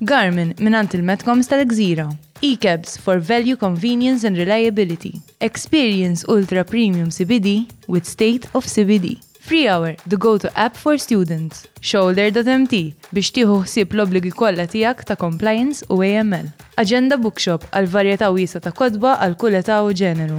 Garmin mingħand il-Metcoms tal-Gżira. E-Cabs for value, convenience and reliability. Experience ultra premium CBD with state of CBD. Freehour, the go-to app for students. Shoulder.mt biex tieħu ħsieb l-obbligi kollha tiegħek ta' compliance u AML. Agenda Bookshop għal varjetà wiesgħa ta' kotba għal kull età u ġeneru.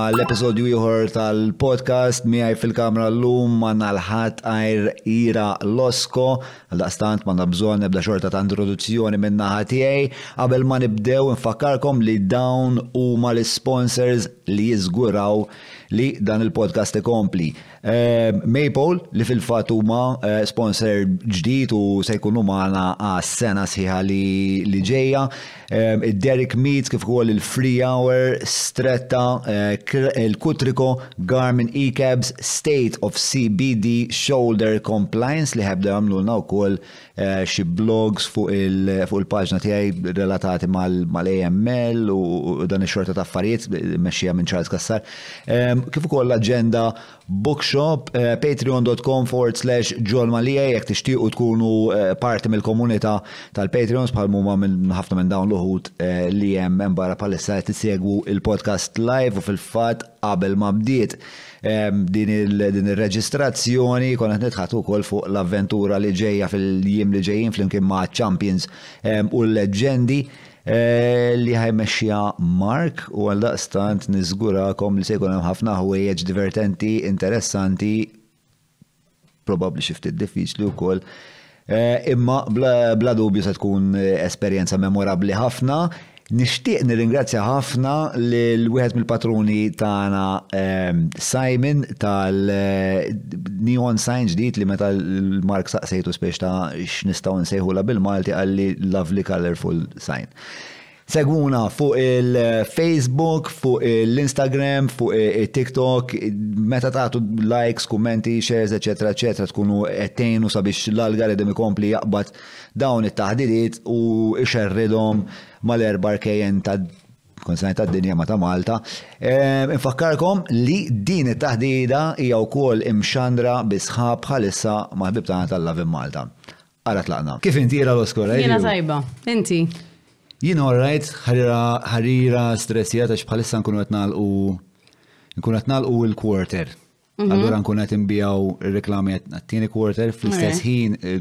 Għal episodju ieħor tal-podcast miegħi fil-kamra llum manna l-ħadd għajr Ira Losko, għaldaqstant manna bżonn ebda xorta ta' introduzzjoni minn naħa tiegħi. Qabel ma nibdew infakkarkom li dawn huma l-sponsors li jiżguraw li dan il-podcast ikompli. Maple li fil-fatt huma eh, sponsor ġdid u se jkunu magħna għas-sena sħiħa li ġejja. Eh, Derek Meets kif ukoll il-Free Hour, Stretta, eh, il-Kutriko, Garmin E-Cabs, State of CBD Shoulder Compliance li ħebda jagħmlulna wkoll Eh, xi blogs fuq il-paġna tiegħi relatati mal-AML u dan ix-xorta ta' affarijiet mexxija minn Charles Kassar. Ehm, kif ukoll l-aġenda bookshop eh, patreon.com forward slash John Malija jekk tixtiequ tkunu eh, parti mill-komunità tal-Patreons bħal huma minn ħafna minn dawn l-uħud li hemm hemm barra palissa qed isegwu il-podcast live u fil-fatt qabel ma bdiet din ir-reġistrazzjoni konna qed nidħatu wkoll fuq l-avventura li ġejja fil-jiem li ġejjin flimkien ma' champions u l-leġġendi Eh, li ħajmexxija Mark u għal daqstant niżgurakom li se jkun hemm ħafna ħwejjeġ divertenti, interessanti probabbli xi ftit diffiċli wkoll. Eh, imma bla dubju se tkun eh, esperjenza memorabbli ħafna. Nixtieq nirringrazzja ħafna lil wieħed mill-patruni tagħna eh, Simon tal-neon sign ġdid li meta l-Mark saqsejtu spiex ta' x'nistgħu nsejħula bil-Malti qalli lovely colorful sign. Segwuna fuq il-Facebook, fuq l-Instagram, fuq il-TikTok, meta tagħtu likes, kummenti, shares, eċetera, eċetera, tkunu qed tgħinu sabiex l-algorithm ikompli jaqbad dawn it-taħditiet u jxerridhom mal-erba' rkejjen ta' kont se ngħid tad-dinja ma ta' Malta. Infakkarkom li din it-taħdita hija wkoll imxandra bi sħab bħalissa mal-ħbieb tagħna tal-Lovin Malta. Ara tlaqna. Kif inti ira l-oskor? Jiena tajba, inti. Jien orrajt ħarira stressija ta' bħalissa nkunu qed nagħlqu nkunu qed nagħlqu l-quarter. Mhm. Allura nkun qed inbijaw reklami għat-tieni quarter fl-istess ħin eh,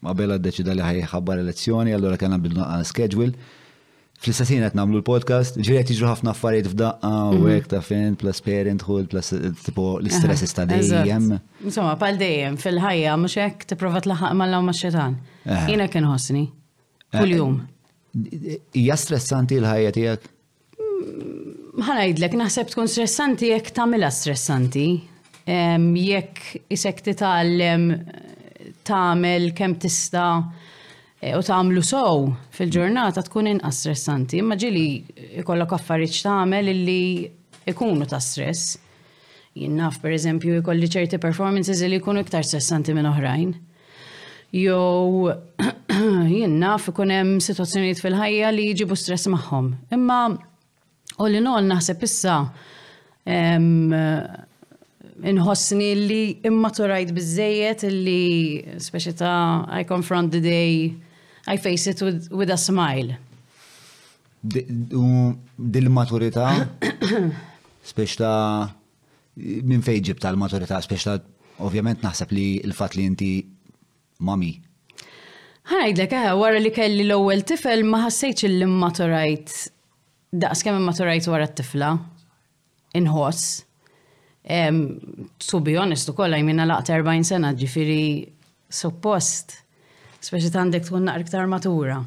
qabel deċida li ħajħabbar elezzjoni, allura kellna bidna schedule. Fl-istess ħin qed nagħmlu l-podcast, ġieli qed jiġru ħafna affarijiet f'daqqa u mhm. hekk ta' fin, plus parenthood, plus eh, tipo l-istresses ta' dejjem. Insomma, pal dejjem fil-ħajja mhux hekk tipprova tlaħaq mal-law max-xetan. Eh. Jiena kien ħossni. Eh, kuljum. Hija stressanti l-ħajja tiegħek? Mm, ħanajdlek, naħseb tkun stressanti jekk tagħmilha stressanti. Jekk isek titgħallem tagħmel kemm tista' Eh, u tagħmlu sow fil-ġurnata tkun inqas stressanti, imma ġili ikollok affarijiet tagħmel illi ikunu ta' stress. Jien naf pereżempju jkolli ċerti performances li jkunu iktar stressanti minn oħrajn. Jew jien naf ikun hemm sitwazzjonijiet fil-ħajja li jġibu stress magħhom. Imma All in all naħseb issa inħossni li immaturajt bizzejiet li speċi ta' I confront the day, I face it with, with a smile. Dil-maturita, speċi ta' minn fejġib tal-maturita, speċi ta' ovvjament naħseb li il-fat li inti Mommy. Ħa ngħidlek, eħe, wara li kelli l-ewwel tifel ma ħassejtx li mmaturajt daqs kemm immaturajt wara t-tifla. Inħoss. To be honest ukoll għajmina laqt 40 sena ġifieri suppost, speċi għandek tkun naqra iktar matura.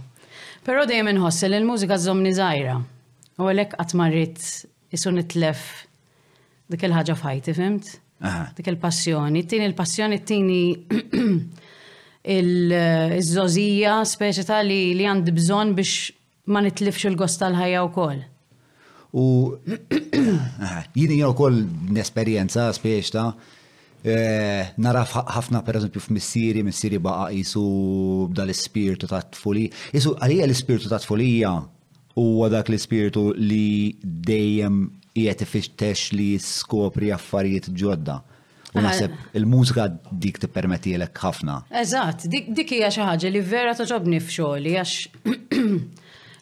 Però dejjem inħoss li l-mużika żżommni żgħira. U għalhekk qatt ma rrid Isu nitlef dik il-ħaġa f'ħajti, fimt? Dik il-passjoni. Tini il-passjoni tini il-żozija speċi ta' li li għandi bżon biex ma nitlifx il-gost tal-ħajja u koll. U jini jew koll n-esperienza speċi ta' eh, naraf ħafna per eżempju f'missieri, missieri baqa jisu dal-ispirtu ta' tfuli. Jisu għalija l-ispirtu ta' tfulija Huwa dak l-ispirtu li dejjem qiegħed ifittex li jiskopri affarijiet ġodda. U naħseb il-mużika dik tippermettielek ħafna. Eżatt, dik hija xi ħaġa li vera togħġobni f'xogħli għax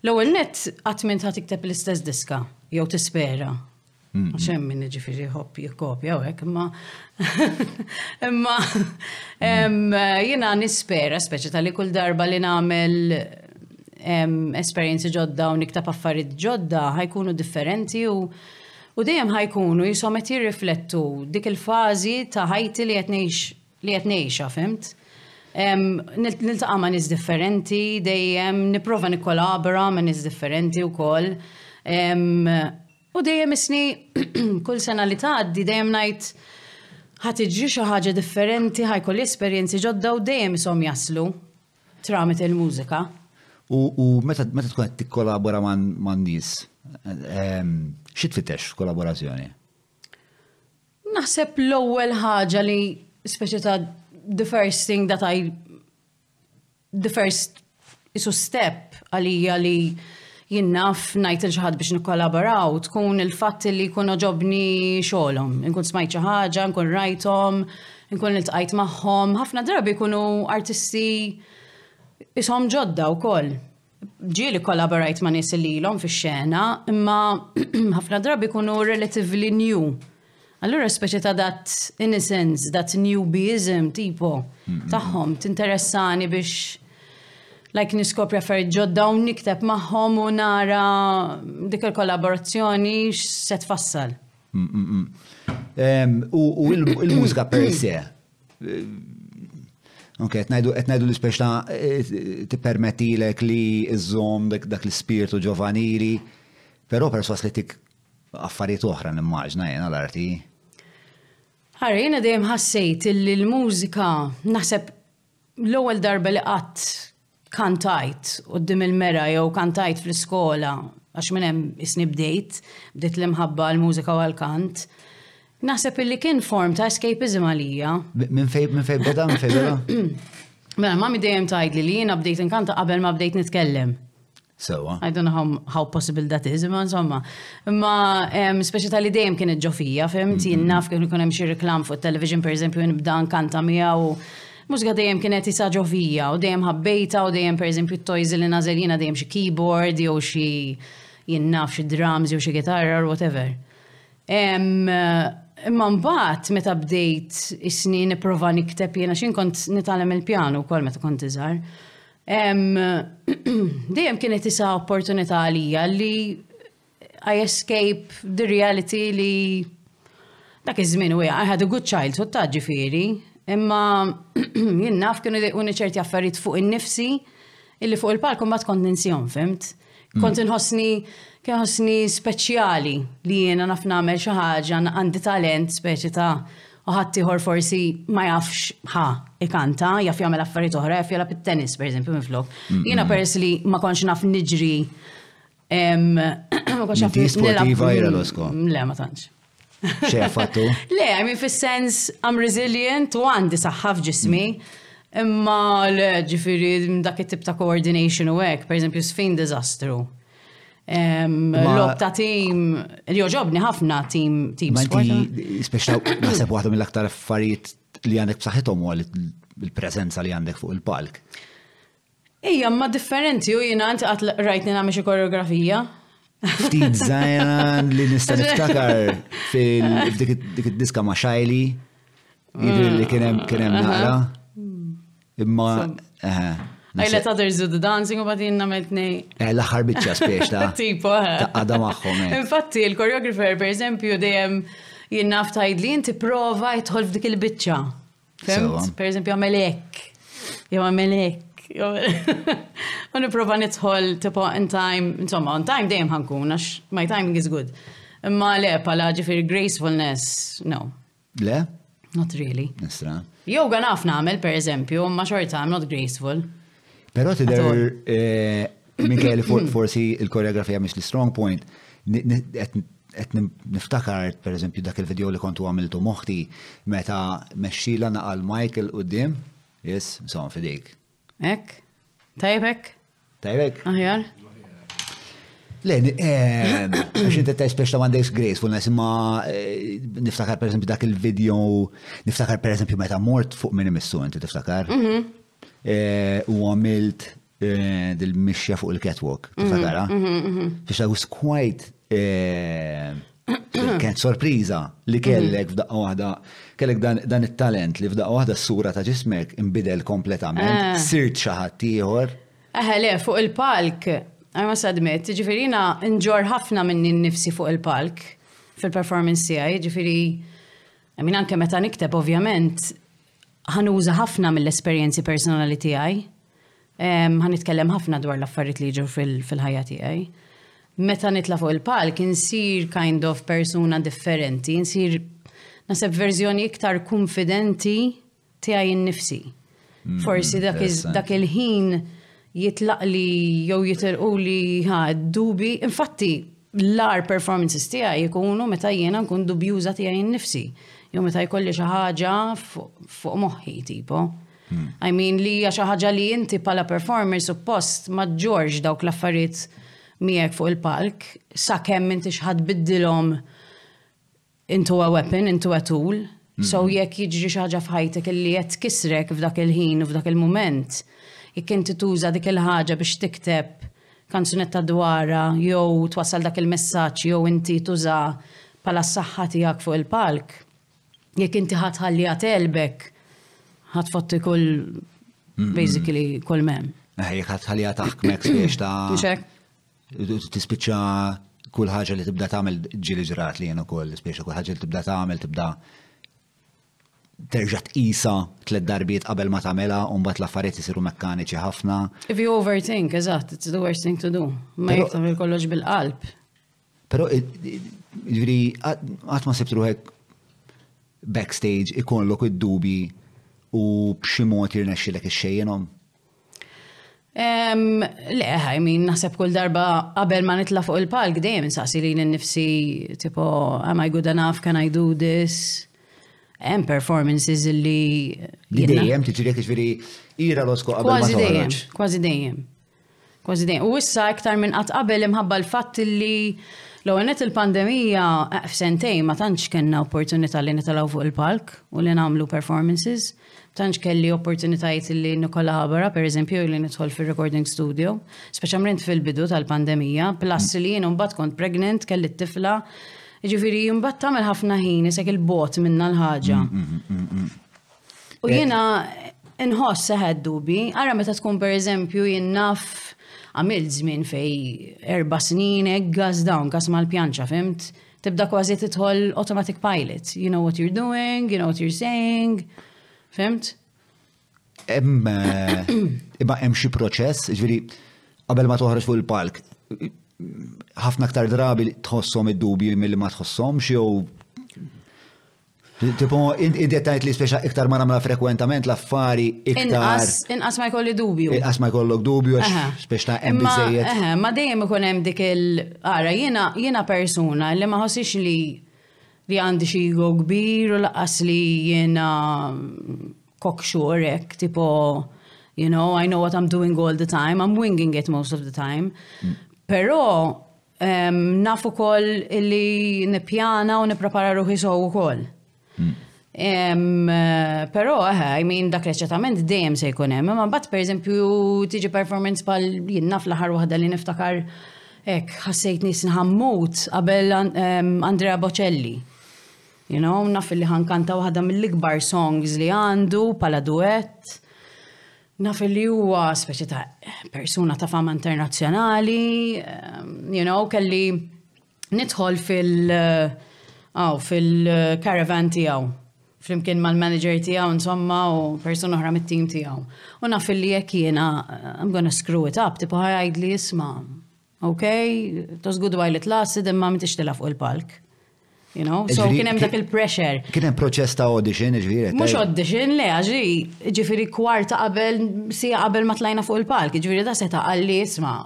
l-ewwel nett qatt m'int ħa tikteb l-istess diska jew tispera Għax hemm min ġifieri ħobb jikkopja u hekk, imma imma jiena nispera speċi tal kull darba li nagħmel esperjenzi ġodda u niktab affarijiet ġodda ħajkunu differenti u u dejjem ħajkunu jisom qed jirriflettu dik il-fażi ta' ħajti li qed ngħix li qed ngħixha, fhimt? Niltaqa' ma' nies differenti dejjem, nipprova nikkolabora ma' nies differenti wkoll. U dejjem isni kull sena li tgħaddi dejjem ngħid ħa tiġri xi ħaġa differenti, ħa jkolli esperjenzi ġodda u dejjem ishom jaslu tramit il-mużika. U meta tkun qed tikkolabora man-nies, xi tfittex f'kollaborazzjoni? Naħseb l-ewwel ħaġa li speċi ta' the first thing that I the first isu step għalija li jien naf ngħid lil xi ħadd biex nikkollaboraw tkun il-fatt li jkun għoġobni xogħolhom. Inkun smajt xi ħaġa, nkun rajthom, inkun iltqajt magħhom. Ħafna drabi jkunu artisti ishom ġodda wkoll. ġieli kollaborajt ma' nies li ilhom fix-xena, imma ħafna drabi jkunu relatively new. Allura speċi ta' dat innocence, dat newbieism tipo tagħhom tinteressani biex like niskopri affarijiet ġodda u nikteb magħhom u nara dik il-kollaborazzjoni x'se tfassal. U il-mużika per se, Ok, etnajdu l-ispeċ ta' eh, t-permettilek li iżżom dak l-spirtu ġovanili, pero perswas li tik affarijiet oħra nimmaġna jena l-arti. Għara, jena dejjem ħassejt li l-mużika naħseb l-ewwel darba li qatt kantajt qoddim il-mera jew kantajt fl-iskola għax minn hemm isni bdejt, bdiet l-imħabba għall-mużika u għall-kant. Naħseb illi kien form ta' escapism għalija. Minn fej minn fej beda minn fej beda? Mela, mami dejjem tgħidli li jiena bdejt inkanta qabel ma bdejt nitkellem. Sewa. I don't know how, how possible that is, imma insomma. Imma speċi tal dejjem kienet ġofija, fimti, mm-hmm. naf kien ikun hemm xi reklam fuq television, per eżempju, nibda nkanta miegħu. Mużika dejjem kienet isa ġofija u dejjem ħabbejta u dejjem per eżempju t-toys li nażel jiena dejjem xi keyboard jew xi jinnaf xi drums jew xi gitarra or whatever. Imma mbagħad meta bdejt is-snin nipprova nikteb jiena x'in kont nitalem il-pjanu wkoll meta kont iżgħar. Dejjem kienet isa opportunità għalija li I escape the reality li dak iż-żmien u I had a good childhood ta' ġifieri, imma jien naf kienu dejquni ċerti affarijiet fuq in-nifsi illi fuq il-palku mbagħad kont ninsihom, fimt? Kont inħossni kien ħossni speċjali li jiena naf nagħmel xi ħaġa għandi talent speċi ta' u ħadd ieħor forsi ma jafx ħa ikanta, jaf jagħmel affarijiet oħra, jaf jilgħab it-tennis pereżempju minflok. Jiena peress li ma kontx naf niġri ma kontx naf. Sportiva jela losko. Le, ma tantx. Xefattu? Le, I mean fis-sens I'm resilient u għandi saħħa f'ġismi. Imma le, ġifiri, dak it-tip ta' coordination u hekk, per eżempju, sfin dizastru. Lob ta' tim, joġobni ħafna tim tim. Speċta naħseb waħda mill-aktar affarijiet li għandek b'saħħithom huwa il-preżenza li għandek fuq il-palk. Ejja, imma differenti u jiena għanti qatt rajtni nagħmel xi koreografija. Ftit żgħira li nista' niftakar fil-dik id-diska ma' xajli, jiġri li kien hemm kien hemm naqra. Imma I let others do the dancing u batin namel tnej. Eh, l-axar bieċa spiex ta' tipo, eh. ta' għada maħħom. Eh. Infatti, il-koreografer, per eżempju, dejjem jinnaf tajd li jinti prova jitħol f'dik il-bicċa. Fehmt? Per eżempju, għamel hekk. Jew għamel hekk. U nipprova nidħol tipo on time, insomma, on time dejjem ħankun għax my timing is good. Imma le, pala ġifir gracefulness, no. Le? Not really. Nistra. Yoga naf namel, per eżempju, ma xorta, I'm not graceful. Pero tidher eh, Mikel forsi il-koreografija mhix l-strong point, qed niftakar per eżempju dak il-video li kontu għamiltu moħti meta mexxila naqal Michael qudiem, jis, insomma fidejk. Ek? Tajbek? Tajbek? Aħjar? Le, ehm, għax inti ta' speċta għandek gracefulness, imma eh, niftakar per eżempju dak il-video, niftakar per eżempju meta mort fuq minn imissu, inti tiftakar? Mhm. U għamilt dil-mixja fuq il-catwalk, tiftakara? Biex I was quite kent sorpriża li kellek f'daqqa waħda, kellek dan it-talent li f'daqqa waħda s-sura ta' ġismek imbidel kompletament, sirt xi ħadd ieħor. Eħe, le, fuq il-palk, I must admit, ġifieri jiena nġorr ħafna minni nnifsi fuq il-palk fil-performance tiegħi, ġifieri, I mean anke meta nikteb ovvjament, Ħa nuża ħafna mill-esperjenzi personali tiegħi. Ħa nitkellem ħafna dwar l-affarijiet li jiġu fil-ħajja tiegħi. Meta nitla' fuq il-palk insir kind of persuna differenti, insir naseb verżjoni iktar kunfidenti tiegħi nnifsi. Hmm, Forsi dak il-ħin jitlaqli jew jitilquli ha dubi, infatti l-ar performances tiegħi jkunu meta jiena nkun dubjuża tiegħi nnifsi, jew meta jkolli xi ħaġa fuq moħħi tipo. Hmm. I mean li hija xi ħaġa li inti bħala performer suppost ma ġorġ dawk l-affarijiet miegħek fuq il-palk sakemm inti xħad biddilhom Intu a weapon, intu a tool. So jekk jiġri xi ħaġa f'ħajtek illi qed tkissrek f'dak il-ħin u f'dak il-mument, jekk inti tuża dik il-ħaġa biex tikteb kanzunetta dwarha jew twassal dak il-messaġġ jew inti tuża bħala s-saħħa tiegħek fuq il-palk, jekk inti ħa tħalliha tegħlbek, ħa tfotti kull basically kull m'hemm. Eħe, jekk ħa tħalliha taħkmek biex ta' Tispiċċa kull ħaġa li tibda tagħmel ġili ġrat li jien ukoll, speċi kull ħaġa li tibda tagħmel tibda terġa' tqisa tliet darbiet qabel ma tagħmilha u mbagħad l-affarijiet isiru mekkaniċi ħafna. If you overthink, eżatt, it's the worst thing to do. Ma jekk tagħmel kollox bil-qalb. Però ġifieri qatt ma sibt ruħek backstage ikollok id-dubi u b'xi mod jirnexxilek ixxejjenhom. Le, I mean, naħseb kull darba qabel ma nitla fuq il-palk dejjem insaqsi li l-nifsi, tipo, am I good enough, can I do this? Hemm performances li. Li dejjem tiġri jiġifieri ira l-osko qabel ma Kważi dejjem, kważi dejjem. Kważi dejjem. U issa iktar minn qatt qabel imħabba l-fatt li l-ewwel net il-pandemija eh, f'sentejn ma tantx kellna opportunità li nitalgħu fuq il-palk u li nagħmlu performances. Tantx kelli opportunitajiet li nikkolabora, per eżempju, li nidħol fil-recording studio, speċjalment fil-bidu tal-pandemija, plus li jien mbagħad kont pregnant, kelli t-tifla. Ġifieri mbagħad tagħmel ħafna ħin isek il-bot minna l-ħaġa. Mm, mm, mm, U jiena nħoss seħed dubi, ara meta tkun per eżempju jinnaf għamil żmien fej erba snin għaz dawn kas mal-pjanċa, fimt? Tibda kważi titħol automatic pilot. You know what you're doing, you know what you're saying, fimt? Eh, imma hemm xi proċess, ġviri, qabel ma toħroġ fuq il-palk, ħafna aktar drabi tħossom id-dubju mill ma tħossom, jew Tipo, inti tajt li speċa iktar ma namla frekwentament l-affari iktar. Inqas ma jkolli dubju. Inqas ma jkollok dubju, speċa ta' hemm biżejjed. Ma dejjem ikun hemm dik il-ara, jiena persuna li ma ħossix li li għandi xi ego kbir u laqas li jiena kokxurek, tipo, you know, I know what I'm doing all the time, I'm winging it most of the time. Mm. Però Naf ukoll li nippjana u nipprepara ruħi sow ukoll. Eh, però, eh, I mean, dak reċetament dejjem se jkun hemm, imma mbagħad pereżempju tiġi performance pal jien naf l-aħħar waħda li niftakar hekk ħassejt nis nħammut qabel Andrea Bocelli. You know, naf li ħankanta waħda mill-ikbar songs li għandu pala duett. Naf li huwa speċi ta' persuna ta' fama internazzjonali, you know, kelli nidħol fil- aw fil-caravan tiegħu flimkien mal-manager tiegħu insomma u persuna oħra mit-tim tiegħu. U naf li jekk jiena I'm gonna screw it up, tipo ħajgħidli isma' Ok, it was good while it lasted, imma m'intix tila fuq il-palk. You know, so kien hemm dak il-pressure. Kien hemm proċess ta' audition, ġifieri. Mhux audition, le, ġifieri, ġifieri kwarta qabel, si qabel ma tlajna fuq il-palk, ġifieri da seta' qalli isma'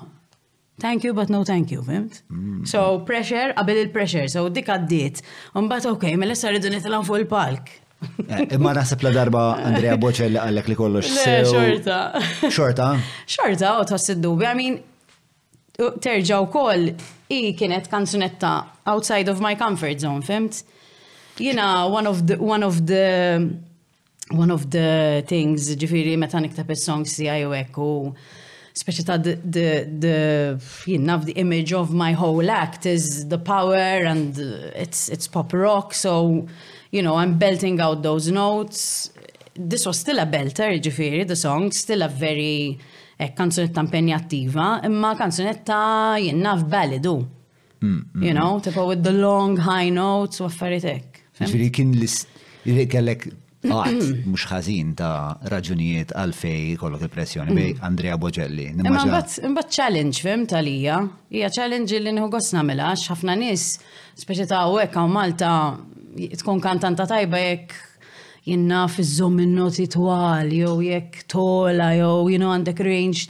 Thank you, but no thank you, fimt? Mm. So, pressure, qabel il-pressure, so dik għaddit. Umbat, ok, ma mela l-essa rridu nitilaw fuq il-palk. Eh, imma naħseb la darba Andrea Bocelli għallek li kollox. Xorta. Xorta? Xorta, u tħossid dubi. I mean, terġa' wkoll hi kienet kanzunetta outside of my comfort zone, fimt? Jina one of the one of the one of the things ġifiri meta niktab is-songs tiegħi u hekk u speċi ta' the, the, the you know, the image of my whole act is the power and it's, it's pop rock so you know I'm belting out those notes this was still a belter ġifiri the song still a very Hekk kanzunetta impenjattiva, imma kanzunetta jien naf ballad hu. Mm, mm. You know, tipo with the long high notes u affarijiet hekk. Ġifieri kien li kellek għat mhux ħażin ta' raġunijiet għalfej kollok il-pressjoni bej mm. Andrea Bocelli. Imma mbagħad challenge fim talija, hija challenge li nieħu gost nagħmilha għax ħafna nies speċi ta' hekk hawn Malta tkun kantanta tajba jekk jien naf iżżomm in-noti twal jew jekk tola jew jien għandek range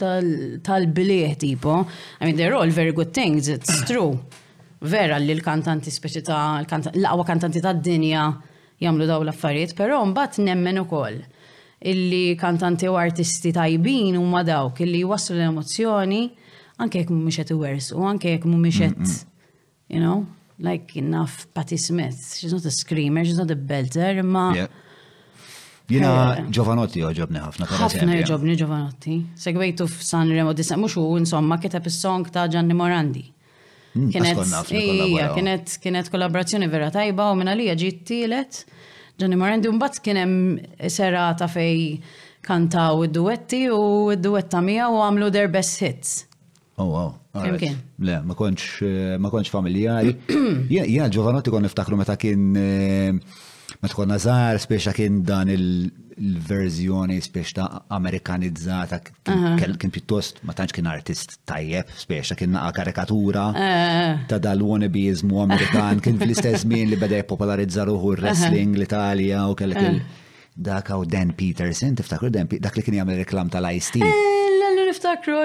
tal-bilih tipo. I mean they're all very good things, it's true. Vera li l-kantanti speċi ta' l-aqwa kantanti tad-dinja jagħmlu daw l-affarijiet, però mbagħad nemmen ukoll illi kantanti u artisti tajbin huma dawk illi jwasslu l-emozzjoni anke jekk mhumiex qed iwersu, anke jekk mhumiex qed You know, like enough Patti Smith, she's not a screamer, she's not a belter, imma. Jina eh. Giovanotti oġobni ħafna. ħafna oġobni Giovanotti. Segwejtu f'San Remo disa, mux u insomma kiteb is-song ta' Gianni Morandi. Hmm, kienet, kienet kollaborazzjoni vera tajba u minna li ġiet tielet. Gianni Morandi, un bat kienem serata fej kantaw id-duetti u id-duetta mija u għamlu their best hits. Oh, wow. Imkien. Le, ma konċ, eh, ma konċ familjari. Ja, ġovanotti kon niftakru meta kien, eh, meta kon nazar, speċa kien dan il-verżjoni speċa amerikanizzata, kien pjuttost, ma tantx kien artist tajjeb, speċa kien naqa karikatura eh. ta' dal-wannabizmu amerikan, kien fl-istess min li beda jpopolarizza ruħu wrestling l-Italja u kellek il- Dak hawn Dan Peterson, tiftakru Dan dak li kien jagħmel reklam tal-Ice Tea. Eh, L-għallu niftakru,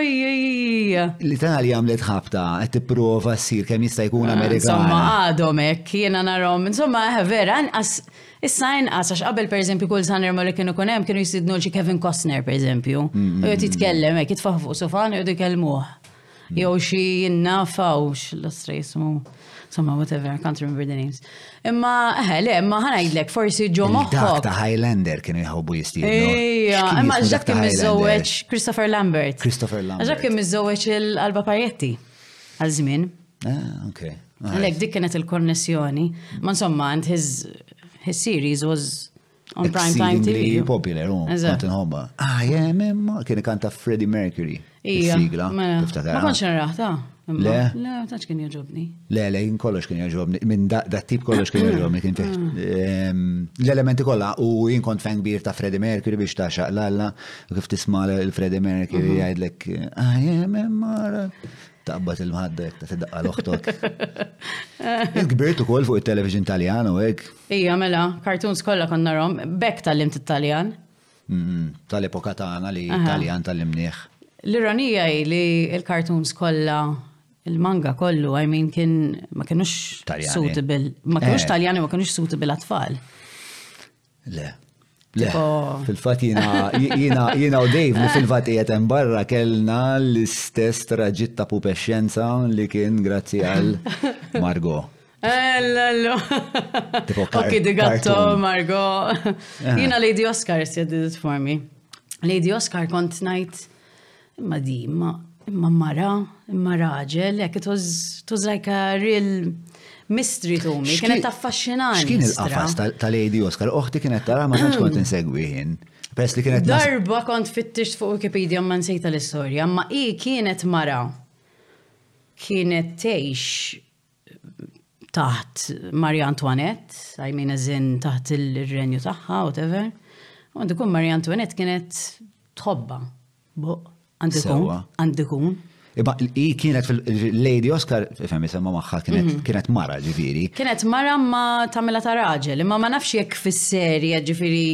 L-Italja għamlet ħabta, qed tipprova ssir kemm jista' jkun ah, Amerikan. Insomma, għadhom hekk, jiena narhom, insomma, eh, vera, anqas issa inqas għax qabel pereżempju kull saner ma li kienu kun hemm kienu jisidnu xi Kevin Costner pereżempju. U jgħid jitkellem hekk, jitfaħ fuq sofan u jgħidu jkellmuh. Jew xi jinnafa u x'l-ostra jismu. Somma, whatever, I can't remember the names. Imma, eħe, le, imma ħanajdlek, forsi ġo moħħok. ta' Highlander kienu jħobbu jistilu. Ija, imma ġak kien mizzowieċ Christopher Lambert. Christopher Lambert. Ġak kien mizzowieċ il-Alba Pajetti. Għal-żmien. Ah, ok. Għalek, dik kienet il-konnessjoni. Ma insomma, and his, his series was On prime time TV. Exceedingly popular, u Eżatt. kont nħobba. Ah, yeah, memma, kien kanta Freddie Mercury. Ija, Sigla, mela. tiftakar. Ma konċ nraħta. imma. Le? Le, ma tantx kien joġobni. Le, le, jien kollox kien jaġobni, minn da da tip kollox kien jaġobni, kien fih. ehm, L-elementi kollha u jien kont fan kbir ta' Freddie Mercury biex ta' xaqlalla, u kif tisma' l-Freddie Mercury jgħidlek, ah, yeah, memma, Taqbad il-mħadda jek ta' tidaqqa l-oħtok. Il-kbirt ukoll fuq il-television taljan u hekk. Ija, mela, kartuns kollha konna rom, bekk tal-lim t-taljan. Mm-hmm. Tal-epoka tagħna li taljan tal-imnieħ. L-ironija hi li l-kartuns kollha il-manga kollu, I mean, kien ma kienux suitable, ma kienux eh. taljani, ma kienux suitable għat-tfal. Le. Le, oh. fil-fat jina, jina, jina u Dave li fil-fat jietem barra kellna l-istess traġit ta' pupexxenza li kien grazzi għal Margo. Ello. Ok, di gatto, Margo. Eh. Jina Lady Oscar s-seddit for me. Lady Oscar kont najt Imma di, imma imma mara, imma raġel, like it was, it was like a real mystery to me, kienet taffaxxinani. X'kien il-qafas tal-AD Oscar? Oħti kienet tara ma tantx kont insegwi ħin. Pers li kienet. Darba kont fittix fuq Wikipedia ma nsejta l-istorja, ma hi kienet mara. Kienet tgħix taħt Marie Antoinette, I mean as in taħt il-renju tagħha, whatever. U għandu kun Marie Antoinette kienet tħobba. Buq, għandu kun, għandu kun. Iba, i kienet fil-Lady Oscar, fem jisemma maħħa, mhm. kienet mara ġifiri. Kienet mara ma tamela ta' raġel, imma ma nafx jekk fis-serja ġifiri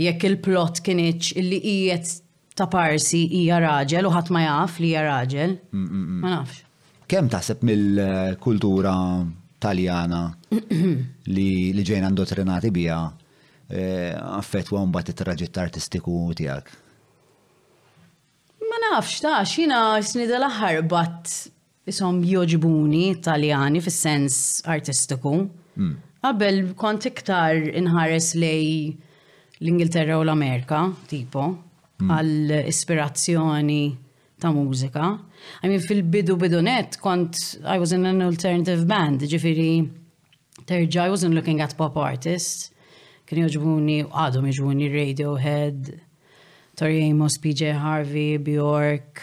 jekk il-plot kienieċ illi ijet ta' parsi hija raġel u ħadd ma jaf li hija raġel. Mm, mm, mm. Ma nafx. Kemm taħseb mill-kultura taljana li, li ġejna indottrinati biha eh, affettwa mbagħad it-traġitt artistiku tiegħek? Ma nafx, ta' xina snida l-aħħar bat Ishom jogħġbuni t-Taljani fis-sens artistiku. Qabel kont iktar inħares lejn l-Ingilterra u l-Amerika, tipo, għal ispirazzjoni ta' mużika. I mean fil-bidu bidu net kont I was in an alternative band, ġifieri terġa' I wasn't looking at pop artists. Kien jogħġbuni u għadhom jogħġbuni Radiohead, Tori Amos, PJ Harvey, Bjork,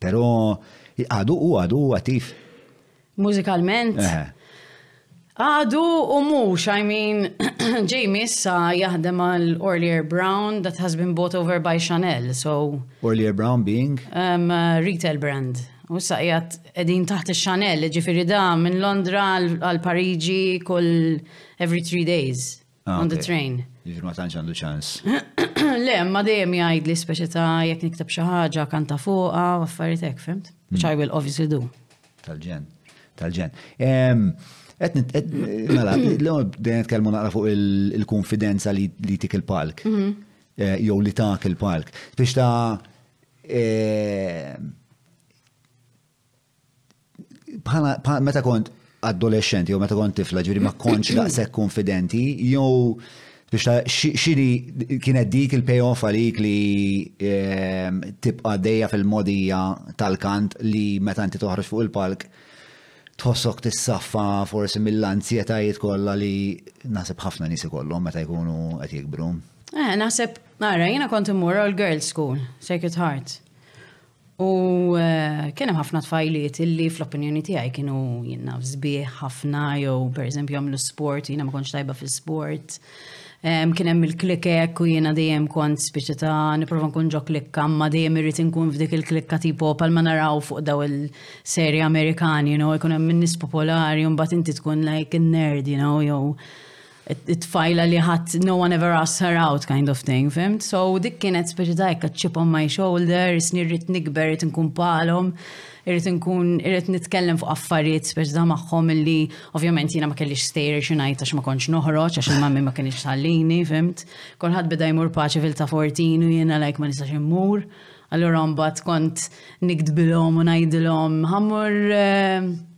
Pero għadu u għadu u għatif. Mużikalment? Għadu u mux, I mean, Jamie issa jaħdem għal Orlier Brown that has been bought over by Chanel, so. Orlier Brown being? Um, retail brand. U issa jgħat edin taħt il-Chanel, ġifiri da minn Londra għal Pariġi kull every three days. Ah, on the train. Ġifir ma tantx għandu ċans. Le, ma dejjem jgħid li speċi ta' jekk nikteb xi ħaġa kanta fuqha u affarijiet hekk, fimt? Which hmm. I will obviously do. Tal-ġen, tal-ġen. Mela, l-għom dejjem nitkellmu naqra fuq il-konfidenza li tik il-palk. Mhm. Eh, jew li tak il-palk. Biex ta' eh, Bħala meta kont adolescenti jew meta kont tifla ġifieri ma kontx daqshekk konfidenti jew biex ta' xini kienet dik il-payoff għalik li ehm, tibqa' dejja fil-modija tal-kant li meta inti toħroġ fuq il-palk tħossok tissaffa forsi mill-anzjetajiet kollha li naħseb ħafna nies ikollhom meta jkunu qed jikbru. Eh, naħseb, nara, jiena kont immur għal girls school, Sacred Heart. U kien hemm ħafna tfajliet illi fl-opinjoni tiegħi kienu jinnaf żbieħ ħafna jew pereżempju jagħmlu sport, jiena ma kontx tajba fi sport. Kien hemm il-klikek u jiena dejjem kont spiċċa ta' nipprova nkun ġo klikka, ma dejjem irrid inkun f'dik il-klikka tipo pal ma naraw fuq daw il-serji Amerikani, you know, jkun hemm in-nies popolari u mbagħad inti tkun like in-nerd, you know, jew it-tfajla li ħadd no one ever asks her out kind of thing, fimt? So dik kienet speċi ta' hekk chip on my shoulder, isni rrid nikber, rrid nkun palhom, irrid nkun irrid nitkellem fuq affarijiet speċi ta' magħhom illi ovvjament jiena ma kellix stejr xi ngħid għax ma kontx noħroġ għax il-mammi ma kienx tħallini, fimt? Kulħadd beda jmur paċi fil-ta' fortin u jiena lajk ma nistax immur. Allura mbagħad kont nikdbilhom u ngħidilhom ħammur eh,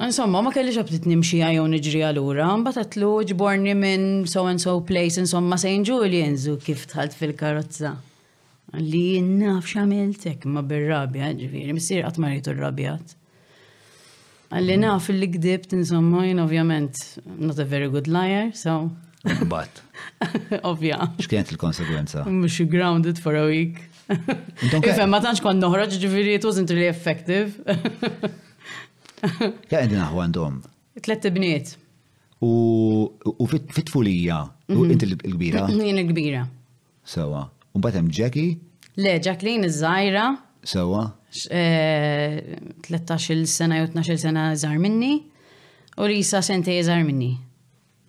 Insomma, ma kellix aptit nimxija jew niġriha lura, mbagħad għatlu ġborni minn so and so place, insomma St. Julian's u kif tħalt fil-karozza. Li naf x'għamiltek ma bir-rabja, ġifieri, missier qatt ma rajtu rrabjat. Għalli naf li gdibt, insomma, jien ovvjament not a very good liar, so. Bat. Ovvja. X'kienet il-konsegwenza? Mhux grounded for a week. Iva, ma tantx kont noħroġ ġifieri it wasn't really effective. Ja qegħdin aħwa għandhom. Tlet ibniet. U fit-tfulija, u mhm. inti l-kbira? Jien l-kbira. Sewa. U mbagħad hemm Jackie? Le, Jacqueline iż-żgħira. Sewa. 13 eh, sena jew 12 sena żgħar minni u Lisa sentej żgħar minni.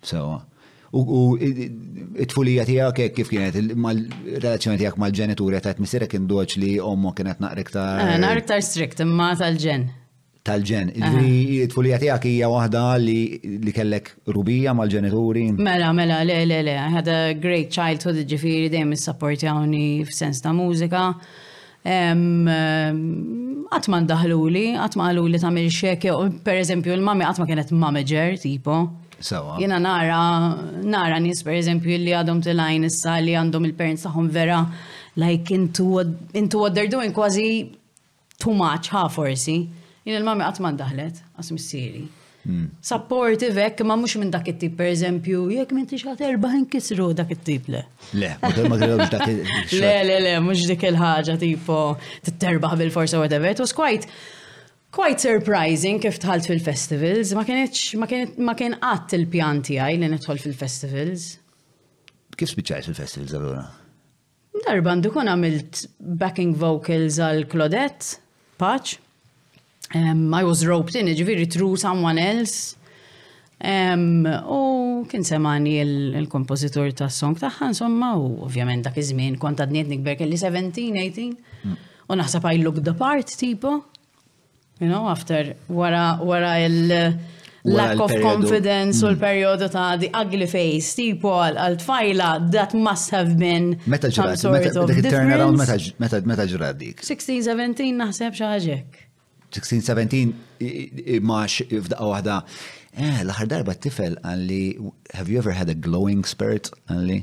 Sewa. U it-tfulija tiegħek hekk kif kienet mal-relazzjoni tiegħek mal-ġenituri ta' tmissira kien doċ li ommu kienet naqra iktar. Eh, naqra iktar strict imma tal-ġen. Tal-ġen. Ġifieri t-tfulija tiegħek hija waħda li kellek rubija mal-ġenituri. Mela, mela, le, le, le, I had a great childhood ġifieri dejjem issapportjawni f'sens ta' mużika. Qatt ma ndaħluli, qatt ma qaluli tagħmel xek, per eżempju, il-mami qatt ma kienet mamager tipo. Sawa. Jiena nara nara nies per eżempju li għadhom tilajn issa li għandhom il-parents tagħhom vera like into what, into what they're doing kważi too much, ha forsi. Jien il-mami qatt ma ndaħlet, qas missieri. Hmm. Supportive hekk ma mhux minn dak it-tip pereżempju, jekk minn tix ħadd erba' inkisru dak it-tip le. Le, ma kellhomx dak Le, le, le, mhux dik il-ħaġa tipo titterbaħ bil-forsa whatever. It was quite quite surprising kif tħalt fil-festivals, ma kienx ma kien qatt il-pjan tiegħi li nidħol fil-festivals. Kif spiċċajt fil-festivals allura? Darba għandu jkun għamilt backing vocals għal Claudette, Paċ. Um, I was roped in, ġviri through someone else. Um, u kien semani il-kompozitur il ta' song taħħa, insomma, u ovvjament dak iż-żmien kont għadniet nikber kelli 17, 18. Mm. U naħseb I look the part, tipo. You know, after, wara, wara il- lack of confidence u mm. l-periodu ta' the ugly face, tipo għal tfajla, that must have been meta ġrat, meta meta ġrat dik. 16-17 naħseb xaġek. 16-17 max f'daqqa waħda. Eh, l-aħħar darba t-tifel għalli, have you ever had a glowing spirit għalli?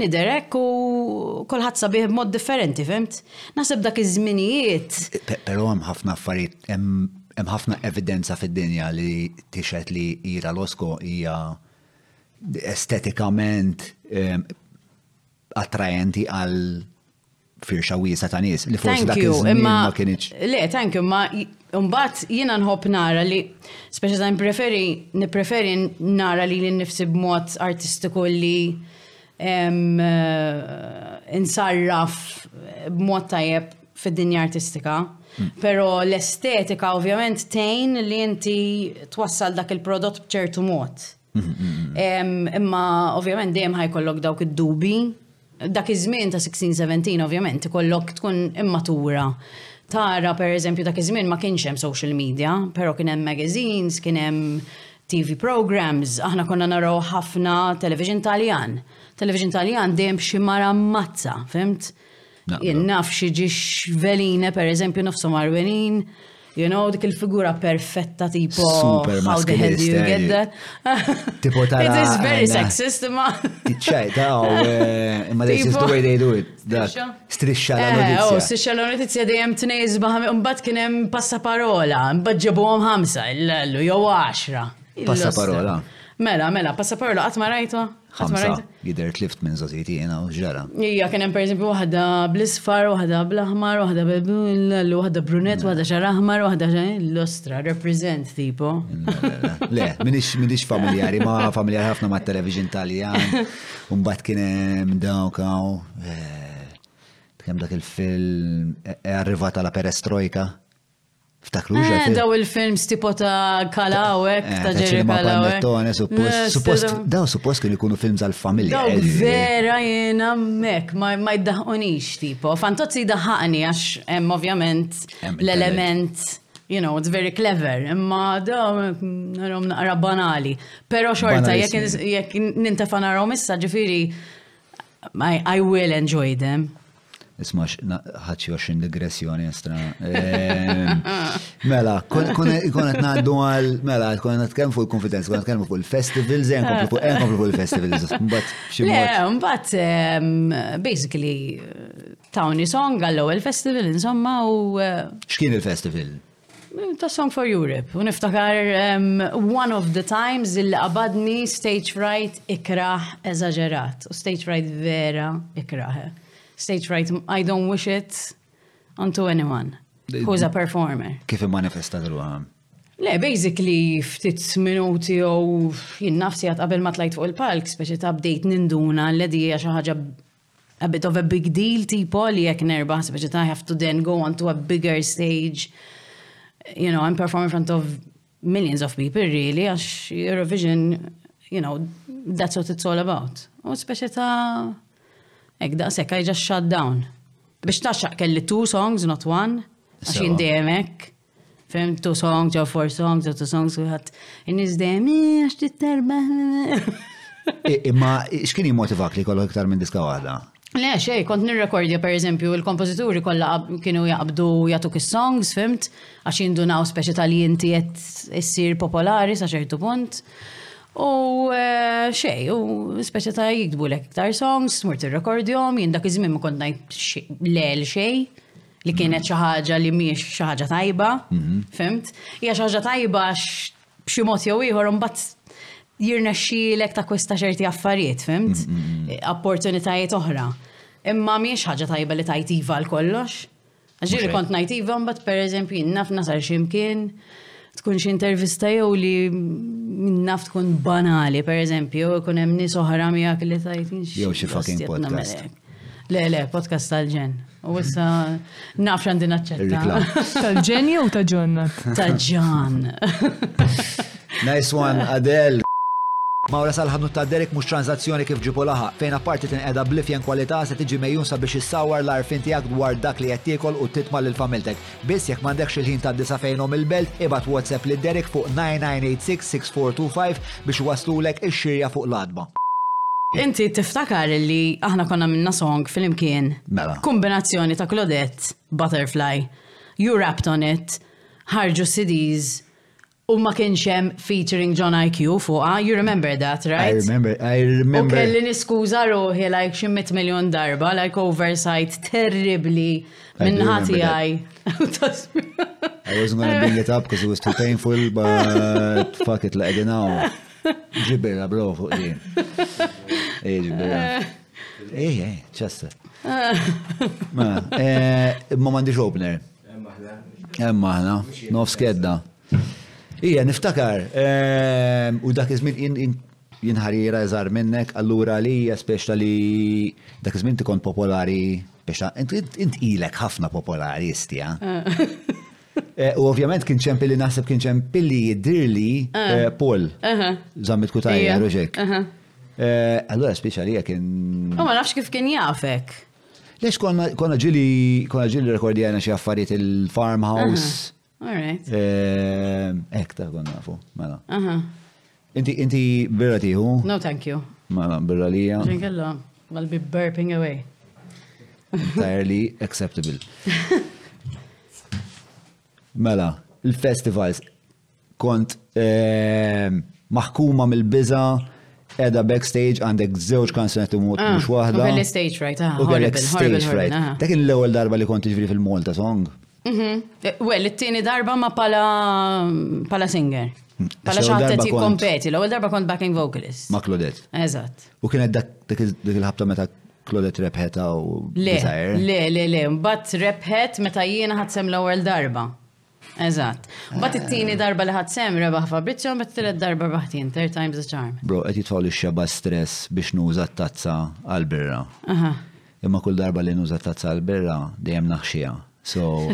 Nidher hekk u kulħadd sabiħ b'mod differenti, fhimt? Naħseb dak iż-żminijiet. Però hemm ħafna affarijiet, hemm ħafna evidenza fid-dinja li tixhed li Ira Losko hija estetikament ehm, attraenti għal firxa wiesa ta' nies li forsi dak iż-żmien ma kienx. Le, thank you, ma mbagħad jiena nħobb nara li speċi dan preferi nippreferi nara li l-nifsi b'mod artistiku li eh, insarraf b'mod tajjeb fid-dinja artistika. Hmm. Pero l-estetika ovvjament tejn li inti twassal dak il-prodott bċertu mod. Hmm, hmm, imma ovvjament dejjem ħajkollok dawk id-dubi Dak iż-żmien ta' 1617 ovvjament ikollok tkun immatura. Tara pereżempju dak iż-żmien ma kienx hemm social media, però kien hemm magazines, kien hemm TV programmes, aħna konna naraw ħafna television Taljan. Television Taljan dejjem b'xi mara mmazza, fhimt? Jien naf xi ġiex veline pereżempju nofshomar velin. You know, dik il-figura perfetta tipo. Super How the hell do you get eh, that? Tipo ta' It is very sexist, ma. Tiċċaj, ta' oh, eh, imma this is the way they do it. Strisċa la eh, notizja. Oh, strisċa la notizja dejjem tnejz baħam, mbagħad kien hemm passaparola, mbagħad ġebuhom ħamsa, l-lellu, jew għaxra. Passaparola. Mela, mela, passaparola qatt ma rajtu? Ħamsa, jider tlift minn zaziti jena u ġara. Ija, kienem per eżempju wahda bl-isfar, wahda bl-ahmar, wahda bl-llu, wahda brunet, wahda xar ahmar, wahda xar l-ostra, represent tipo. Le, minix familjari, ma familjari ħafna ma television taljan, un-bat kienem dawkaw, eh, kem dak il-film, e, e arrivata la perestrojka, Ftakrux eh, għati. Daw il-films tipo ta' Kalawek, eh, ta' Jerry Kalawek. Tone, suppost, eh, suppost, daw suppost kienu jkunu films għal-familja. Daw vera jena mek, ma jiddaħqonix tipo. Fantozzi daħqni għax hemm ovvjament l-element you know, it's very clever, imma da narom naqra banali. Pero xorta, jek nintafa narom issa ġifiri, I will enjoy them. Isma' ħadd xi 20 digressjoni estra. Ehm, mela, kon qed ngħaddu għal mela, kon qed kemm fuq il-konfidenza, kon qed kemm fuq il-festivals, hemm eh, fuq hemm eh, fuq il-festivals. Mbagħad xi mod. Mbagħad ehm, basically Tawni Song għall-ewwel festival insomma u eh, X'kien il-festival? Ta' Song for Europe, u niftakar one of the times illi qabadni stage fright ikraħ eżaġerat, u stage fright vera ikraħ. Stage fright, I don't wish it onto anyone who's a performer. Kif manifestat ruħam? Le, basically, ftit minuti jew jien nafsi għat qabel ma tlajt fuq il-palk, speċi ta' bdejt ninduna l-ledija xi ħaġa a bit of a big deal tipo li jekk nerbaħ speċi ta' I have to then go on to a bigger stage you know, I'm performing in front of millions of people really, għax Eurovision, you know, that's what it's all about. U speċi ta' ek da' sekka iġa shut down. Biex ta' kelli two songs, not one, għax jindemek. Fem two songs, ġo four songs, ġo two songs, għat. Innis dejjem, għax titterba. Imma x'kien jimmotivak li kollok iktar minn diska waħda? Le, xej, kont nirrekordja per eżempju, il-kompozituri kollha kienu jaqbdu jagħtu is-songs, fimt, għax jindunaw speċi tal-jien tijet issir popolari sa ċertu punt. U eh, xej, u speċi ta' jikdbu l iktar songs, smurt il-rekordjom, jindak iż-żmien ma kont ngħid lel xej, li kienet xi ħaġa li mhix xi ħaġa tajba, mhm. fimt? Hija xi ħaġa tajba għax b'xi mod jew ieħor imbagħad jirnexxielek ta' kwista ċerti affarijiet, fimt? Mhm, mhm, eh, opportunitajiet oħra. Imma mhix ħaġa tajba li tajt iva għal kollox. Ġiri kont ngħid iva mbagħad pereżempju naf nasar x'imkien tkun xi intervista jew li naf tkun banali, per eżempju, kun hemm nies oħra miegħek li tajt. Jew xi fucking podcast. Le, le, podcast tal-ġen. U issa naf x'għandi naċċetta. Tal-ġen jew ta' ġonna? Ta' ġan. Nice one, Adel. Mawra sal-ħanut ta' Derek mhux tranzazzjoni kif ġipu laħa, fejn apparti tinqeda blifjen kwalità se tiġi mejjun sabiex issawar l-arfin tiegħek dwar dak li qed tiekol u titma' lil familtek. Biss jekk m'għandekx il-ħin tgħaddi sa fejnhom il-belt, ibgħat WhatsApp lil Derek fuq 9986-6425 biex iwasslulek ix-xirja fuq l-għatba. Inti tiftakar li aħna konna għamilna song flimkien? Mela. Kombinazzjoni ta' Claudette, Butterfly, You Rapped On It, ħarġu CDs, U ma kienx hemm featuring John IQ fuqha, you remember that, right? I remember, I remember. U kelli niskuża ruħi like xi mit miljon darba, like oversight terribli minn ħati għaj. I wasn't gonna bring it up because it was too painful, but fuck it, like, now. Ġibirra, bro, fuq li. Ej, ġibirra. Ej, ej, ċessa. Ma, eh, ma mandiġ opener. Hemm aħna. Hemm aħna, nofs kedda. Ija, niftakar, ehm, u dak iż-żmien jien ħarira eżar minnek, allura li hija speċta li dak iż-żmien tikon popolari, speċta, int ilek ħafna popolari istja. Eh, u ovvjament kien ċempi li naħseb kien ċempi li jidirli eh. eh, Paul. Zammit kutajja, roġek. Allura speċa li kien. U ma nafx kif kien jafek. Lex konna konna ġili konna ġili rekordjana xi affarijiet il-farmhouse. Alright. Eh, ek ta' konna nafu, mela. Inti inti birra tiħu? No, thank you. Mela, birra lija. Ġinkella, I'll be burping away. Entirely acceptable. Mela, il-festivals, Kont ehm, maħkuma mill-biża' edha backstage għandek żewġ kanzunetti mut ah, mhux waħda. U kellek stage fright, ah, u kellek stage fright. Ah. Dak l-ewwel darba li kont tiġri fil-Malta song. Mhm. Eh, well, it-tieni darba ma pala pala singer. Mm. Pala xaħtet jikkompeti, l-ewwel darba kont backing vocalist. Ma Claudette. Eżatt. U kienet dak il-ħabta meta Claudette rebħeta u Le, le, le, le, mbagħad rebħet meta jiena ħadsem l-ewwel darba. Eżatt. Bat it-tieni darba li ħadd sehem rebaħ Fabrizio, mbagħad it-tielet darba rbaħt jien, third time's a charm. Bro, qed jitfgħu lix-xebgħa stress biex nuża t-tazza għall-birra. Aha. Imma kull darba li nuża t-tazza għall-birra, dejjem naħxiha. So,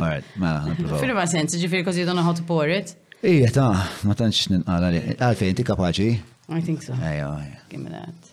alright, mela, nippruvaw. Fil-ma sens, ġifieri because you don't know how to pour it. Ija, ta, ma tantx ninqala li. Għalfejn, inti kapaċi? I think so. Ejja, ejja. Give me that.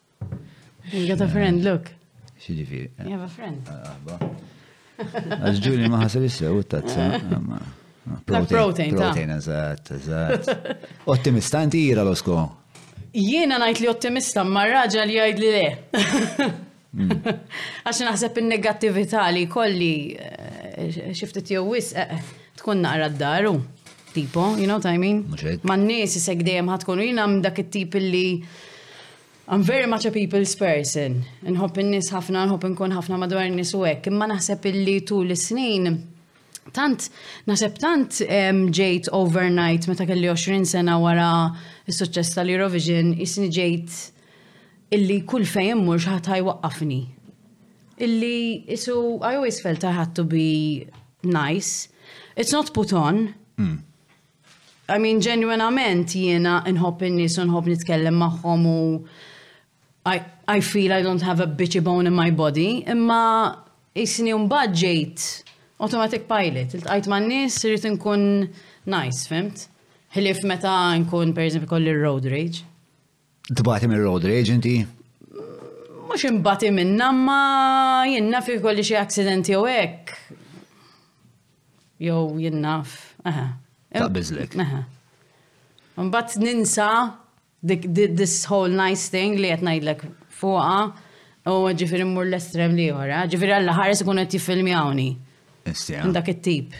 You got a friend, look. Xidifir. You have a friend. Ah, ah, Għax ġuli ma ħasab jissew tazza. Protein, protein, eżatt, eżatt. Ottimista, inti jira l-osko. Jiena najt li ottimista, ma raġa li jgħid li le. Mm. Għax naħseb il-negattivita li kolli eh, xiftit jew wis eh, eh, tkun naqra d-daru. Tipo, you know what I mean? Ma n-nies isek dejjem ħatkun, jien għam dak it-tip li I'm very much a people's person. Nħobb in-nies ħafna, nħobb nkun ħafna madwar in-nies u hekk, imma naħseb illi tul is-snin tant, naħseb tant ġejt overnight meta kelli 20 sena wara s-suċċess tal-Eurovision, jisni ġejt illi kull fejn immur xi ħadd ħajwaqqafni. Illi isu I always felt I had to be nice. It's not put on. Hmm. I mean, ġenwenament jiena nħobb in-nies u nħobb nitkellem magħhom u I, I feel I don't have a bitchy bone in my body, imma jisni un budget automatic pilot, il-tqajt ma' nis rrit nkun nice, fimt? Hilif meta nkun, per eżempju, kolli road rage. Tbati mir-road rage inti? Mhux inbati minnha ma jien naf ikolli xi accident jew hekk. Jew jien naf. Aha. Taqbiżlek. Aha. Mbagħad ninsa dik this whole nice thing li qed ngħidlek fuqha u ġifieri mmur l-estrem l-ieħor. Ġifieri alla ħares ikun qed jiffilmjawni. Dak it-tip.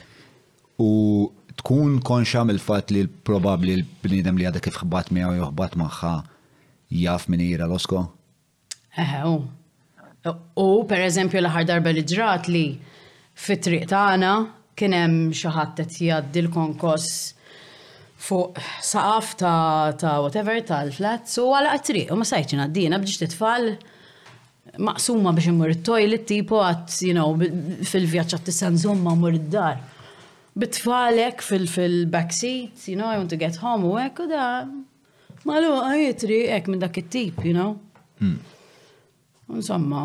U tkun konxa mill-fatt li probabbli l-bniedem li għadha kif ħbat miegħu jew ħbat magħha jaf min hija Rosko? Eħe, u. U pereżempju l-aħħar darba li ġrat li fit-triq tagħna kien hemm xi ħadd qed jgħaddi l-konkos fuq saqaf ta' whatever tal-flats u għalaq it-triq u ma sajtx ngħaddi jiena bdiet it-tfal Maqsuma biex immur it-toilet tipo għat, you know, fil-vjaġġ għat tista' nżomma mmur id-dar. Bit-tfalek fil-back seat, you know, I want to get home u hekk u da. Malu għajitri hekk minn dak it-tip, you know. Hmm. Insomma,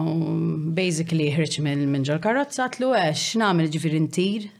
basically ħriġ minn ġol karozza tlu għax nagħmel ġifieri ntir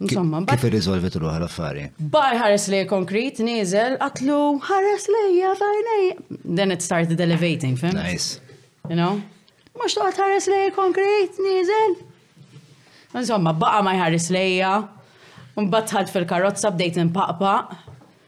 Insomma, Kif irriżolvit ruħa l-affari? Baj ħares li konkret, nizel, għatlu ħares li jgħatajnej. Then it started elevating, fim? Nice. You know? Mux toqgħod ħares li konkret, nizel. Insomma, baqa ma jħares lejja. Mbatt ħad fil-karozza bdejt npaqpaq.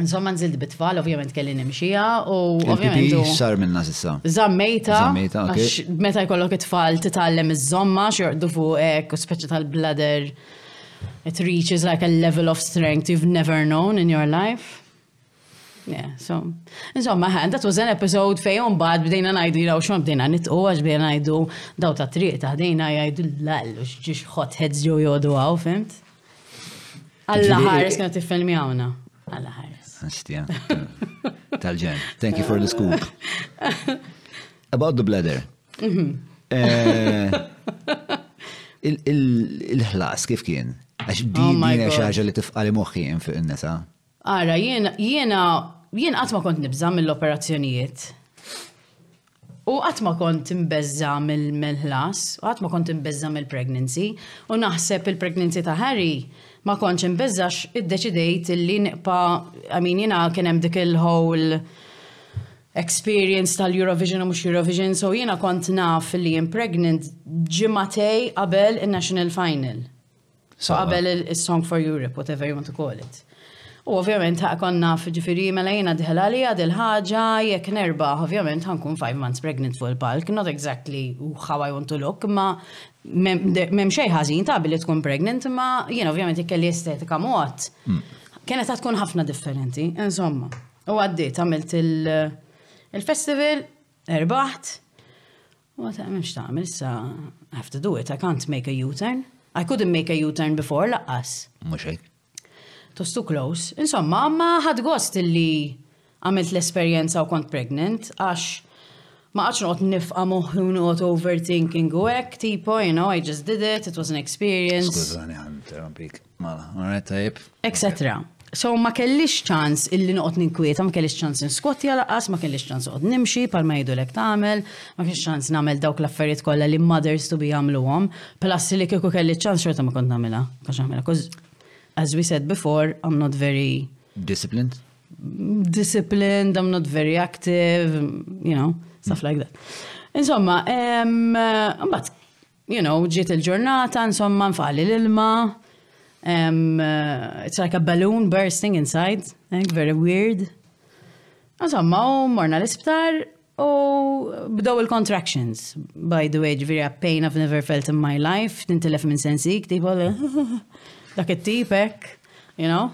Insomma, nżilt bit-tfal, ovvjament kelli nimxija u ovvjament. Il-pipi sar minna sissa. Zammejta. Zammejta, ok. Meta jkollok it-tfal titgħallem iż-żomma, xorqdu fuq ek, u speċi tal-bladder. It reaches like a level of strength you've never known in your life. Yeah, so. Insomma, ħan, that was an episode fej un bad bdejna najdu jiraw xon bdejna nitqu għax bdejna najdu daw ta' triq ta' bdejna jajdu l-lall u xġiġ hot heads ġo jodu għaw, fimt? Alla ħares kienu tifilmi għawna. Alla ħares. Astja. Tal-ġen. Thank you for the scoop. About the bladder. Mhm. Eh, il-ħlas kif kien? Għax oh din xaġa li tifqali moħħi fuq in-nisa. Ara, jien, jiena, jien qatt ma kont nibża' mill-operazzjonijiet. U qatt ma kont imbeżża' mill-ħlas, u qatt ma kont imbeżża' mill-pregnancy. U naħseb il-pregnancy ta' Harry ma kontx imbeżża' għax iddeċidejt illi nibqa', I mean, jiena kien hemm dik il-whole experience tal-Eurovision u mhux Eurovision, so jiena kont naf li jien pregnant ġimgħatej qabel in-national final. So qabel il-Song for Europe, whatever you want to call it. U ovvjament ta' konna fġifiri mela jena diħel għalija dil-ħagġa jek nerba, ovvjament ħankun five months pregnant fuq il-palk, not exactly how I want to look, ma mem xej ħażin ta' billi tkun pregnant, ma jena ovvjament ikkelli estetika mod. Hmm. Kienet ta' tkun ħafna differenti, insomma. U għaddit għamilt il-festival, erbaħt, Ma tagħmel x'tagħmel issa have to do it, I can't make a U-turn. I couldn't make a U-turn before laqqas. Mhux hekk. Twas too close. Insomma, ma ħadd gost illi għamilt l-esperjenza u kont pregnant għax ma qatx noqgħod nifqa' moħħi u noqgħod overthinking u hekk tipo, you know, I just did it, it was an experience. Skużani ħan interrompik. Mala, għarret tajib. Etc. So ma kellix ċans illi noqgħod ninkwieta, ma kellix ċans nskotja laqas, ma kellix ċans noqgħod nimxi pal ma jgħidu lek tagħmel, ma kellix ċans nagħmel dawk l-affarijiet kollha li mothers to be jagħmluhom, plus li kieku kelli ċans xorta ma kont nagħmilha, għax nagħmilha. Cause as we said before, I'm not very disciplined. Disciplined, I'm not very active, you know, stuff like that. Insomma, mbagħad You know, ġiet il-ġurnata, insomma, nfaqli l-ilma. Um, it's like a balloon bursting inside, like very weird. Insomma, u morna l-isptar u bdow il-contractions. By the way, ġviri a pain I've never felt in my life, nintilef minn sensik, tipo, dak it-tipek, you know.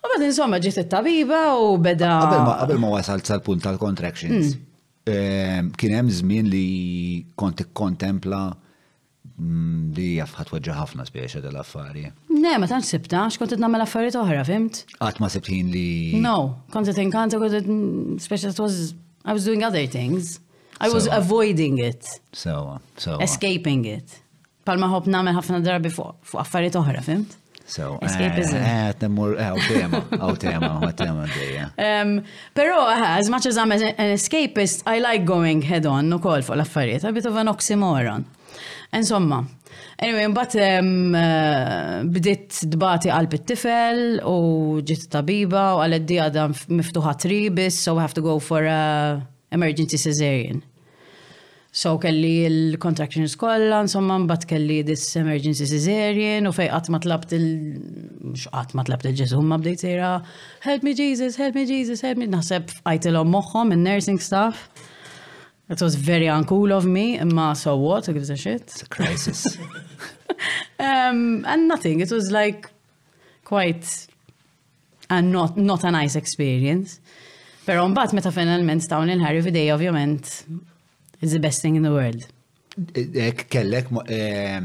U bad insomma ġiet it-tabiba u beda. Qabel ma wasalt sal-punt tal-contractions. Hmm. Kien hemm żmien li kont ikkontempla mm, li hija fħat weġġa' ħafna spiexa dal-affari. Le, ma tantx sibta, x'kont qed nagħmel affarijiet oħra, fimt? Qatt ma sibt ħin li. No, kont qed inkanta kont qed mm, speċa it was I was doing other things. I was avoiding it. Sewa, sewa. Escaping it. Palma ħobb nagħmel ħafna drabi fuq affarijiet oħra, fimt? So, escapism. Eh, temmur, eh, għaw tema, għaw tema, għaw tema dejja. Pero, eh, as much as I'm an escapist, I like going head on u kol fuq l-affarijiet, a bit of an oxymoron. Insomma, anyway, mbatt eh, bdiet dbati qalb it-tifel u ġiet tabiba u għalet di għadha miftuħa tribis, so we have to go for a emergency cesarean. So kelli l-contractions kollha, insomma mbagħad kelli this emergency cesarean u fej qatt ma tlabt il mhux qatt ma tlabt il-Ġesu, ma bdejt sejra help me Jesus, help me Jesus, help me naħseb fqajtilhom moħħhom in-nursing staff. It was very uncool of me, imma so what, who gives a shit? It's a crisis. um, and nothing, it was like quite And not, not a nice experience. Pero mbagħad meta finalment stawn il-ħarri fidej ovvjament it's the best thing in the world. Ek kellek eh,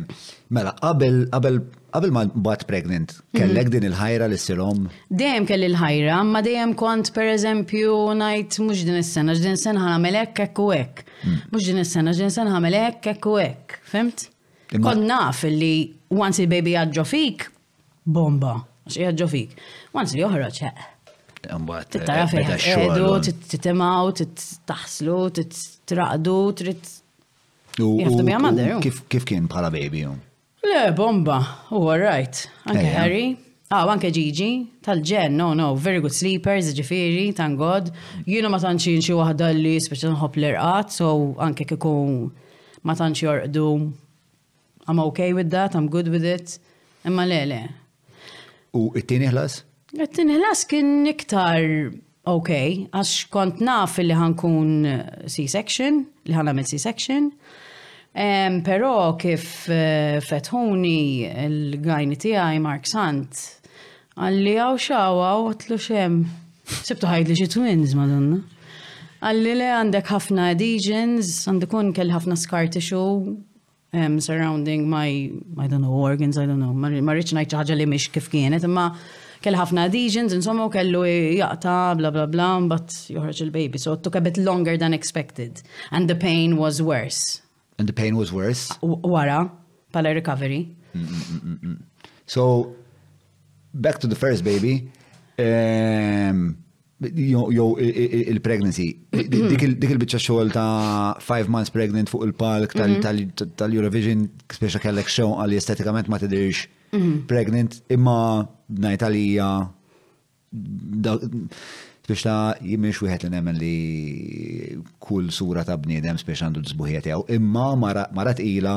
mela qabel qabel qabel ma bat pregnant, kellek mhm. din il-ħajra li silhom? Dejjem kelli l-ħajra, ma dejjem kont pereżempju ngħid mhux din is-sena, din is-sena ħamel hekk hekk u hekk. Mm. Mhux din is-sena, din is-sena ħamel hekk hekk u hekk. Fimt? Kont naf li once il-baby għadġo fik, Bomba. Għax qiegħed ġo fik. Once li joħroġ, eh. Imbagħad. Tittara eh, fejn xogħlu, titimgħu, taħslu, titraqdu, trid. Kif kien bħala baby? Le, bomba, u right. Anke Harry. Ah, anke Gigi, tal-ġen, no, no, very good sleepers, ġifiri, thank God. Jiena ma tanċin xi waħda li speċa nħobb l-irqat, so anke kikun ma tantx jorqdu I'm ok with that, I'm good with it, imma le le. U it-tieni ħlas? It-tieni ħlas kien iktar ok, għax kont naf li ħankun C-section, li ħan għamil C-section. Um, pero kif uh, fetħuni il-gajni tijaj Mark Sant, għalli għaw xawa u għatlu xem. Sibtu ħajd li xie twins, madonna. Għalli li għandek ħafna adhesions, għandikun kell ħafna scar tissue, um, surrounding my, I don't know, organs, I don't know, ma rridx ngħid xi ħaġa li mhix kif kienet, imma kell ħafna adhesions, insomma, u kellu jaqta, bla bla bla, but joħroġ il-baby. So it took a bit longer than expected. And the pain was worse. And the pain was worse? Wara, pala recovery. Mm, mm, mm, so, back to the first baby. Um, jew il-pregnancy, dik il-bicċa xogħol ta' five months pregnant fuq il-palk mhm. tal-Eurovision, speċa kellek xew għal estetikament ma tidirx mhm. pregnant, imma bnajt għalija biex ta' jimiex wieħed li nemmen li kull sura ta' bniedem speċa għandu t-zbuħiet jaw, imma marat ila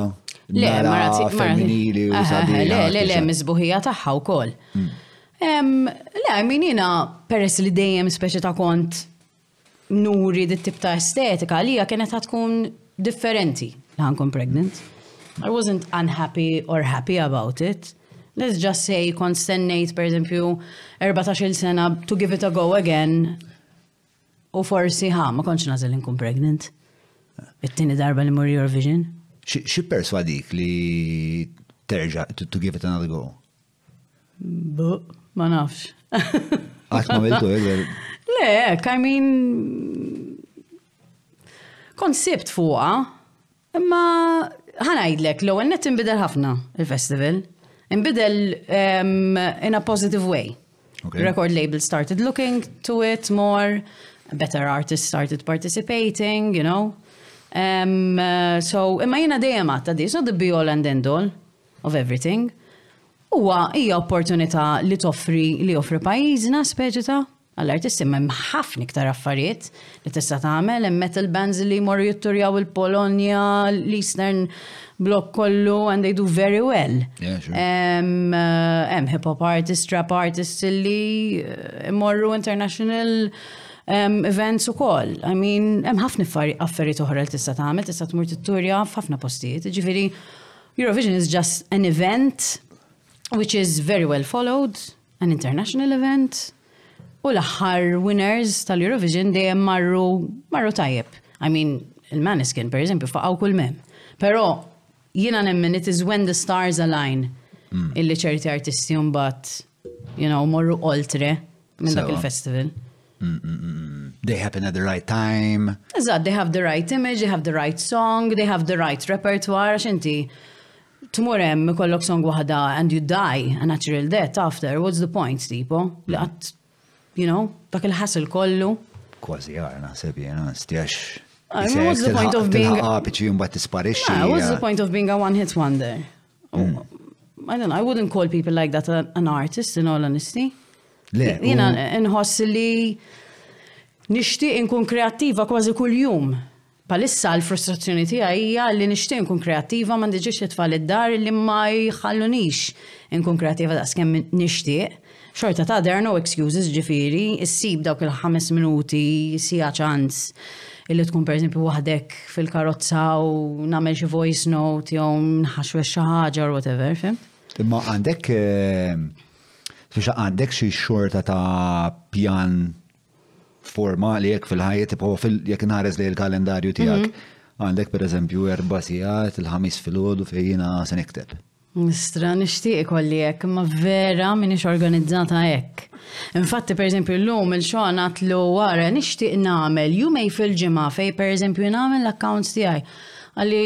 mara femminili u sabiħa. Le, le, le, mizbuħija taħħa u koll. Mm. Le, I mean jiena peress li dejjem speċi ta' kont nuri dit tip ta' estetika li hija kienet tkun differenti li ħankun pregnant. I wasn't unhappy or happy about it. Let's just say kont stennejt per eżempju 14 sena to give it a go again u forsi ha, ma kontx nażel inkun pregnant. It-tieni darba li muri Eurovision. Xi perswadik li terġa' to give it another go? B, ma nafx. Għat ma miltu, eh, Le, I mean, konsibt fuqa, imma ħanajdlek, l ewwel net imbidel ħafna il-festival. Imbidel um, in a positive way. Okay. Record label started looking to it more, better artists started participating, you know. Um, uh, so, imma jena dejjem għatta di, so the be all and end all. of everything, huwa hija opportunità li toffri li joffri pajjiżna speċi ta' għall-artisti hemm ħafna iktar affarijiet li tista' tagħmel hemm metal bands li jmorru jitturjaw il-Polonja, l-Eastern Bloc kollu and they do very well. Hemm eh, hip hop artists, trap artists li eh, jmorru international um, events ukoll. I mean, hemm ħafna affarijiet oħra li tista' tagħmel, tista' tmur titturja f'ħafna postijiet. Ġifieri Eurovision is just an event which is very well followed, an international event, u l-aħħar winners tal-Eurovision dejjem marru marru tajjeb. I mean, il-Maniskin, per eżempju, faqaw kull mem. Pero, jina nemmen it is when the stars align mm. illi ċerti artisti jumbat, you know, morru oltre minn dak il-festival. Mm, mm, mm, they happen at the right time. Eżatt, they have the right image, they have the right song, they have the right repertoire, għax inti tmur hemm ikollok song waħda and you die a natural death after, what's the point, tipo? Li qatt, you know, dak il-ħasil kollu. Kważi għar naħseb jena, stjax. What's the point of being a... What's the point of being a one-hit wonder? I don't know, I wouldn't call people like that an artist in all honesty. Le. Jina nħoss li nixtieq inkun kreattiva kważi kuljum. Palissa l-frustrazzjoni tiegħi hija li nixtieq inkun kreattiva ma ndiġiex it-tfal id-dar li ma jħallunix inkun kreattiva daqskemm nixtieq. Xorta ta' there are no excuses, ġifieri, issib dawk il-ħames minuti, siegħa ċans illi tkun pereżempju waħdek fil-karozza u nagħmel xi voice note jew nħaxwex xi ħaġa or whatever, fimt? Imma għandek eh, Sisha, għandek xi xorta ta' pjan forma li jekk fil-ħajja tipo jekk nħares li l-kalendarju tiegħek. Mhm. Għandek pereżempju erba' sigħat il-ħamis filgħodu fejn jiena se nikteb. Mistra, nixtieq ikolli hekk, imma vera m'iniex organizzata hekk. Infatti, per eżempju, l-lum il-xogħol għatlu wara nixtieq nagħmel jumej fil-ġimgħa fej per eżempju nagħmel l-accounts tiegħi. Għalli,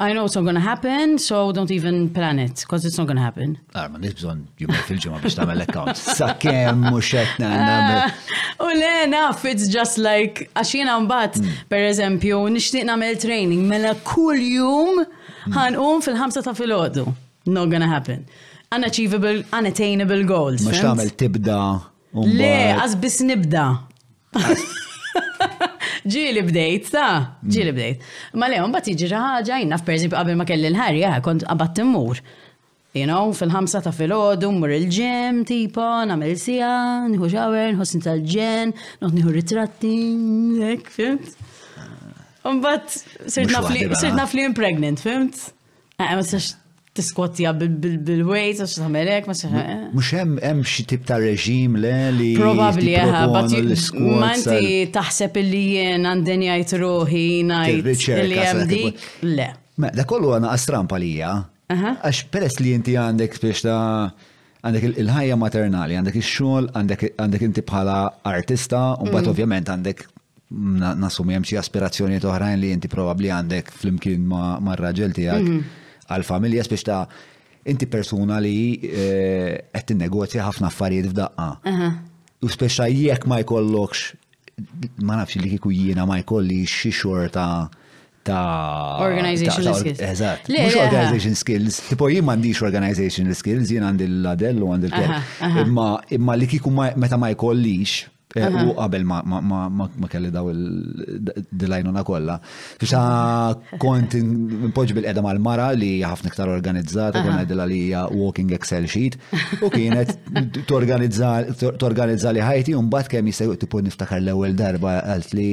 I know it's not gonna happen, so don't even plan it, because it's not gonna happen. Għar, ma nix bżon jumej fil-ġimgħa biex nagħmel l-account. Sa kemm mhux qed nagħmel. Ah, u le naf, it's just like għax jiena mbagħad, hmm. per eżempju, nixtieq nagħmel training mela kull jum Ħanqum fil-ħamsa ta' filgħodu. Not gonna happen. Unachievable, unattainable goals. Mux tagħmel tibda. Le, għaz biss nibda. ġili bdejt, sa, ġili bdejt. Ma le, un bat jiġi ħaġa, jina f'perżib qabel ma kelli l-ħarja, kont qabat timmur. You know, fil-ħamsa ta' filgħodu mmur il-gym, tipo, nagħmel siegħa, nieħu shower, nħossni tal-ġen, noqgħod nieħu ritratti, hekk, fimt? Mbagħad sirt naf li sirt naf li pregnant, fimt? Eh, ma sax tiskwattija bil-ways, għax tagħmel hekk, ma sax. Eh. Mhux hemm hemm xi tip ta' reġim le li. Probabbli eh, ma inti taħseb illi jien għandin jgħid ruħi ngħid li hemm dik. Le. Da kollu għana għastrampa li hija. Għax peress li inti għandek spiex ta' għandek il-ħajja maternali, għandek il-xol, għandek inti bħala artista, un bat mm. ovvjament għandek nasum jem xie aspirazzjoni toħrajn li inti probabli għandek fl-imkien ma' raġel tijak mm. għal-familja spiex ta' inti persuna li eh, qed negozja ħafna affarijiet f'daqqa. U speċa jekk ma jkollokx ma nafx li kiku jiena ma jkolli xi xorta ta' organizational skills. Eżatt. Mux organizational skills. Tipo jien m'għandix organizational skills, jien għandi l-ladell u għandi l-kerb. Imma imma li kiku meta ma jkollix eh, u qabel ma kelli daw il-dilajnuna kollha. Fixa kont impoġġi bil-qeda mal-mara li ħafna iktar organizzata, kont għedila li hija walking Excel sheet u kienet torganizza li ħajti u mbagħad kemm jista' tipo niftakar l-ewwel darba għalt li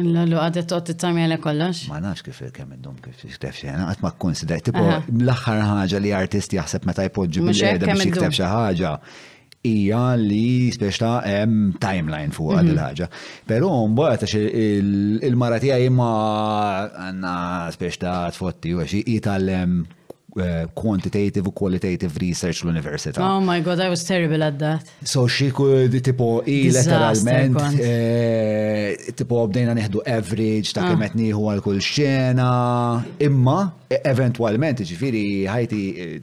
Alla lu għadet toqgħod tittamja għalek kollox. Ma nafx kif kemm indum kif tikteb xi ħena, qatt ma kkunsidra tipo l-aħħar ħaġa li artist jaħseb meta jpoġġi bil-qiegħda biex jikteb xi ħaġa hija li spiex ta' hemm timeline fuq għad mhm. il-ħaġa. Però mbagħad għax il-mara tiegħi ma għandna spiex ta' tfotti u xi jitgħallem Eh, quantitative u qualitative research l-Università. Oh my god, I was terrible at that. So she could tipo i letteralment eh, tipo bdejna neħdu average ta' ah. kemm qed nieħu għal kull xena, imma e, eventwalment ġifieri ħajti eh,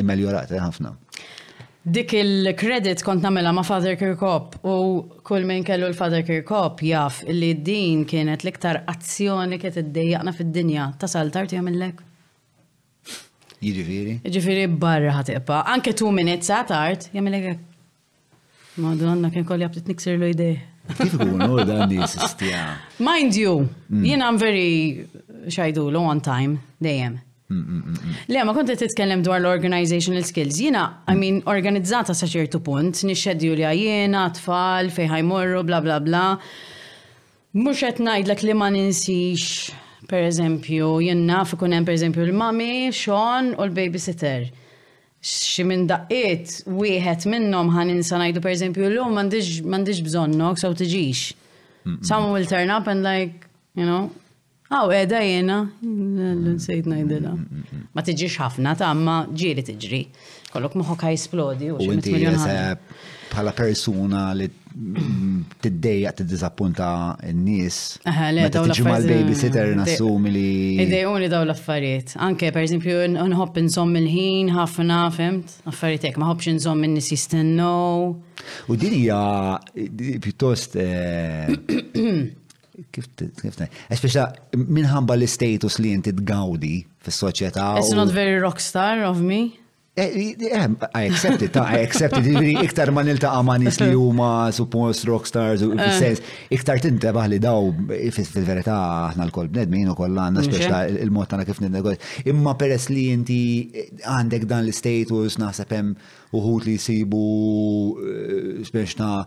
immeljorat ħafna. Dik il-credit kont namela ma' Father Kirkop u kull min kellu l-Father Kirkop jaf li din kienet l-iktar azzjoni kiet id-dejjaqna fid-dinja ta' saltar tijam il-lek. Jiġifieri? Jiġifieri barra ħatiqpa. Anke two minutes sa tard, jagħmilek hekk. Madonna kien kolli għabtit niksir l idej. Kif ikun u dan li jisistija? Mind you, mm. jien I'm very xajdu l on time dejjem. Mm, mm, Le, ma konti titkellem dwar l-organizational skills. Jina, I mean, organizzata sa ċertu punt, nixxedju li għajjena, tfal, fejħaj morru, bla bla bla. Mhux qed ngħidlek li ma ninsix, pereżempju, jien naf ikun hemm pereżempju l-mami, Sean u l-babysitter. Xi minn daqqiet wieħed minnhom ħa ninsa ngħidu pereżempju llum m'għandix bżonnok sew tiġix. Some will turn up and like, you know, Aw, edha jena, l-insejt najdela. Ma tiġiġ ħafna ta' ma ġiri tiġri. Kollok moħok ħaj splodi u ximit miljon Bħala persuna li t-dejja t-dizappunta n-nis. Meta tiġi mal-babysitter nassumi li. Idejuni daw l-affarijiet. Anke, per eżempju, nħobb nżomm il-ħin ħafna, fimt? Affarijiet ek, ma ħobbx nżomm il-nis jistennu. U din hija pjuttost eh, kif kif Espeċa minħabba l-istatus li inti tgawdi fis-soċjetà. It's not very rockstar of me. Eh, eh, eh, I accept it, I accept it, ġiviri iktar ma niltaqa ma nis li huma suppost rockstars u fil-sens, iktar tintebaħ li daw fil-verità aħna l-kol bnedmin u koll għanna speċta il-mod tagħna kif ninnegozja. Imma peress li inti għandek dan l-status naħseb hemm uħud li jsibu speċ ta'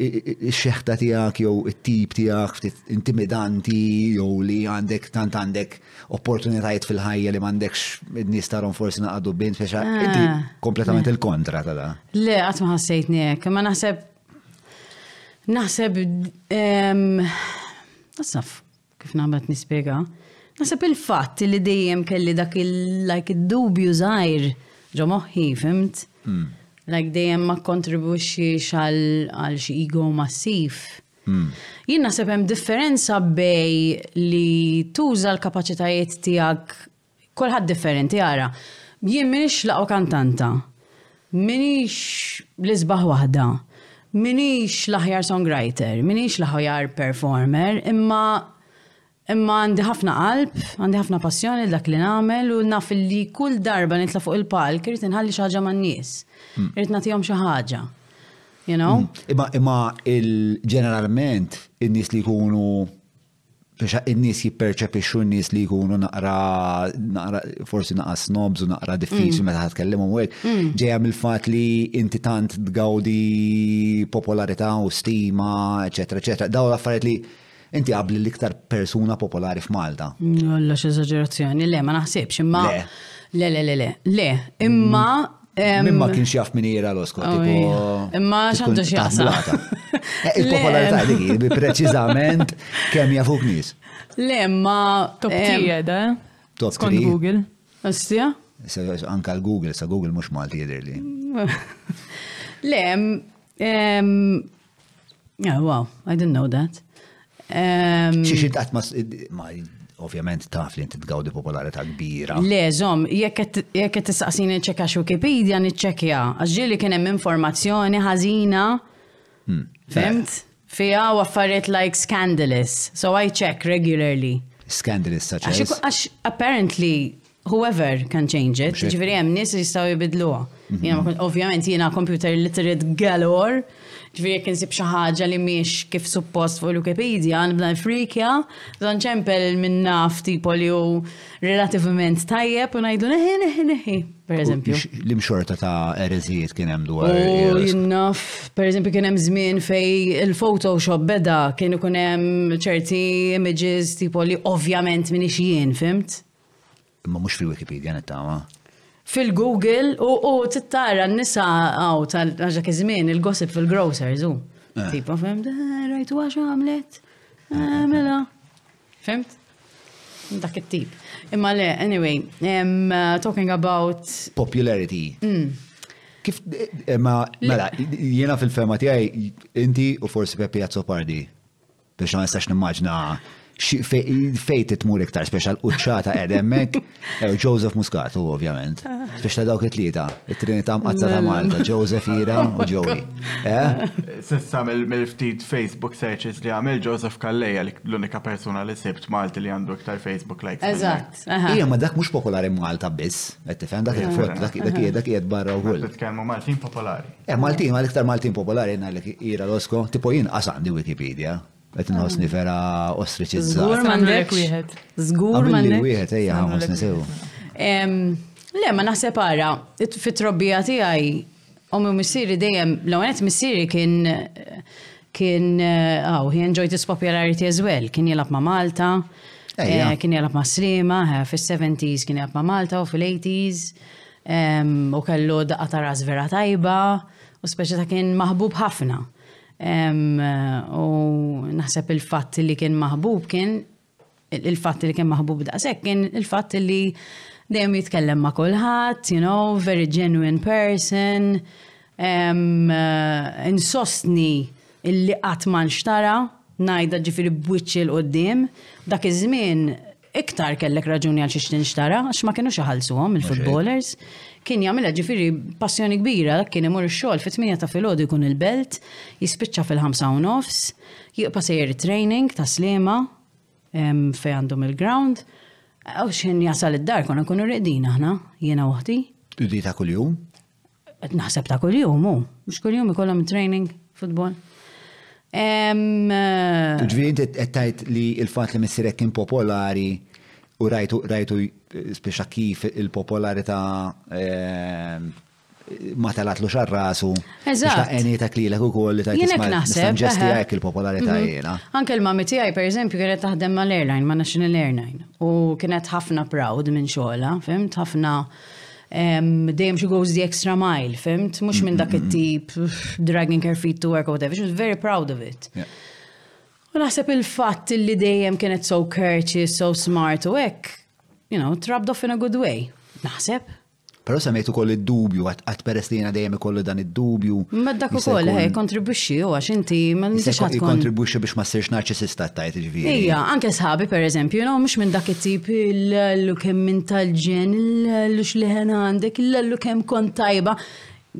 xeħta tijak jew it-tip tijak ftit intimidanti jew li għandek tant għandek opportunitajiet fil-ħajja li m'għandekx id-nies tarom forsi naqadu bin speċa ah. inti kompletament il-kontra ta' da. Le, qatt ma ħassejtni hekk, ma naħseb naħseb ehm, nasaf Kif nagħmel nispjega? Naħseb il-fatt li dejjem kelli dak il-like id-dubju żgħir ġo moħħi, fimt? Hmm. Like dejjem ma kontribwixxiex għal xi ego massiv. Hmm. Jien naħseb hemm differenza bej li tuża l-kapaċitajiet tiegħek Kulħadd differenti ara. Jien m'iniex l-aqwa kantanta. M'iniex l-isbaħ waħda. M'iniex l-aħjar songwriter. M'iniex l-aħjar performer. Imma imma għandi ħafna qalb, għandi ħafna passjoni dak li nagħmel u naf li kull darba nitla' fuq il-palk irid inħalli xi ħaġa man-nies. Hmm. Irid nagħtihom xi ħaġa. You know? Hmm. Imma imma il-ġeneralment in-nies li jkunu biex in-nies jipperċepixxu n-nies li jkunu naqra naqra forsi naqra snobs u naqra diffiċli mm. meta tkellem u hekk mm. ġejja mill-fatt li inti tant tgawdi popolarità u stima, eċetera, eċetera. Daw l-affarijiet li inti għabli l-iktar persuna popolari f'Malta. Għalla mm, x'eżaġerazzjoni, le ma naħsibx imma. Le, le, le, le, le, imma Min ma kienx jaf min jira l-osko. Oh, Imma xandu xjaqsa. Eh, il-popolarità dik bi preċiżament kemm jafuk nies. Le, ma. Top 3 jeda. Top 3. Skont Google. Astja? Anka l-Google, sa Google mux Malti jidirli. Le, Yeah, wow, I didn't know that. Um, xi xi qatt ma ovvjament taf li inti tgawdi popolarità kbira. Le, zom, jekk qed tistaqsini ċekka Wikipedia niċċekkja, għax ġieli kien hemm informazzjoni ħażina. Hmm. Fimt? Fija u affarijiet like scandalous. So I check regularly. Scandalous such as? Għax apparently Whoever can change it, ġviri hemm nis li jistaw jibidluha. Mhm. Ovvjament jiena computer literate galore, ġviri jekk insib xi ħaġa li mhix kif suppost fuq Wikipedia, nibda frikja, dan ċempel minn naf tipo li hu relativament tajjeb u ngħidu neħi neħi neħi, per eżempju. L-imxorta ta' erezijiet kien hemm dwar. Naf, per eżempju kien hemm żmien fej il-Photoshop beda kien ikun hemm ċerti images tipo li ovvjament minix jien, fimt? Imma mhux fil-Wikipedia nittama. Fil-Google u u tittara n-nisa għaw tal-dak iż-żmien il-gossip fil-grocers u. Eh. Tipo, fem, rajtu għax għamlet. Eh, eh, mela. Fimt? Dak it-tip. Imma le, anyway, um, uh, talking about. Popularity. Mm. Kif, ma, mela, jena fil-fema tijaj, inti u forsi Peppi Azzopardi. biex ma nistax nimmaġna fej titmur iktar, speċa l-qċata edemmek, ew Joseph Muscat, u ovvjament. Speċa dawk it-tlieta, it-trinita mqazza ta' Malta, Joseph Ira u Joey. Eh? Sissa mill-ftit Facebook searches li għamil Joseph Kalleja, l-unika persona li sibt Malti li għandu iktar Facebook likes. Eżatt. Ija, ma dak mhux popolari Malta biss, qed tifhem dak il-fot, dak qiegħed dak qiegħed barra wkoll. Titkellmu Maltin popolari. Eh, Maltin, għal iktar Maltin popolari ngħidlek ira l-osko, tipo jien qasam di Wikipedia. Qed nħossni ah. vera ostriċizzat. Żgur m'għandek wieħed. Żgur m'għandek. Wieħed ejja ħammos nisew. Le, ma naħseb ara, fit-trobbija tiegħi Ommi u missieri dejjem, l-ewwel qed missieri kien kien aw, he enjoyed his popularity as well, kien jilgħab ma' Malta, eh, kien jilgħab ma' Slima, eh, fis-70s kien jilgħab ma' Malta u fil-80s, u kellu daqqa ta' ras vera tajba, u speċi ta' kien maħbub ħafna. U naħseb il-fatt li kien maħbub kien il-fatt li kemm maħbub daqshekk kien il-fatt li dejjem jitkellem ma' kulħadd, you know, very genuine person, um, insostni illi qatt ma nxtara, ngħidha ġifieri b'wiċċi l qudiem dak iż-żmien iktar kellek raġuni għal xiex tinxtara, għax ma kienu xaħalsuhom il-footballers. Kien jagħmilha ġifieri passjoni kbira, kien imur ix-xogħol fit-8 ta' filgħodu jkun il-belt, jispiċċa fil-5 u nofs, Jibqa' sejjer it-training ta' Sliema fejn għandhom il-ground. Aw xejn jasal id-dar konna nkunu riqdin aħna, jiena uħti. Tibdi ta' kuljum? Qed naħseb ta' kuljum hu, mhux kuljum ikollhom training futbol. Eh, Ġifieri inti qed tgħid li l-fatt li missirek kien popolari u rajtu rajtu eh, spiċċa kif il-popolarità eh, ma telatlux għal rasu. Eżatt. Għenita klilek u koll li ta' jisma naħseb. Ġesti għek il-popolarità mhm. jena. Anke l-mami tijaj, per eżempju, kienet taħdem ma l-airline, ma National Airline. U kienet ħafna proud minn xoħla, fimt, ħafna dejjem she goes the extra mile, fimt, mux minn dak it-tip dragging her feet to work or whatever, she was very proud of it. Yeah. U naħseb il-fatt li dejjem kienet so courteous, so smart u hekk, you know, trapped off in a good way. Naħseb, Però semmejt ukoll id-dubju, għad peress li jiena dejjem ikollu dan id-dubju. Ma dak ukoll ħej kontribwixxi u għax inti ma nixtiex ħadd kontribwixxi biex ma ssirx narċisista tajt ġifieri. Ija, anke sħabi pereżempju, no mhux minn dak it-tip l-llu kemm minn tal-ġen, l-llu x'leħen għandek, l-llu kemm kont tajba.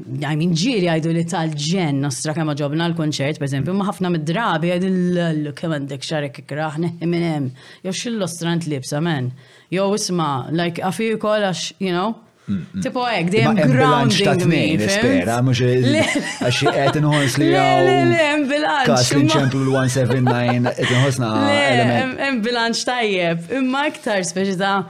I mean, ġiri għajdu li tal-ġen nostra kemm ġobna l-konċert, per eżempju, ma ħafna mid-drabi għajdu l-llu kemm għandek xarek ikraħ neħi minn hemm. Jew xill-ostrant libsa, men. Jew isma' like af iekol għax, you know. Tipo hekk, dejjem ground ta' tnejn, nispera, mhux għax qed inħoss li hawn. Le, le, hemm bilanċ. Kas li ċemplu l-179 qed inħossna. Hemm bilanċ tajjeb, imma iktar speċi ta'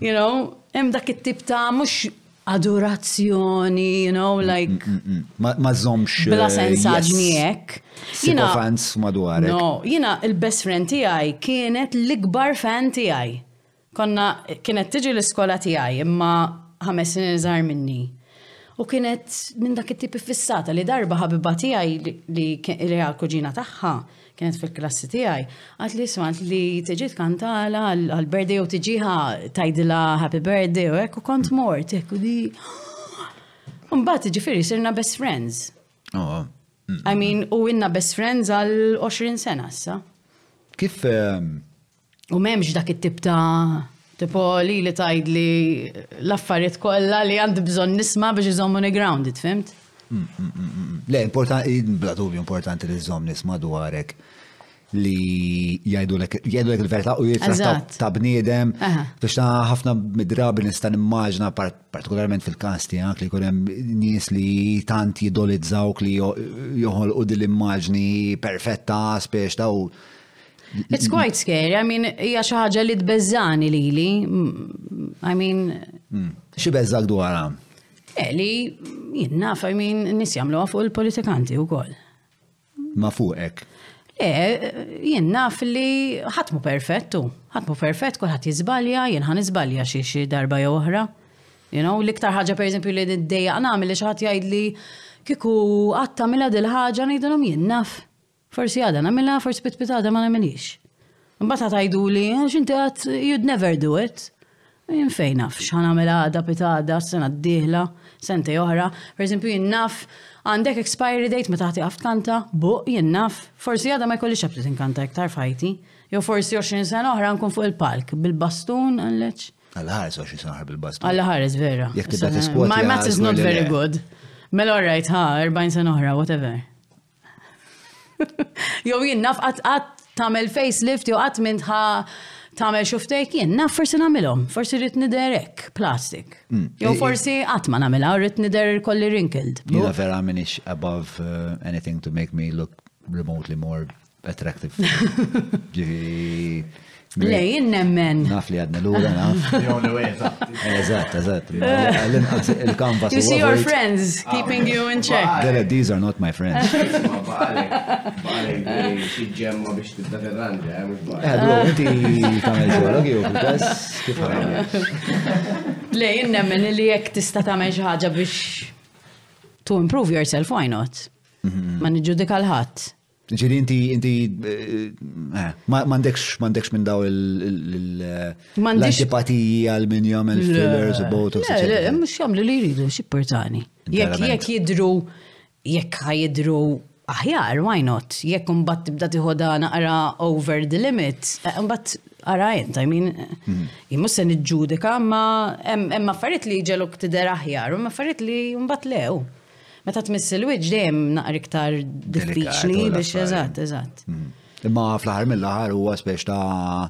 you know, hemm dak it-tip ta' mhux Adurazzjoni, you know, like. Ma żommx. Bla sensaġni hekk. Jina fans madwarek. No, jina il-best friend tiegħi kienet l-ikbar fan tiegħi. Konna kienet tiġi l-iskola tiegħi imma ħames snin iżgħar minni. U kienet minn dak it-tip fissata li darba ħabiba tiegħi li għal kuġina tagħha kienet fil-klassi tiegħi, għat li smant li tiġi tkantala għal-birthday u tiġiħa tajdila happy birthday u ekku kont mort, ekku di. Mbagħad ġifieri sirna best friends. Oh, mm. I mean, u inna best friends għal 20 sena issa. Kif ehm, U m'hemmx dak it-tip ta' tipo lili tgħidli l-affarijiet kollha li għandi bżonn nisma' biex iżommuni grounded, fhimt? Le, importanti, bla dubju importanti li żomm nies madwarek li jgħidulek il-verità u jitrattaw ta' bniedem. Biex ta' ħafna mid-drabi nista' nimmaġna partikolarment fil-każ tiegħek li jkun hemm nies li tant jidolizzawk li joħolqu din l-immaġni perfetta spiex ta' It's quite scary, I mean, hija xi ħaġa li tbeżżani lili. I mean. Hmm. Xi beżżak dwarha? Eh, li jien naf, I mean, nis jagħmluha fuq il-politikanti wkoll. Ma fuqek. Le, jien naf li ħatmu perfettu. Ħatmu perfett, kulħadd jiżbalja, jien ħan iżbalja xi xi darba jew oħra. You know, l-iktar ħaġa pereżempju li d-dejja nagħmel li xi ħadd jgħidli kiku għatta mela dil-ħaġa ngħidilhom jien naf. Forsi għada nagħmilha, forsi pitpit għada ma nagħmilhiex. Imbagħad ħa tgħiduli, għax inti qatt you'd never do it. Jien fejn naf x'ħa nagħmel għada, pit għada, s-sena d-dieħla, sentej oħra. Pereżempju jien naf għandek expiry date meta ħadd iqaf tkanta, buq jien naf, forsi għada ma jkollix abtit inkanta iktar f'ħajti. Jew forsi 20 sena oħra nkun fuq il-palk bil-bastun għalleċ. Alla ħares 20 sena oħra bil-bastun. Alla ħares vera. Jekk tibda tiskwotja. My math is not very good. Mela all right, ha, 40 sena oħra, whatever. Jew jien naf qatt qatt tagħmel facelift jew qatt minn tħa tagħmel xuftejk jien naf forsi nagħmilhom, forsi rrid nidher hekk plastik. Mm. Jew eh, eh. forsi qatt ma nagħmilha rrid nidher kolli wrinkled. Jiena vera minix above uh, anything to make me look remotely more attractive. Ġifieri Le, jien nemmen. Naf li għadna l-ura, naf. Eżatt, eżatt. Il-kanvas. You see your friends keeping you in check. Dele, these are not my friends. Xieġemma biex tibda t-ranġa, eh, mux bħal. Għadlu, eh, inti kamel ġeologi u fil-kas, kif Le, jien nemmen li jek tista tamel ħaġa biex to improve yourself, why not? Mhm. Ma nġudika l-ħat. Ġiri inti, inti, eh, mandekx, mandekx minn daw l-antipatiji għal min jagħmel fillers u botox. Le, le, mux jagħmlu li jridu, xipportani. Jekk jekk jidru, jekk ħajidru aħjar, why not? Jekk mbagħad tibda tiħodha naqra over the limit, eh, mbagħad ara jent, I mean, mhm. jimmu se nġudika, ma hemm affarijiet li ġeluk tidher aħjar, u affarijiet li mbagħad lew. Meta tmiss il-wiċċ dejjem naqra iktar diffiċli biex eżatt, eżatt. Mm. Imma fl-aħħar mill-aħħar huwa spex ta'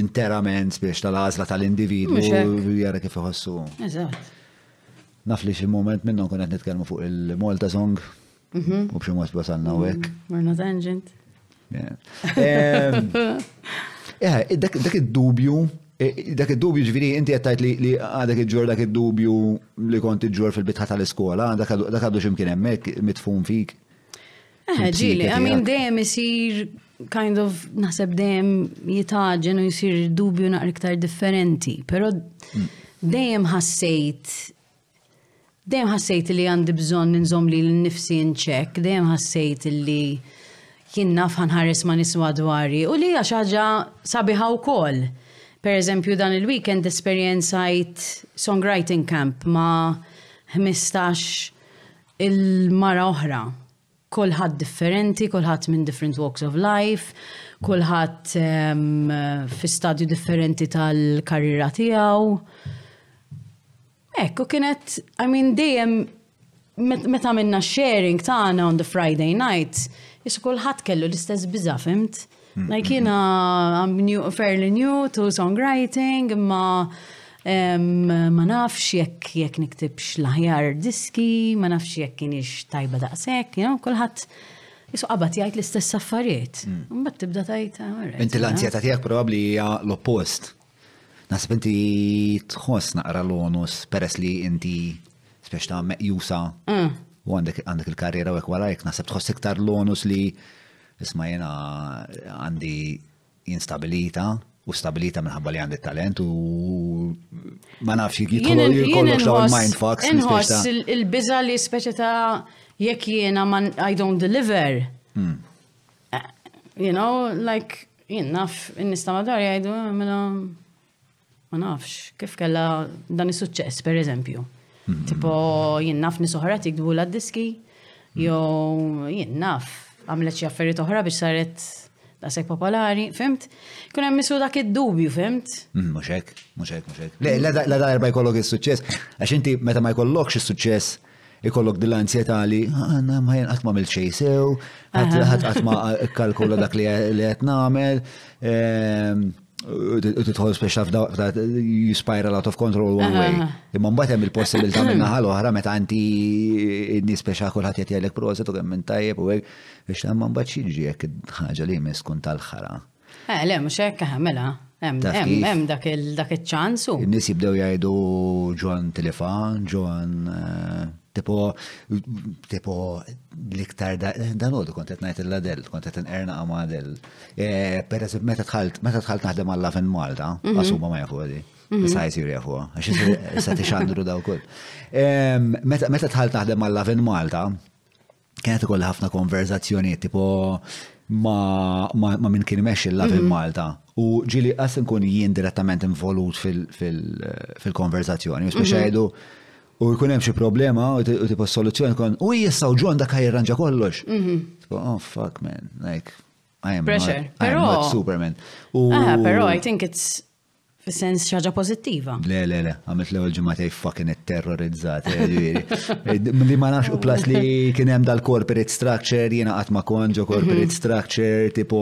interament spex tal-għażla tal-individwu jara kif iħossu. Eżatt. Naf li xi moment minnhom kun qed nitkellmu fuq il-Malta Song mhm. u b'xi mod wasalna hekk. Mm. Marna tangent. Eh, dak id-dubju, eh, dak id-dubju ġviri, inti għattajt li għadek id-ġor dak id-dubju li kont id-ġor fil-bitħa tal-iskola, dak għaddu ximkien emmek, mitfum fik. Eh, ġili, għamin dejjem isir kind of naħseb dejjem jitaġen u jisir dubju naqra iktar differenti, pero mm. dejjem ħassejt Dejjem ħassejt li għandi bżonn inżomm lili nnifsi in check, dejjem ħassejt li jien naf ħa nħares ma' nies madwari u li hija xi ħaġa sabiħa wkoll. Per eżempju dan il-weekend esperjenzajt songwriting camp ma' ħmistax il-mara oħra. kulħadd differenti, kulħadd minn different walks of life, kulħadd ehm, fi stadju differenti tal-karriera tiegħu. Ekk, u kienet, I mean, dejjem meta minna sharing tagħna on the Friday night, jissu kulħadd kellu l-istess biża, fimt? Mm-hmm. Like jina I'm new, fairly new to songwriting, ma ma nafx jekk jekk niktibx l-aħjar diski, ma nafx jekk kienix tajba daqshekk, you know, kulħadd Isu qabat jgħid l-istess affarijiet. Mm. Mbagħad tibda tajt. Ah, Inti l-anzjetà tiegħek probabbli hija l-oppost. Naħseb inti tħoss naqra l-onus peress li inti spiex ta' meqjusa mm. u għandek il-karriera u hekk warajk, naħseb tħoss iktar l-onus li isma' jiena għandi jinstabilita u stabilita minħabba li għandi talent u ma nafx jikollok xaw mindfucks. Inħoss il-biża li speċa ta' jekk jiena I don't deliver. Mm. You know, like, jien naf, nista madwar jgħidu, eh, mela, ma nafx, kif kella dan is suċċess per eżempju. Mhm. Tipo, jien naf nisoħra tikdbu la diski, jew jien naf, għamlet xi affarijiet oħra biex saret daqshekk popolari, fimt? Kun hemm misu dak id-dubju, fimt? Mhm, mhux hekk, mhux hekk, mhux hekk. Le, la darba jkollok is-suċċess, għax inti meta ma jkollokx is-suċċess, ikollok din l-ansjetà li għandna ma jien qatt m'għamilt xejn sew, ħadd qatt ma kkalkula dak li qed nagħmel. Ehm, u titħol speċa f'da you spiral out of control one way. Imma mbagħad hemm il-possibilità minn naħa l-oħra meta anti n-nies speċa kulħadd jgħid jgħidlek proset u kemm minn tajjeb u hekk biex hemm mbagħad xiġri jekk ħaġa li jmiss kun tal-ħara. Eh, le, mux hekk, eh, mela. Hemm dak il-ċansu. Nis jibdew jgħidu ġon telefon, ġon eh, tipo, tipo l-iktar dan għodu kontet najt il-ladel, kontet n-erna għama għadel. Eh, per eżib, meta tħalt, meta tħalt naħdem għalla fin Malta, mhm. għasuma ma jafu għadi. Mhm. Issa jisir jafu, għax sa t-xandru daw kull. Meta tħalt naħdem għalla fin Malta, kienet ikolli ħafna konverzazzjonijiet tipo ma, ma, ma min kien mex il-lab mhm. il-Malta. U ġili qas nkun jien direttament involut fil-konverzazzjoni, fil, fil, fil mhm. għajdu u jkun hemm xi problema u tipo soluzzjoni kon u jissa u ġon dak jirranġa kollox. Mhm. Oh fuck man, like I am pressure. Not, I am not Superman. U, uh, però I think it's Fis-sens xi ħaġa pożittiva. Le, le, le, għamilt l-ewwel ġimgħatej fucking it-terrorizzat, li ma nafx u plus li kien hemm dal-corporate structure, jiena qatt ma kont ġo corporate mhm. structure, tipo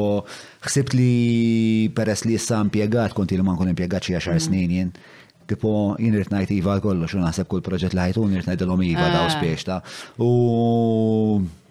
ħsibt li peress li issa impjegat kont li ma nkun impjegat xi għaxar mhm. snin jien. Tipo, jien rrit ngħid iva kollox u naħseb kull proġett li ħajtun rrit ngħidilhom iva daw ah. spiex ta' u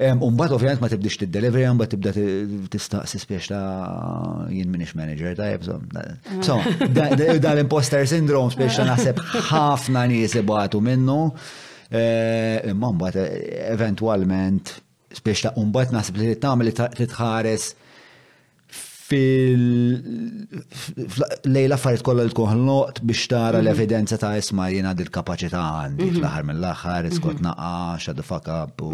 U mbagħad ovvjament ma tibdix tiddeliveri, mbagħad tibda tistaqsi spiex ta' jien minix manager ta' jibżom. So, da l-imposter syndrome spiex ta' naħseb ħafna nies ibatu minnu, eh, imma mbagħad eh, eventwalment spiex ta' mbagħad naħseb li tagħmel li tħares fil-lejla affarijiet kollha li tkun ħloqt biex tara mhm. l-evidenza ta' isma' jien għandi l-kapaċità għandi mhm. fl-aħħar mill-aħħar mhm. iskot naqa' xadu fuck up u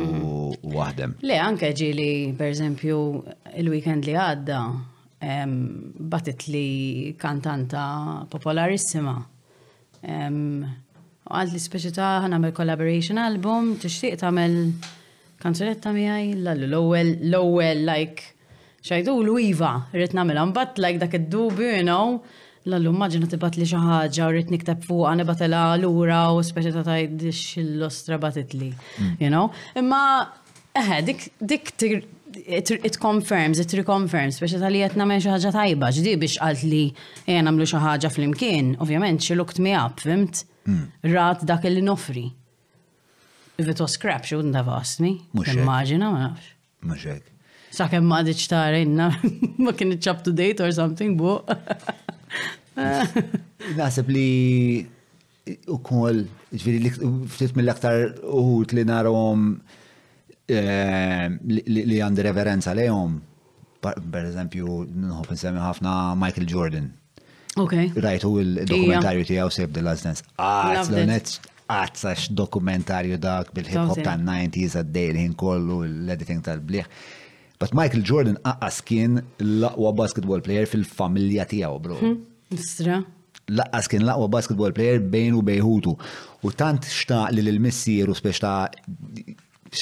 waħdem. Le anke ġieli pereżempju il-weekend li għadda batit li kantanta popolarissima Għad li speċi ta' ħanamel collaboration album, tixtieq tagħmel kanzunetta miegħi l-ewwel l-ewwel like xajdu l-wiva rrid nagħmilha mbagħad like dak id-dubju you know l-allu maġina tibgħat li xi ħaġa u rrid nikteb fuqha nibatilha lura u speċi ta' tgħidx l-ostra batitli. Hmm. You know? Imma Eħe, dik dik it confirms, it reconfirms, biex ta' li qed nagħmel xi ħaġa tajba, ġdi biex qalt li ejja nagħmlu xi ħaġa flimkien, ovvjament xi looked me up, fimt? Hmm. Rat dak li nofri. If it was scrap, she wouldn't have asked me. Immaġina, ma nafx. Mhux hekk. Sakemm ma għaditx tara inna, ma kien up to date or something, bu. Naħseb li U kol, ġviri, ftit mill-aktar uħut li narom eh, li għandi reverenza lejhom, per eżempju, nħob nsemmi ħafna Michael Jordan. Ok. Rajtu il-dokumentarju tiegħu Save the Last Dance. Għaz, l-net, għazzax dokumentarju dak bil-hip hop ta' 90s għaddej l-ħin kollu l-editing tal-bliħ. But Michael Jordan aqqas kien l-aqwa basketball player fil-familja tiegħu, bro. Hmm. Istra. Lanqas kien l-aqwa basketball player bejnu u bejn ħutu. U tant xtaq li lil missieru spiex ta'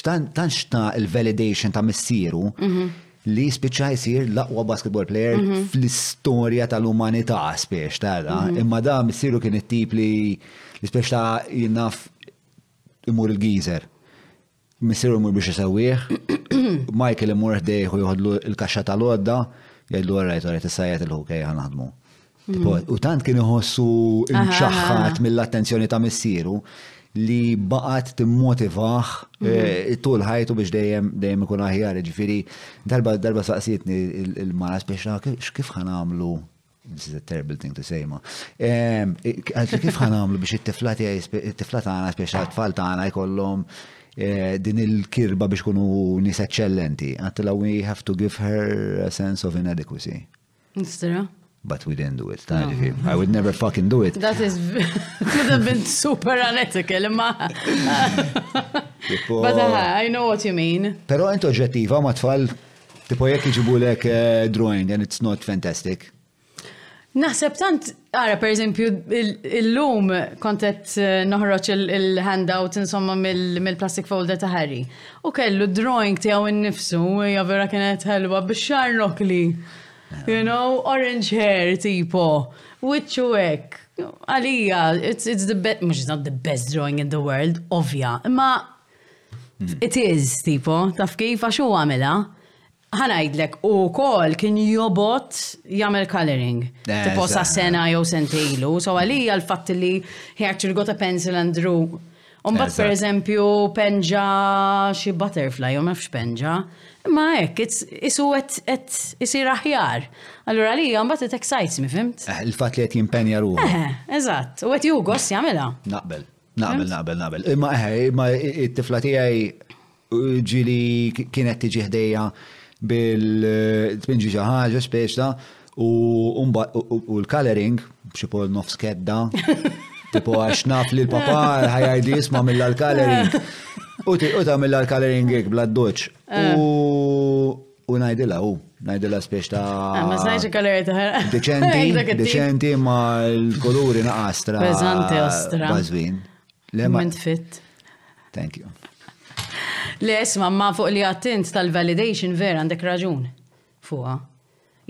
tant xtaq il-validation ta' missieru mhm. li spiċċa jsir l-aqwa basketball player mhm. fl-istorja tal-umanità spiex ta' mhm. imma da missieru kien it-tip li spiex ta' jinnaf imur il-gizer Missieru jmur biex isewwih, Michael imur ħdejh u jħodlu l-kaxxa tal-għodda, jgħidlu għarrajt, għarrajt, issa jgħet il-ħuk, ejja naħdmu. U tant kien iħossu imċaħħat mill-attenzjoni ta' missieru li baqat timmotivaħ eh, tul ħajtu biex dejjem dejjem ikun aħjar, ġifiri, darba darba saqsietni il-mara speċa kif ħan għamlu This is a terrible thing to say, ma. Ehm, Għalfi kif ħanamlu biex it-tifla tiegħi, it-tifla tagħna, speċa t-tfal tagħna jkollhom eh, din il-kirba biex kunu nis eccellenti. Għattila, we have to give her a sense of inadequacy. Nistra? But we didn't do it. Ta' ġifi, I would never fucking do it. That is, could have been super unethical, imma. But uh, I know what you mean. Pero ent oġġettiva ma tfal Tipo jekk iġibulek eh, drawing and it's not fantastic. Naħseb tant, għara, per eżempju, il-lum kontet eh, noħroċ il-handout insomma mill-plastic folder ta' Harry. U kellu drawing tijaw innifsu, hija vera kienet ħelwa biex xar nokli. You know, orange hair tipo, witchu ek. Għalija, it's, it's the best, mux not the best drawing in the world, ovvja. Ma It is, tipo, taf kif għax u għamela. Ħanajdlek, u kol kien jobot jamel coloring. Eh, tipo sa sena jew sentejlu. So għalija l-fat li he actually got a pencil and drew. Umbat per eżempju penġa xi butterfly, jew nafx penġa. Ma hekk, isu qed isir aħjar. Allura li jgħambat it excites me, fimt? Eh, il-fat li qed jimpenja ruħu. Eh, eżatt, u qed jugost jagħmilha. Naqbel. Naqbel, naqbel, naqbel. Imma eħe, imma it-tifla tiegħi ġili kienet tiġi ħdejja bil-tpinġi xi ħaġa speċ da u l-coloring b'xi pol nofs kedda tipo għax naf li l-papa ħajajdi jisma mill coloring U ta' mill coloring għek bla doċ. Eh. U U ngħidilha hu, ngħidilha spiex ta' ah, Ma żgħidx il-kalera ta' Deċenti, deċenti ma l-kuluri naqastra. Peżanti ostra. Bażwin. Mint fit. Thank you. Le, isma, ma fuq li għattint tal-validation vera għandek raġun fuqa.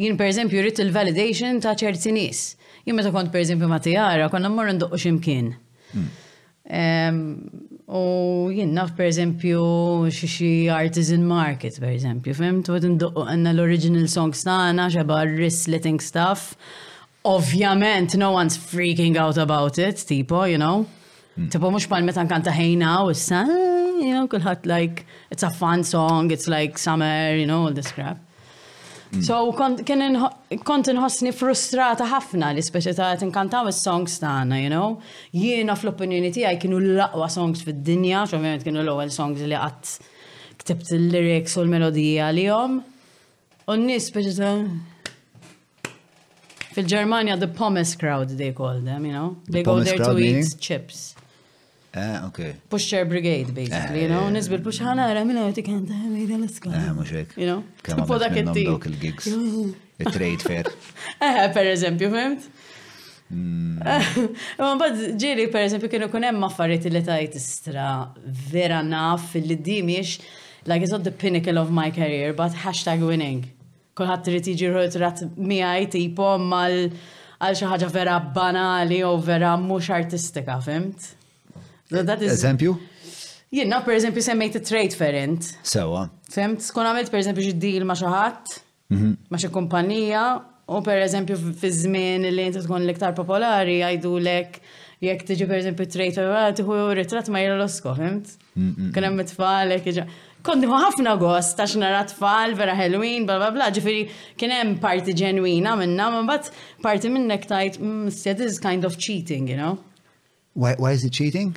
Jien per eżempju rrit il-validation ta' ċerti nis. Jien meta kont per eżempju ma tijara, konna mmorru ndoqqu ximkien. Hmm. U jien naf pereżempju xi xi artisan market pereżempju, fhimt? U ndoqqu għandna l-original songs tagħna xeba r-ris-slitting stuff. Ovvjament no one's freaking out about it, tipo, you know? Tipo mhux bħal meta nkanta Hey Now issa, you know, kulħadd like it's a fun song, it's like summer, you know, all this crap. So, kont inħossni frustrata ħafna li speċi ta' tinkantaw is-songs tagħna, you know? Jiena fl-opinjoni tiegħi kienu l-aqwa songs fid-dinja, x'ovvjament kienu l-ewwel songs li qatt ktibt il-lyrics u l-melodija għalihom. U n-nies speċi ta' fil-Ġermanja the pommes crowd they call them, you know? They go there to eat chips. Eh, ok. Pusher brigade, basically, you know, eh. nisbil pux ħana għara minna għati kanta għamida l-iskol. Eh, mux hekk. You know? Kemm għamil minnom dawk il-gigs. Il-trade fair. Eh, per eżempju, fehmt? Mm. Ma bad ġiri, per eżempju, kienu kunem maffariet li tajt istra vera naf li dimiex, like, it's not the pinnacle of my career, but hashtag winning. Kulħadd irid jiġi rrotrat miegħi tipo mal għal xi ħaġa vera banali jew vera mhux artistika, fimt? Eżempju? Jiena per eżempju semmejt it-trade fair int. Sewa. Fimt, tkun għamilt per eżempju xi deal ma' xi ħadd, mhm. ma' xi kumpanija, u per eżempju fi żmien li inti tkun l-iktar popolari jgħidulek jekk tiġi per eżempju trade fair, ah, tiħu ritratt ma' Losko, fimt? Kien hemm it-tfal hekk Kont nieħu ħafna gost għax nara tfal vera ħelwin, bla bla bla, ġifieri kien hemm parti ġenwina minna, ma mbagħad parti minnek tajt, mm, this is kind of cheating, you know? Why, why is it cheating?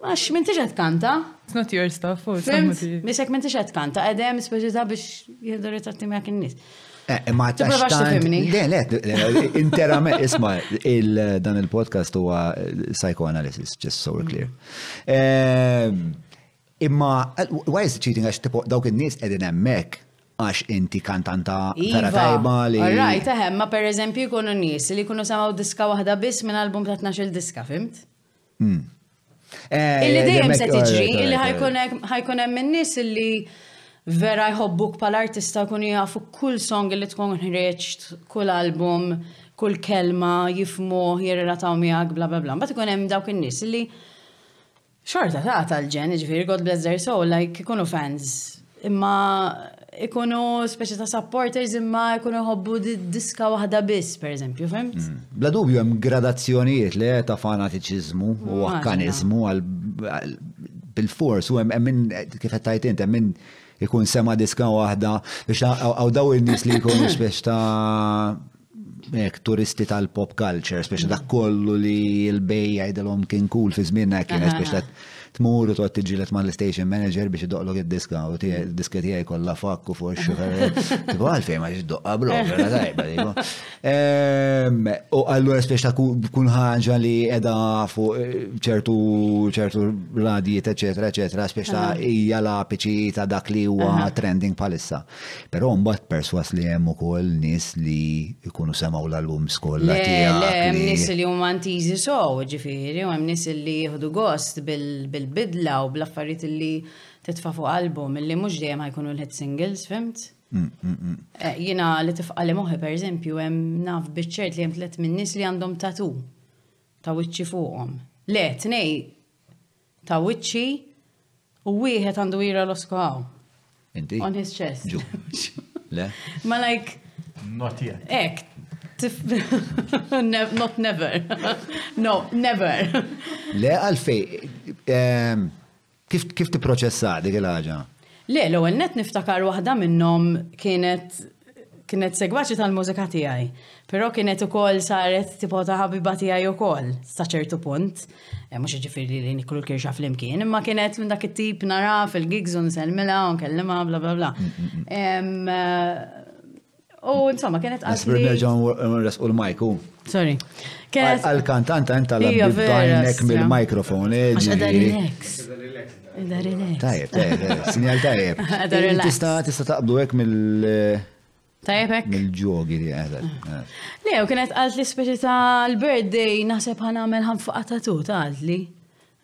Għax minn tiġet kanta. It's not your stuff. Fimt, misek minn tiġet kanta. Edem, speċi ta' biex jiddur it-tatti ma' kien nis. Eh, ma Tipprovax tax tifhimni. Le, le, le, interament, isma, il, dan il-podcast huwa eh, psychoanalysis, just so we're clear. Eh, Imma, eh, why is it cheating għax tipo dawk in-nies qegħdin hemmhekk għax inti kantanta vera tajba li. Iva. Alright, eħem, ma per eżempju jkunu nies li jkunu samaw diska waħda biss minn album ta' 12 diska, fimt? Hmm. Eh, illi dejjem se tiġri, illi ħajkun hemm in-nies illi vera jħobbuk pal artista kun jafu kull song li tkun ħreġt, kull album, kull kelma, jifmu, jirrelataw miegħek, bla bla bla. Mbagħad ikun hemm dawk in-nies illi xorta ta' tal-ġen, ġifieri God bless their soul, like ikunu fans Imma ikunu speċi ta' supporters imma ikunu jħobbu diska waħda biss, per eżempju, fimt? Mm. Bla dubju hemm gradazzjonijiet li ta' fanatiċiżmu u akkaniżmu għal bil-fors u hemm minn kif qed tajt int hemm minn ikun sema diska waħda biex għaw daw in-nies li jkunu speċi ta' hekk turisti tal-pop culture, speċi dak kollu li l-bej jgħidilhom kien cool fi żmienna kien speċi ta' tmur u toqgħod tiġilet mal-station manager biex idoqlok id-diska u diska tiegħi kollha fakk u fuq ix-xufer. Tipo għalfejn ma ġiex doqqa bro, vera tajba li. Ehm, u allura speċi ta' kull ħaġa li qiegħda fuq eh, ċertu ċertu radijiet, eċetera, eċetera, speċi ta' hija l-apiċi ta' dak li huwa trending palissa. Però mbagħad perswas li hemm ukoll nies li jkunu semgħu l-album skolla tiegħek. Le, hemm nies li huma antiżi sow, ġifieri, u hemm nies li jieħdu gost bil-bidla u bl-affarijiet li titfa' fuq album li mhux dejjem ħajkunu l-hit singles, fimt? Mm, mm, mm. Eh, Jiena li tifqa li moħi, per eżempju, hemm naf biċċert li hemm tliet minn nies li għandhom tatu ta' wiċċi fuqhom. Le, tnej ta' wiċċi u wieħed għandu jira l-osku hawn. Inti? On his chest. Ġu. Le? Ma like. Not yet. Ek. Not never. No, never. Le għalfej. Ehm, kif tipproċessa dik il-ħaġa? Le, l-ewwel nett niftakar waħda minnhom kienet kienet segwaċi tal-mużika tiegħi, però kienet ukoll saret tipo ta' ħabiba tiegħi ukoll sa ċertu punt. Eh, mhux jiġifieri li niklu l-kirxa flimkien, imma kienet minn dak it-tip nara fil-gigs u nsellmilha u nkellimha bla bla bla. Eh, U insomma, kienet għazli. Nisbir nerġaw nres u l-majku. Sorry. Kienet. Għal-kantanta inta l bajnek mill-mikrofon. Eh, Għax għadha relax. Għadha relax. Tajjeb, tajjeb, eh, sinjal tajjeb. Għadha relax. Tista' tista' taqbdu hekk mill- eh, Tajbek? Mil-ġogi li għedha. Le, u kienet għalt li speċi ta' l-birthday naħseb ħan għamil ħan fuqa ta' tu ta' għalt li.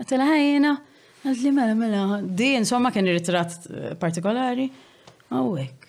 Għatela ħajjena, għalt li mela mela. Di, insomma, kien ritratt partikolari. Għawek.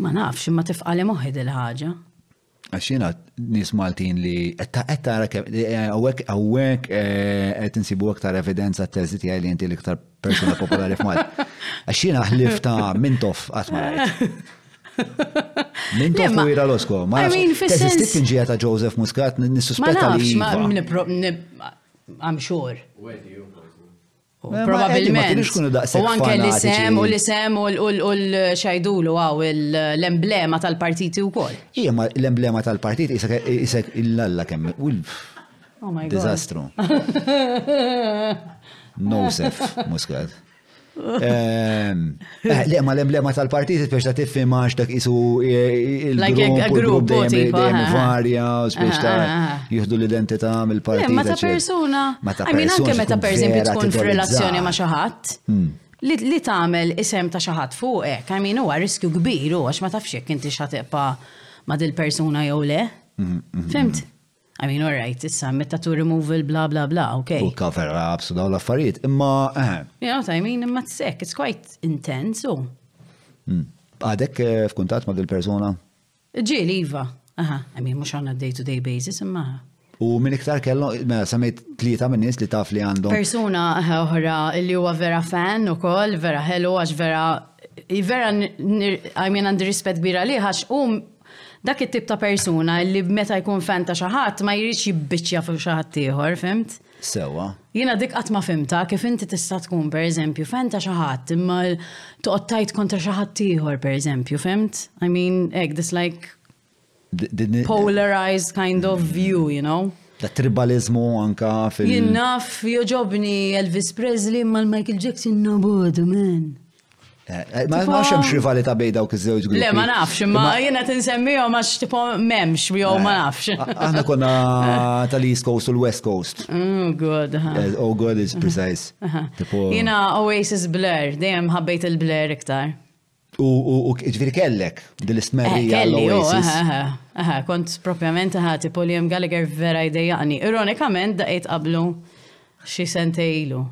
Ma nafx, imma tifqali moħħi dil-ħaġa. Għax jiena nies Maltin li qed tara kemm eh, hawnhekk eh, qed insibu aktar evidenza t-teżi tiegħi li inti l-iktar persuna popolari f'Malta. Għax jiena ħlif ta' mintof qatt ma Min tof u jira l-osko. Ma teżistit tinġija ta' Joseph Muscat, nissuspetta li. Ma nafx, ma I'm sure. Probabilment. U anke li sem u li sem u l-xajdulu għaw l-emblema tal-partiti u kol. Ija, ma l-emblema tal-partiti jisek il-lalla kemm. Oh my god. Dizastru. Nosef, muskat. Ehm, Eh, le, ma l-emblema tal-partit biex ta' tiffi maċ ta' isu eh, il-grupp dejjem eh, varja, biex ta' jihdu l-identità mill-partit. Ma ta' persuna. Ma ta' persuna. Anke meta per eżempju tkun f'relazzjoni ma' xaħat. Hmm. Li tagħmel isem ta' xaħat fuqek, għamin huwa riskju kbir u għax ma tafx jekk inti xateqpa ma' dil-persuna jew le. Hmm, hmm, Fimt? I mean, all right, issa, meta tu removal bla bla bla, ok. U cover ups u daw l-affarijiet, imma. Eh. You know what I mean, imma t-sek, it's quite intense, u. Hmm. Għadek eh, f'kuntat ma' dil-persona? Ġil, Iva. Aha, I mean, mux għanna day-to-day basis, imma. U minn iktar kellu, mela, semmejt tlieta minn nis li taf li għandhom. Persuna eh, oħra li huwa vera fan u koll, vera ħelu, għax vera, vera, I mean, għandi rispet bira li, għax u Dak it-tip ta' persuna li meta jkun fan ta' xi ħadd ma jridx jibbiċċja fuq xi ħadd ieħor, fimt? Sewwa. Jiena dik qatt ma fimtha kif inti tista' tkun pereżempju fan ta' xi ħadd imma toqgħod tgħid kontra xi ħadd ieħor pereżempju, fimt? I mean, hekk this like polarized kind of view, you know? Da tribalizmu anka fil- Jinnaf joġobni Elvis Presley mal Michael Jackson nobod, man. Eh, ma nafx hemm rivalita bej dawk iż-żewġ gruppi. Le ma nafx, imma jiena tinsemmihom għax tipo m'hemmx jew ma eh, nafx. Aħna konna tal-East Coast u l-West Coast. Oh god. Eh, oh god is precise. Jiena Oasis Blur, dejjem ħabbejt il-Blur iktar. U ġviri kellek dil-istmerrija l-Oasis. Aha, kont propjament aha, tipo li jem Gallagher vera jdejjaqni. Ironikament daqit qablu xi sentejlu.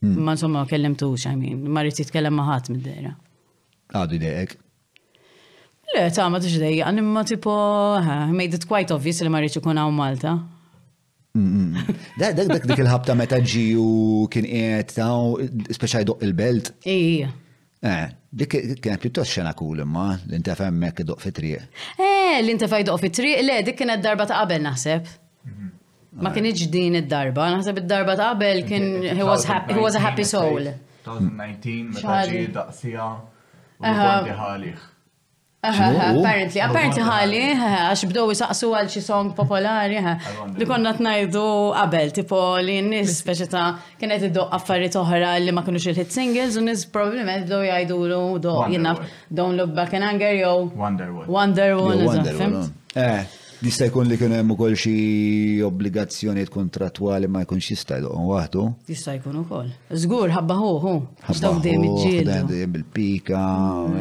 Hmm. Ma insomma kellimtux, I mean, ma rrid jitkellem ma ħadd mid-dera. Għadu dejqek. Le, ta' ma tux dejja, imma tipo, made it quite obvious li marriċ ikun għaw Malta. Dak dak dik il-ħabta meta ġiju kien qiegħed ta' speċaj doq il-belt. Ija. Eh, dik kienet pjuttost xena kul imma, li ntefa hemmhekk idoq fit-triq. Eh, li ntefa idoq fit-triq, le, dik kienet darba ta' qabel naħseb. Ma eh. kienx din id-darba, naħseb id-darba ta' qabel kien he was, happy, he was a happy soul. 2019, meta ġi daqsija, u għandi ħalih. Apparently, apparently ħali, għax bdow jisaqsu għal xi song popolari, li konna tnajdu qabel, tipo li n-nis speċi ta' kienet id-doq affarijiet oħra li ma kienux il-hit singles, u nis probablement bdow jgħidu l do jina Don't Look Back in Anger jew Wonderwall. Wonderwall, Wonderwall. Eh, jista' jkun li kien hemm ukoll xi obbligazzjonijiet kontrattwali ma jkunx jista' jdoqhom waħdu. Jista' jkun ukoll. Żgur ħabba ħuħu. Ħabba ħuħu. Bil-pika,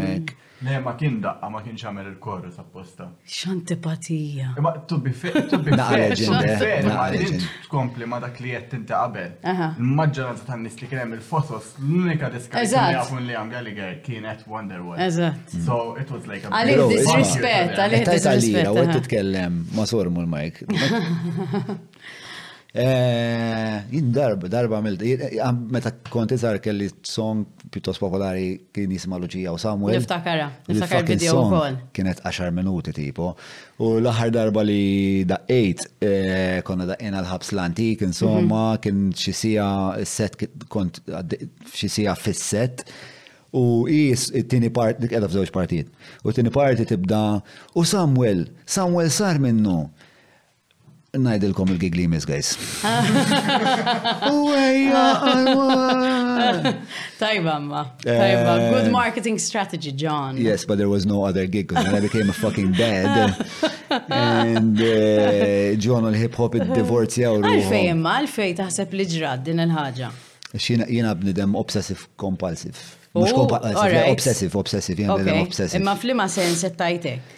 hekk. Le, ma kien daqqa, ma kienx għamel il-chorus apposta. X'antipatija. Imma to be fair, to be Naqa fair, to legend, be eh, fair, naqa ma din legend. tkompli ma dak li qed inti qabel. Aha. Il-maġġoranza tan-nies li kien hemm il-fosos, l-unika diska li Eżatt. kienu jafu li Liam Gallagher kienet Wonderwall. Eżatt. So it was like a Għalih Bro, isma'. disrispett, għalih Tajt għalira, disrispett. u aha. titkellem ma sormu l-mike. Jien darba, darba għamilt, meta kont iżgħar kelli song pjuttost popolari kien jisma' Luċija u Samuel. Niftakara, niftakar video wkoll. Kienet 10 minuti tipo. U l-aħħar darba li daqqejt, eh, konna daqqejna l-ħabs l-antik, insomma, mhm. kien xi sija set kont xi sija fis-set. U jis it-tini part, dik edha f'żewġ partijiet. U t-tini parti tibda, u Samuel, Samuel sar minnu. Najdilkom il-gig li jmiss, guys. Tajba, ma. Tajba. Eh, Good marketing strategy, John. Yes, but there was no other gig because I became a fucking bad. And eh, John u l-hip hop id-divorzja u Għalfej, imma, għalfej taħseb li ġrad din il-ħagġa. Xina jina bnidem obsessive compulsive. Mux oh, compulsive, obsessive, obsessive, jina bnidem obsessive. Imma flima sens tajtek.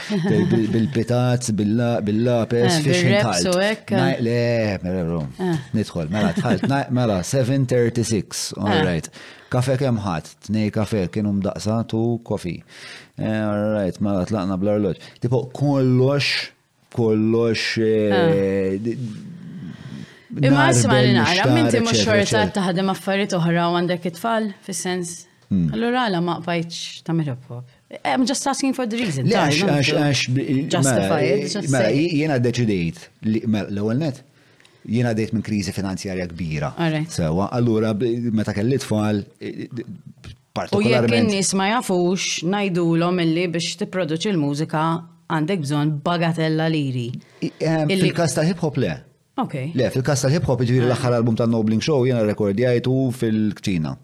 Bil-pitazz, bil-lapes, fiex nitħalt. Le, meru, nidħol, mela tħalt, mela 7.36, all right. Kafe kem ħat, tnej kafe kienu mdaqsa tu kofi. Eh, all right, mela tlaqna bl-arloġ. Tipo, kollox, kollox. Eh, ah. Imma għasma li naqra, minti mux xorta taħdem affarijiet oħra u għandek it-tfal, fis-sens Hmm. Allura għala ma qbajċ ta' hip hop. Eh, I'm just asking for the reason. Għax, għax, għax. Justify it. Eh, mela, jena deċidejt li, mela, l-ewel net, jena dejt minn krizi finanzjarja kbira. Sewa, allura, meta kelli tfal, eh, partikolarment. U jekk in-nies ma jafux, najdu l-om illi biex tipproduċi l-mużika għandek bżon bagatella liri. Fil-kas ta' hip hop le. Okay. Le, fil-kas tal-hip hop, ġviri l-axħar album ta' Nobling Show, jena rekordjajtu fil-kċina.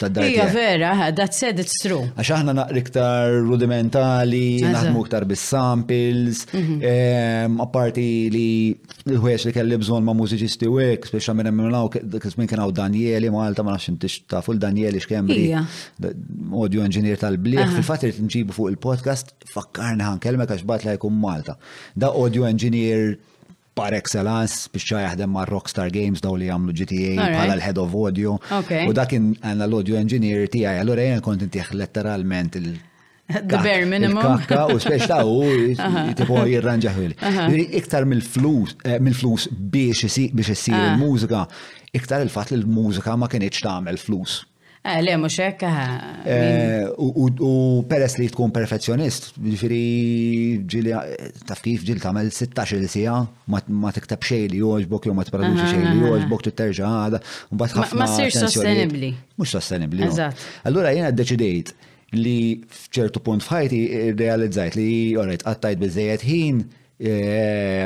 Ija vera, that said it's true. Għax aħna naqri iktar rudimentali, naħdmu iktar bis-samples, mhm. ehm, apparti li l-ħweċ li kelli bżon ma' mużiċisti u ek, speċa minn minn għaw, kizmin kien għaw Danieli, Malta, ma' nafx intix ta' full Danieli xkembri, audio engineer tal-bliħ, fil-fat li nġibu fuq il-podcast, fakkarni ħan kelmek għax bat li jkun Malta. Da audio engineer par excellence biex ċa jaħdem ma' Rockstar Games daw li għamlu GTA bħala l-head of audio. U dak kien għanna l-audio engineer tiegħi, allura jien kont intih letteralment il- The bare minimum. Kafka u speċ ta' u tipo jirranġaħil. Iktar mill-flus, eh, mill-flus biex jessir ah. il-mużika, iktar il-fat li l-mużika ma kienieċ tagħmel flus. Eh, le, mux hekk. Eh, eh, u peress li tkun perfezzjonist, ġifiri ġili taf kif ġil tamel 16 sija, ma tikteb xej li joġbok, jew ma t-produċi xej li joġbok, t-terġa għada, un bat ħafna. Ma sirx sostenibli. Mux sostenibli. Allura jena d-deċidejt li fċertu punt fħajti realizzajt li għorret għattajt bizzejet ħin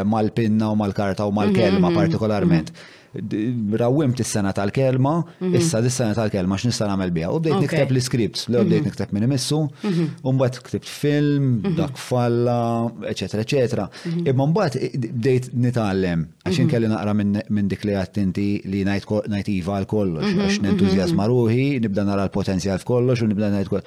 mal-pinna u mal-karta u mal-kelma partikolarment. Rawwimt is-sena tal-kelma, issa dis-sena tal-kelma x'nista' nagħmel biha. U bdejt nikteb l-iscripts, l bdejt nikteb minn imissu, u mbagħad ktibt film, dak falla, eċetera, eċetera. Imma mbagħad bdejt nitgħallem, għax jien kelli naqra minn dik li għedt inti li ngħid iva għal kollox, għax nentużjażma ruħi, nibda nara l-potenzjal f'kollox u nibda ngħid kollox.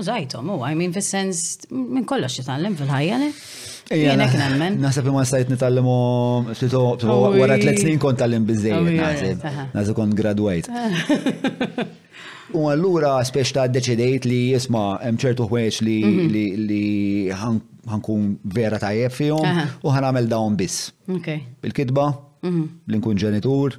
Użajthom, u I mean fis-sens minn kollox titgħallem fil-ħajja le. Jien hekk nemmen. Naħseb li ma stajt nitgħallimhom wara tliet snin kont tgħallim biżejjed naħseb. Naħseb kont gradwajt. U allura spiex ta' deċidejt li jisma' hemm ċertu ħwejġ li mhm. ħankun vera tajjeb fihom u ħanamel dawn biss. Il-kitba, mhm. li nkun ġenitur,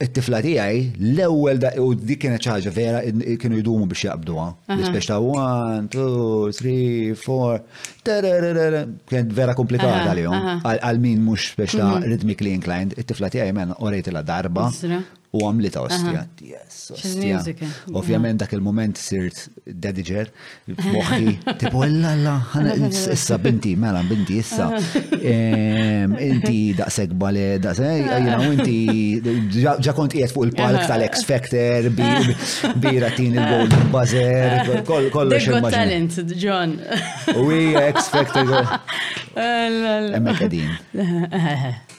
it-tifla tiegħi l-ewwel da u dik kienet xi ħaġa vera kienu jdumu biex jaqbduha. L-ispeċ ta' 1, 2, 3, 4. Kienet vera komplikata li għal min mhux biex ta' mhm. rhythmically inclined, it-tifla tiegħi men orejt la darba u għamlita ostja. Ovvjament dak il-moment sirt dediger Moħħi, tipo, la, la, ħana, issa, binti, mela, binti, issa. Ehm, inti daqseg bale, daqseg, jina, inti, ġa kont qiegħed fuq il-palk tal-X Factor, bira tin il-Golden Buzzer, kollox il talent, John. U X Factor. Emmek għadin.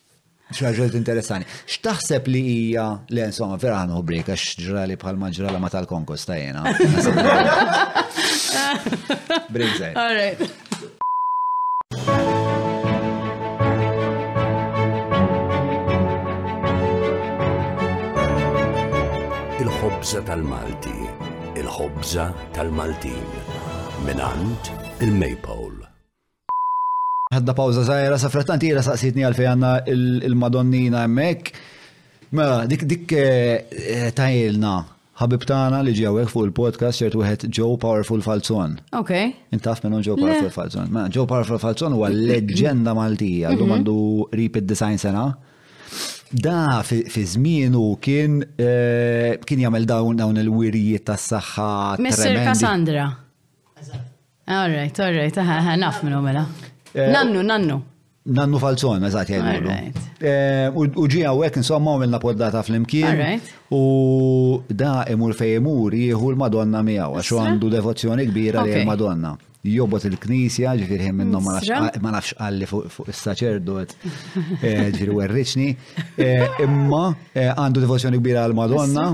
Xi ħaġa li tinteressani. X'taħseb li hija le insomma vera ħanħu break għax ġrali bħal ma ġrala ma tal-konkos ta' jena. Break żgħir. All right. il-ħobza tal-Malti, il-ħobza tal-Maltin, minant il-Maypole. Ħadna pawża żgħira, sa frattant ira saqsitni għalfejn għandna il-Madonnina hemmhekk. Mela, dik dik eh, tajilna ħabib tagħna li ġewek fuq il-podcast ċert wieħed Joe Powerful Falzon. Ok. Intaf minn Joe Powerful Falzon. Ma Joe Powerful Falzon huwa leġenda Maltija, llum mhm. għandu rip id-design sena. Da fi żmienu kien eh, kien jagħmel dawn dawn il-wirjiet tas-saħħa. Mr. Cassandra. All right, all right, naf minnu mela. Eh, nannu, nannu. Nannu falzon, eżat jgħidu. Eh, u ġi għawek, insomma, u minna poddata fl-imkien. U da imur fej imur jieħu l-Madonna miegħu, għax għandu devozzjoni kbira li l-Madonna. Jobot il-knisja, ġifiri minnu ma nafx għalli fuq il-saċerdot, eh, ġifiri werriċni, imma għandu devozzjoni kbira għal-Madonna.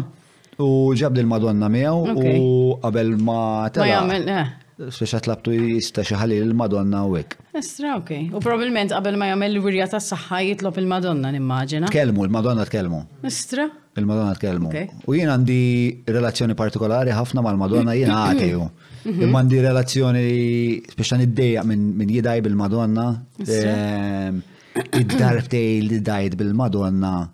U ġab l madonna miegħu u qabel ma tela. Eh. Speċa tlabtu jista xi ħalli l-Madonna u hekk. Estra, ok. U probabbilment qabel ma jagħmel l-wirja tas-saħħa jitlob il-Madonna nimmaġina. Tkellmu, il-Madonna tkellmu. Estra. Il-Madonna tkellmu. U jien għandi relazzjoni partikolari ħafna mal-Madonna jien għatiju. Mhm. Imma għandi relazzjoni speċa niddejja minn jidaj bil-Madonna. Ehm, id-darbtej li dajt bil-Madonna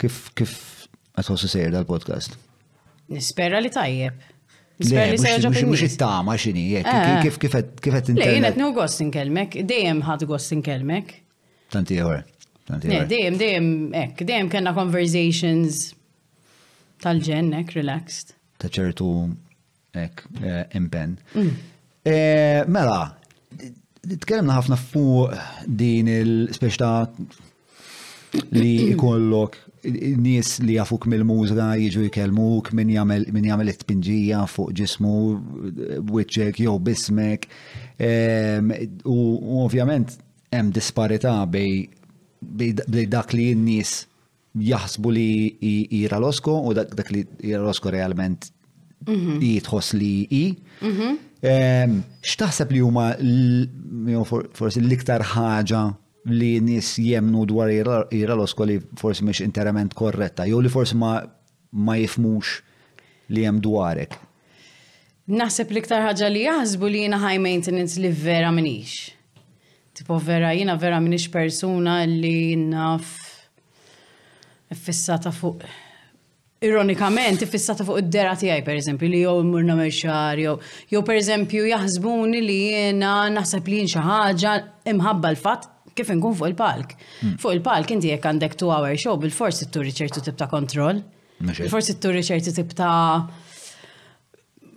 Kif kif qed tħossu sejjer dal-podcast? Nispera li tajjeb. Nispera li sejjer ġobni. Mhux it-tama x'inhi jekk eh. kif kif kif qed inkelmek. Lejn qed gost inkellmek, dejjem ħadd gost inkellmek. Tanti ieħor. Dejjem, dejjem, ek, dejjem kena conversations tal-ġennek, relaxed. Ta' ċertu Ek, eh, impen. Mm. Eh, mela, tkellimna ħafna fuq din il-speċta li jkollok nies li jafuk mill-mużra jiġu jkellmuk min jagħmel it-tpinġija fuq ġismu wiċċek jew bismek. Ehm, u ovvjament hemm disparità bej dak li n-nies jaħsbu li hi Ralosco u dak li Ralosco realment mhm. hi tħoss li hi. Mhm. Ehm, x'taħseb li huma forsi l-iktar ħaġa li nis jemnu dwar ira l-osko li forsi miex interament korretta, jew li forsi ma, ma jifmux li jem dwarek. Naħseb li ktar ħaġa li jaħsbu li jina high maintenance li vera minix. Tipo vera, jina vera minix persuna li naf fissata fuq ironikament fissata fuq id-dera tiegħi pereżempju li jew immur nagħmel xar jew jew pereżempju jaħsbuni li jiena naħseb li jien xi ħaġa imħabba l-fatt kif inkun fuq il-palk. Hmm. Fuq il-palk inti jekk għandek two hour show bil-forsi turi ċertu tip ta' kontroll. Forsi turi ċertu tip ta'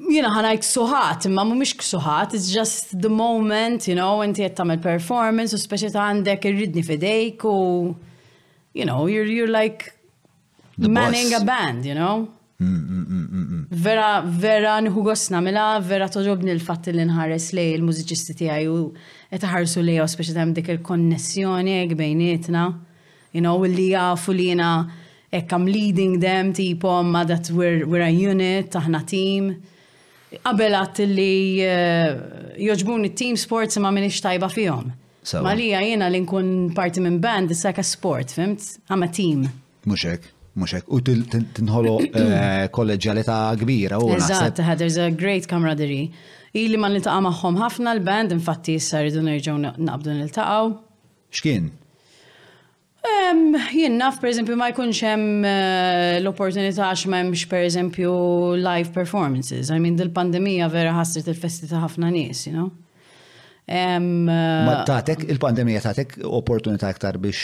jiena ħa ngħid ksuħat, imma mhumiex ksuħat, it's just the moment, you know, inti qed tagħmel performance u speċi ta' għandek irridni fidejk u you know, you're, you're like manning a band, you know. Mm, mm, mm, vera, vera nħu gosna mela, vera toġobni l-fatt li nħares li l-mużiċisti tiegħi u qed ħarsu li speċi ta' dik il-konnessjoni bejnietna. You know, li jafu li jiena hekk I'm leading them tipo ma that we're, we're a unit, aħna team. Qabel għadt li eh, joġbuni t-team sports ma minix tajba fihom. Malija jiena li nkun parti minn band, it's like a sport, fimt? I'm a team. Muxek muxek, u tinħolo eh, kolleġjalita kbira u Eżatt, there's a great camaraderie. Ili ma niltaqa' magħhom ħafna l-band, infatti issa rridu nerġgħu naqbdu niltaqgħu. X'kien? Jien naf pereżempju ma jkunx hemm eh, l-opportunità għax ma hemmx pereżempju live performances. I mean, dil-pandemija vera ħassret il-festi ta' ħafna nies, you know? Eh, ma tatek, il-pandemija tatek opportunità iktar biex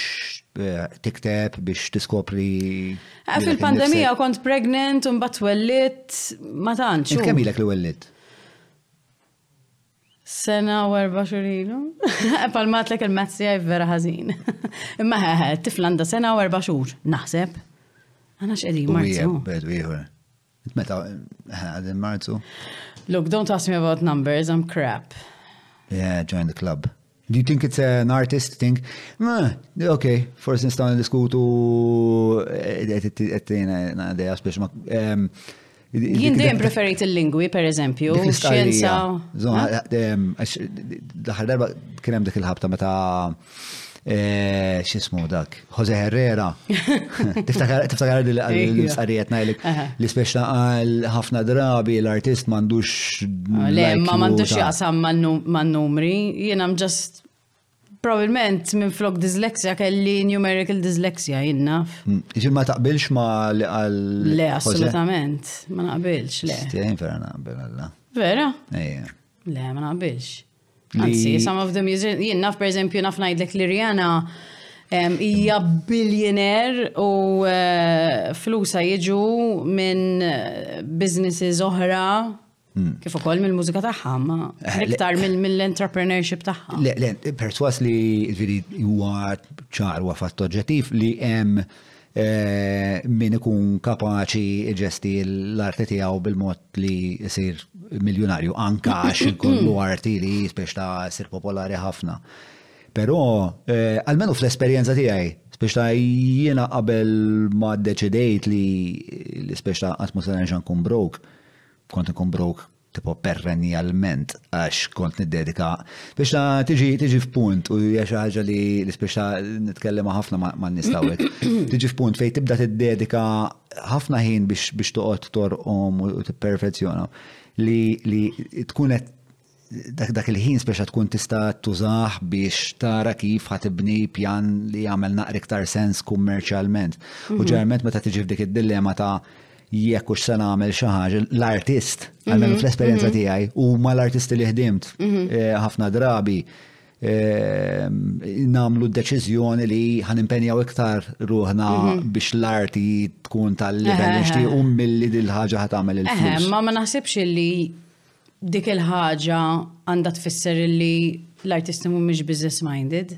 eh, tikteb, biex tiskopri. Fil-pandemija kont pregnant un bat wellit, ma tantx. Kemm ilek li wellit? Sena u erba xhur ilu. Pal matlek il-mezz tiegħi vera ħażin. Imma ħeħe, tifla għandha sena u erba xhur, naħseb. Għana x'qegħdin marzu. Bedu ieħor. Meta għadin marzu? Look, don't ask me about numbers, I'm crap. Yeah, join the club. Do you think it's an artist thing? Meh, ok, forse nistaw diskutu għettina eh, għadeja spiex ma. Jien dejjem preferit il-lingwi, per eżempju, xjenza. Daħal darba kienem dik il-ħabta meta eh, xismu dak. Jose Herrera. Tiftakar li l-istqarrijiet najlik li speċna għal ħafna drabi l-artist mandux. Ah, le, ma mandux jaqsam man numri, jien I'm just. Probabilment minn flok dyslexia kelli numerical dyslexia jinnaf. Mm, Ġi ma taqbilx ma li għal. Le, assolutament, ma naqbilx, le. Stejn vera naqbil għalla. Vera? Ejja. Le, ma naqbilx. Anzi, some of the musicians, jien naf per eżempju naf ngħidlek li Rihanna hija billionaire u eh, flusa jiġu minn eh, businesses oħra hmm. Kif ukoll mill-mużika tagħha, ma eh, iktar mill-entrepreneurship tagħha. Le, perswas li ġiri huwa ċar huwa fatt oġġettiv li hemm Min ikun kapaċi iġesti l-arti tiegħu bil-mod li jsir miljunarju, anka għax ikollu arti li spiex ta' sir popolari ħafna. Però, għalmenu fl-esperjenza tiegħi, spiex ta' jiena qabel ma ddeċidejt li spiex ta' qatt mhux se nerġa' nkun broke, kont inkun broke Tipo perrenjalment għax kont niddedika biex ta' tiġi tiġi f'punt u hija xi ħaġa li l-ispiex ta' nitkellem ħafna ma' nistawek. Tiġi f'punt fejn tibda tiddedika ħafna ħin biex biex toqgħod torqom u tipperfezzjona li li tkun qed dak dak il-ħin speċa tkun tista' tużah biex tara kif ħatibni pjan li jagħmel naqri iktar sens kummerċjalment. U mhm. ġerment meta tiġi f'dik id-dilemma ta' jekk hux se nagħmel xi ħaġa l-artist, għalmenu mhm, fl-esperjenza mhm. tiegħi, u ma l-artisti li ħdimt mhm. eh, ħafna drabi eh, namlu d-deċiżjoni li ħan impenjaw iktar ruħna biex l-arti tkun tal-level nixti u milli dil-ħaġa ħat għamel il-flus. Ma ma naħsibx li dik il-ħaġa għandha tfisser li l-artisti mhumiex business minded.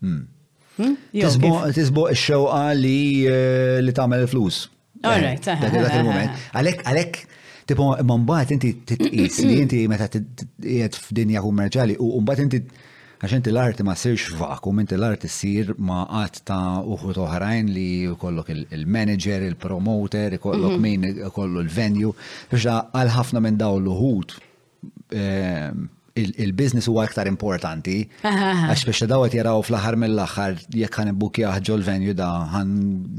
Hmm. Hmm? Tisboq ix-xewqa li eh, li tagħmel il-flus. Alright, eh, eh, dak il-moment. Għalhekk għalhekk tipo imma mbagħad inti titqis li inti meta qiegħed f'dinja kummerċjali u mbagħad inti għax inti l-art ma sirx vakum, inti l-art issir ma qatt ta' uħut oħrajn li kollok il-manager, il-promoter, kollok mhm. min kollu l-venue, biex għal ħafna minn daw l-uħut ehm, il-biznis huwa iktar importanti. Għax biex daw qed jaraw fl-aħħar mill-aħħar jekk ħan ibbukjaħ ġol venju da ħan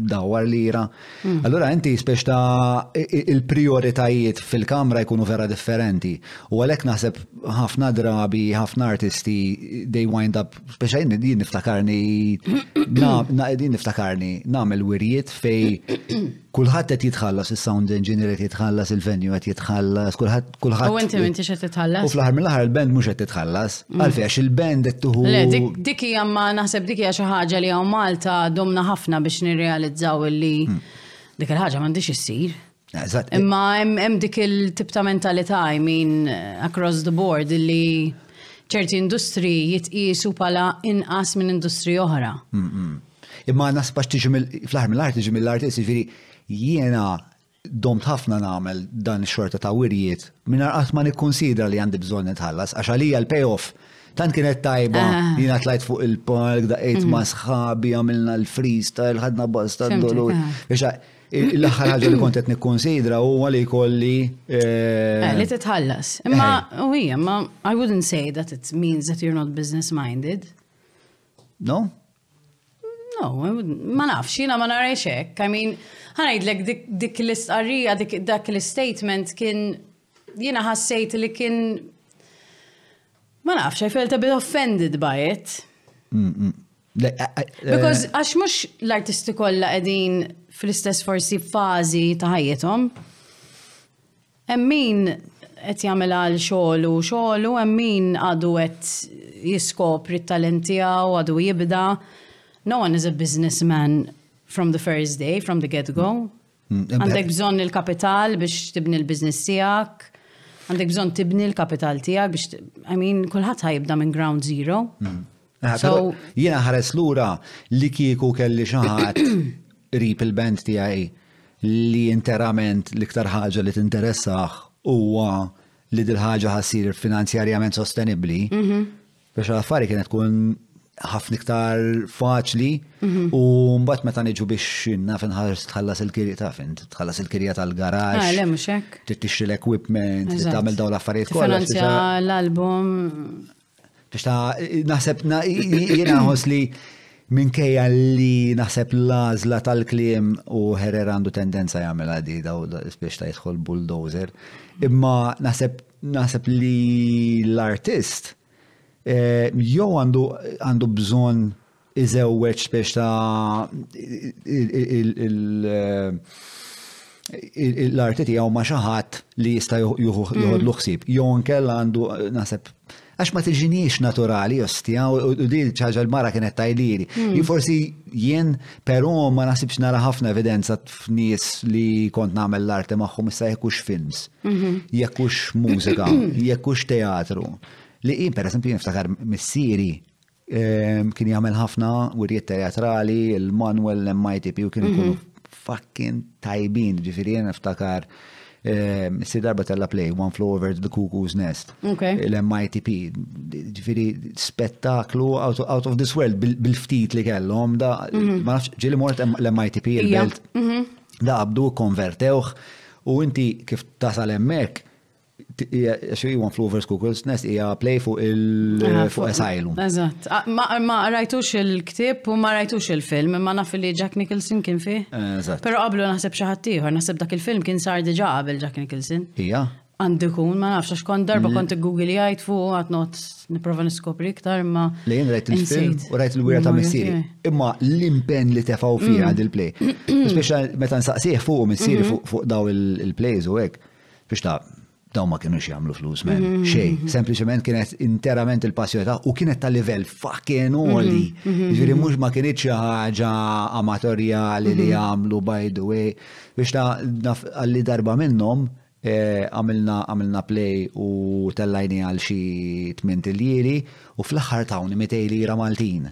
dawar lira. Mm. Allura inti spiex ta' il-prioritajiet fil-kamra jkunu vera differenti. U għalhekk naħseb ħafna drabi, ħafna artisti they wind up spiex din niftakarni din niftakarni nagħmel wirjiet fej Kulħadd qed jitħallas is-sound engineer qed jitħallas il-venue qed jitħallas kulħadd kulħadd. U inti m'intix qed titħallas. U fl-aħħar mill-aħħar il-band mhux qed titħallas. Mm. Għalfej għax il-band qed tuħu. Le dik hija ma naħseb dik hija xi ħaġa li hawn Malta domna ħafna biex nirrealizzaw illi mm. dik il-ħaġa m'għandix issir. Imma hemm dik il-tip ta' mentalità I mean across the board illi ċerti industri jitqisu pala inqas minn industri oħra. Mm, Imma nasbax tiġi fl-aħħar mill-aħħar tiġi mill-arti, jiġifieri jiena domt ħafna nagħmel dan ix-xorta ta' wirjiet mingħajr qatt ma nikkunsidra li għandi bżonn nitħallas għax għalija l-payoff tant kienet tajba ah. li jiena tlajt fuq il-park daqgħid mm. ma' sħabi għamilna l-freestyle ħadna bosta d-dolur. Ah. L-aħħar ħaġa li kont qed nikkunsidra huwa li jkolli eh, eh, li titħallas. Imma eh. u hija, ma I wouldn't say that it means that you're not business minded. No? No, ma nafx, jina ma narajx hekk. I mean, ħanajdlek dik l-istqarrija, dak l-statement kien jina ħassejt li kien ma nafx, I felt a bit offended by it. Mm, mm. Because eh, għax mux l-artisti kollha qegħdin fl-istess forsi fażi ta' ħajjithom. Hemm min qed jagħmel għal xogħlu xogħlu, hemm min għadu qed jiskopri t-talent tiegħu, għadu jibda. No one is a businessman from the first day, from the get-go. Mm, għandek bżonn il-kapital biex tibni l-biznis tiegħek għandek bżon tibni l-kapital tijak biex, I mean, kullħat ħajibda minn ground zero. Mm. Ah, so, jiena ħares lura li kieku kelli xi ħadd rip il-band tiegħi li interament l-iktar ħaġa li tinteressaħ huwa li dil-ħaġa ħassir finanzjarjament sostenibbli. Mhm. Biex l-affari kienet tkun ħafna iktar faċli mhm. u mbagħad meta niġu biex naf inħares tħallas il-kirja ta' fin, tħallas il-kirja tal-garaġ. Ah, le mhux hekk. Tixtri l-equipment, tagħmel dawn l-affarijiet kollha. Finanzja l-album. Naħseb jiena ħos li minkejja li naħseb l-għażla tal-kliem u Herrera għandu tendenza jagħmel għadi daw biex ta' jidħol bulldozer, imma naħseb naħseb li l-artist eh, jew għandu bżonn iżewweġ spiex ta' l-arti tiegħu ma' xi ħadd li jista' joħodlu ħsieb. Jew nkella għandu naħseb għax ma tiġiniex naturali ostja u din ċaġa l-mara kienet tajlili. Hmm. Forsi jien però ma nasibx nara ħafna evidenza f'nies li kont nagħmel l-arti magħhom issa jekkux films, mhm. jekkux mużika, jekkux teatru. Li jien pereżempju niftakar missieri Kien jagħmel ħafna wirjiet teatrali, il-Manuel, l-MITP u kienu mhm. fucking tajbin, ġifieri jena ftakar ehm, si darba tella play, One Flow Over the Cuckoo's Nest, l-MITP, ġifiri spettaklu out, out of this world bil-ftit li kellhom, da, mhm. ma nafx, ġili mort l-MITP il-belt, mhm. da għabdu konvertewħ, u inti kif tasal emmek, Xi one flew over Scookles nest hija play fuq il ah, fuq asylum. Eżatt. Ah, ma rajtux il-ktieb u ma rajtux il-film, imma naf li Jack Nicholson kien fih. Eżatt. Però qablu naħseb xi ħadd ieħor, naħseb dak il-film kien sar diġà qabel Jack Nicholson. Hija. Għandu kun, ma nafx għax kont darba kont Google jgħid fuq għad not nipprova niskopri iktar ma. Li jien rajt il-film u rajt il-wira ta' missieri. Imma l-impenn li tefgħu fih mm. għad il-play. Speċa meta nsaqsih fuq missieri mm-hmm. fuq daw il-plays u hekk Biex ta' daw ma kienux jagħmlu flus men. Mhm, Xej, mhm. sempliċement kienet interament il-passjoni ta' u kienet ta' livell fucking mhm, oli. Ġifieri mhux ma kienet xi ħaġa amatorjali li jagħmlu by the way. Biex ta' għalli darba minnhom eh, għamilna għamilna play u tellajni għal xi tmint il-jiri u fl-aħħar tawni mitej lira Maltin.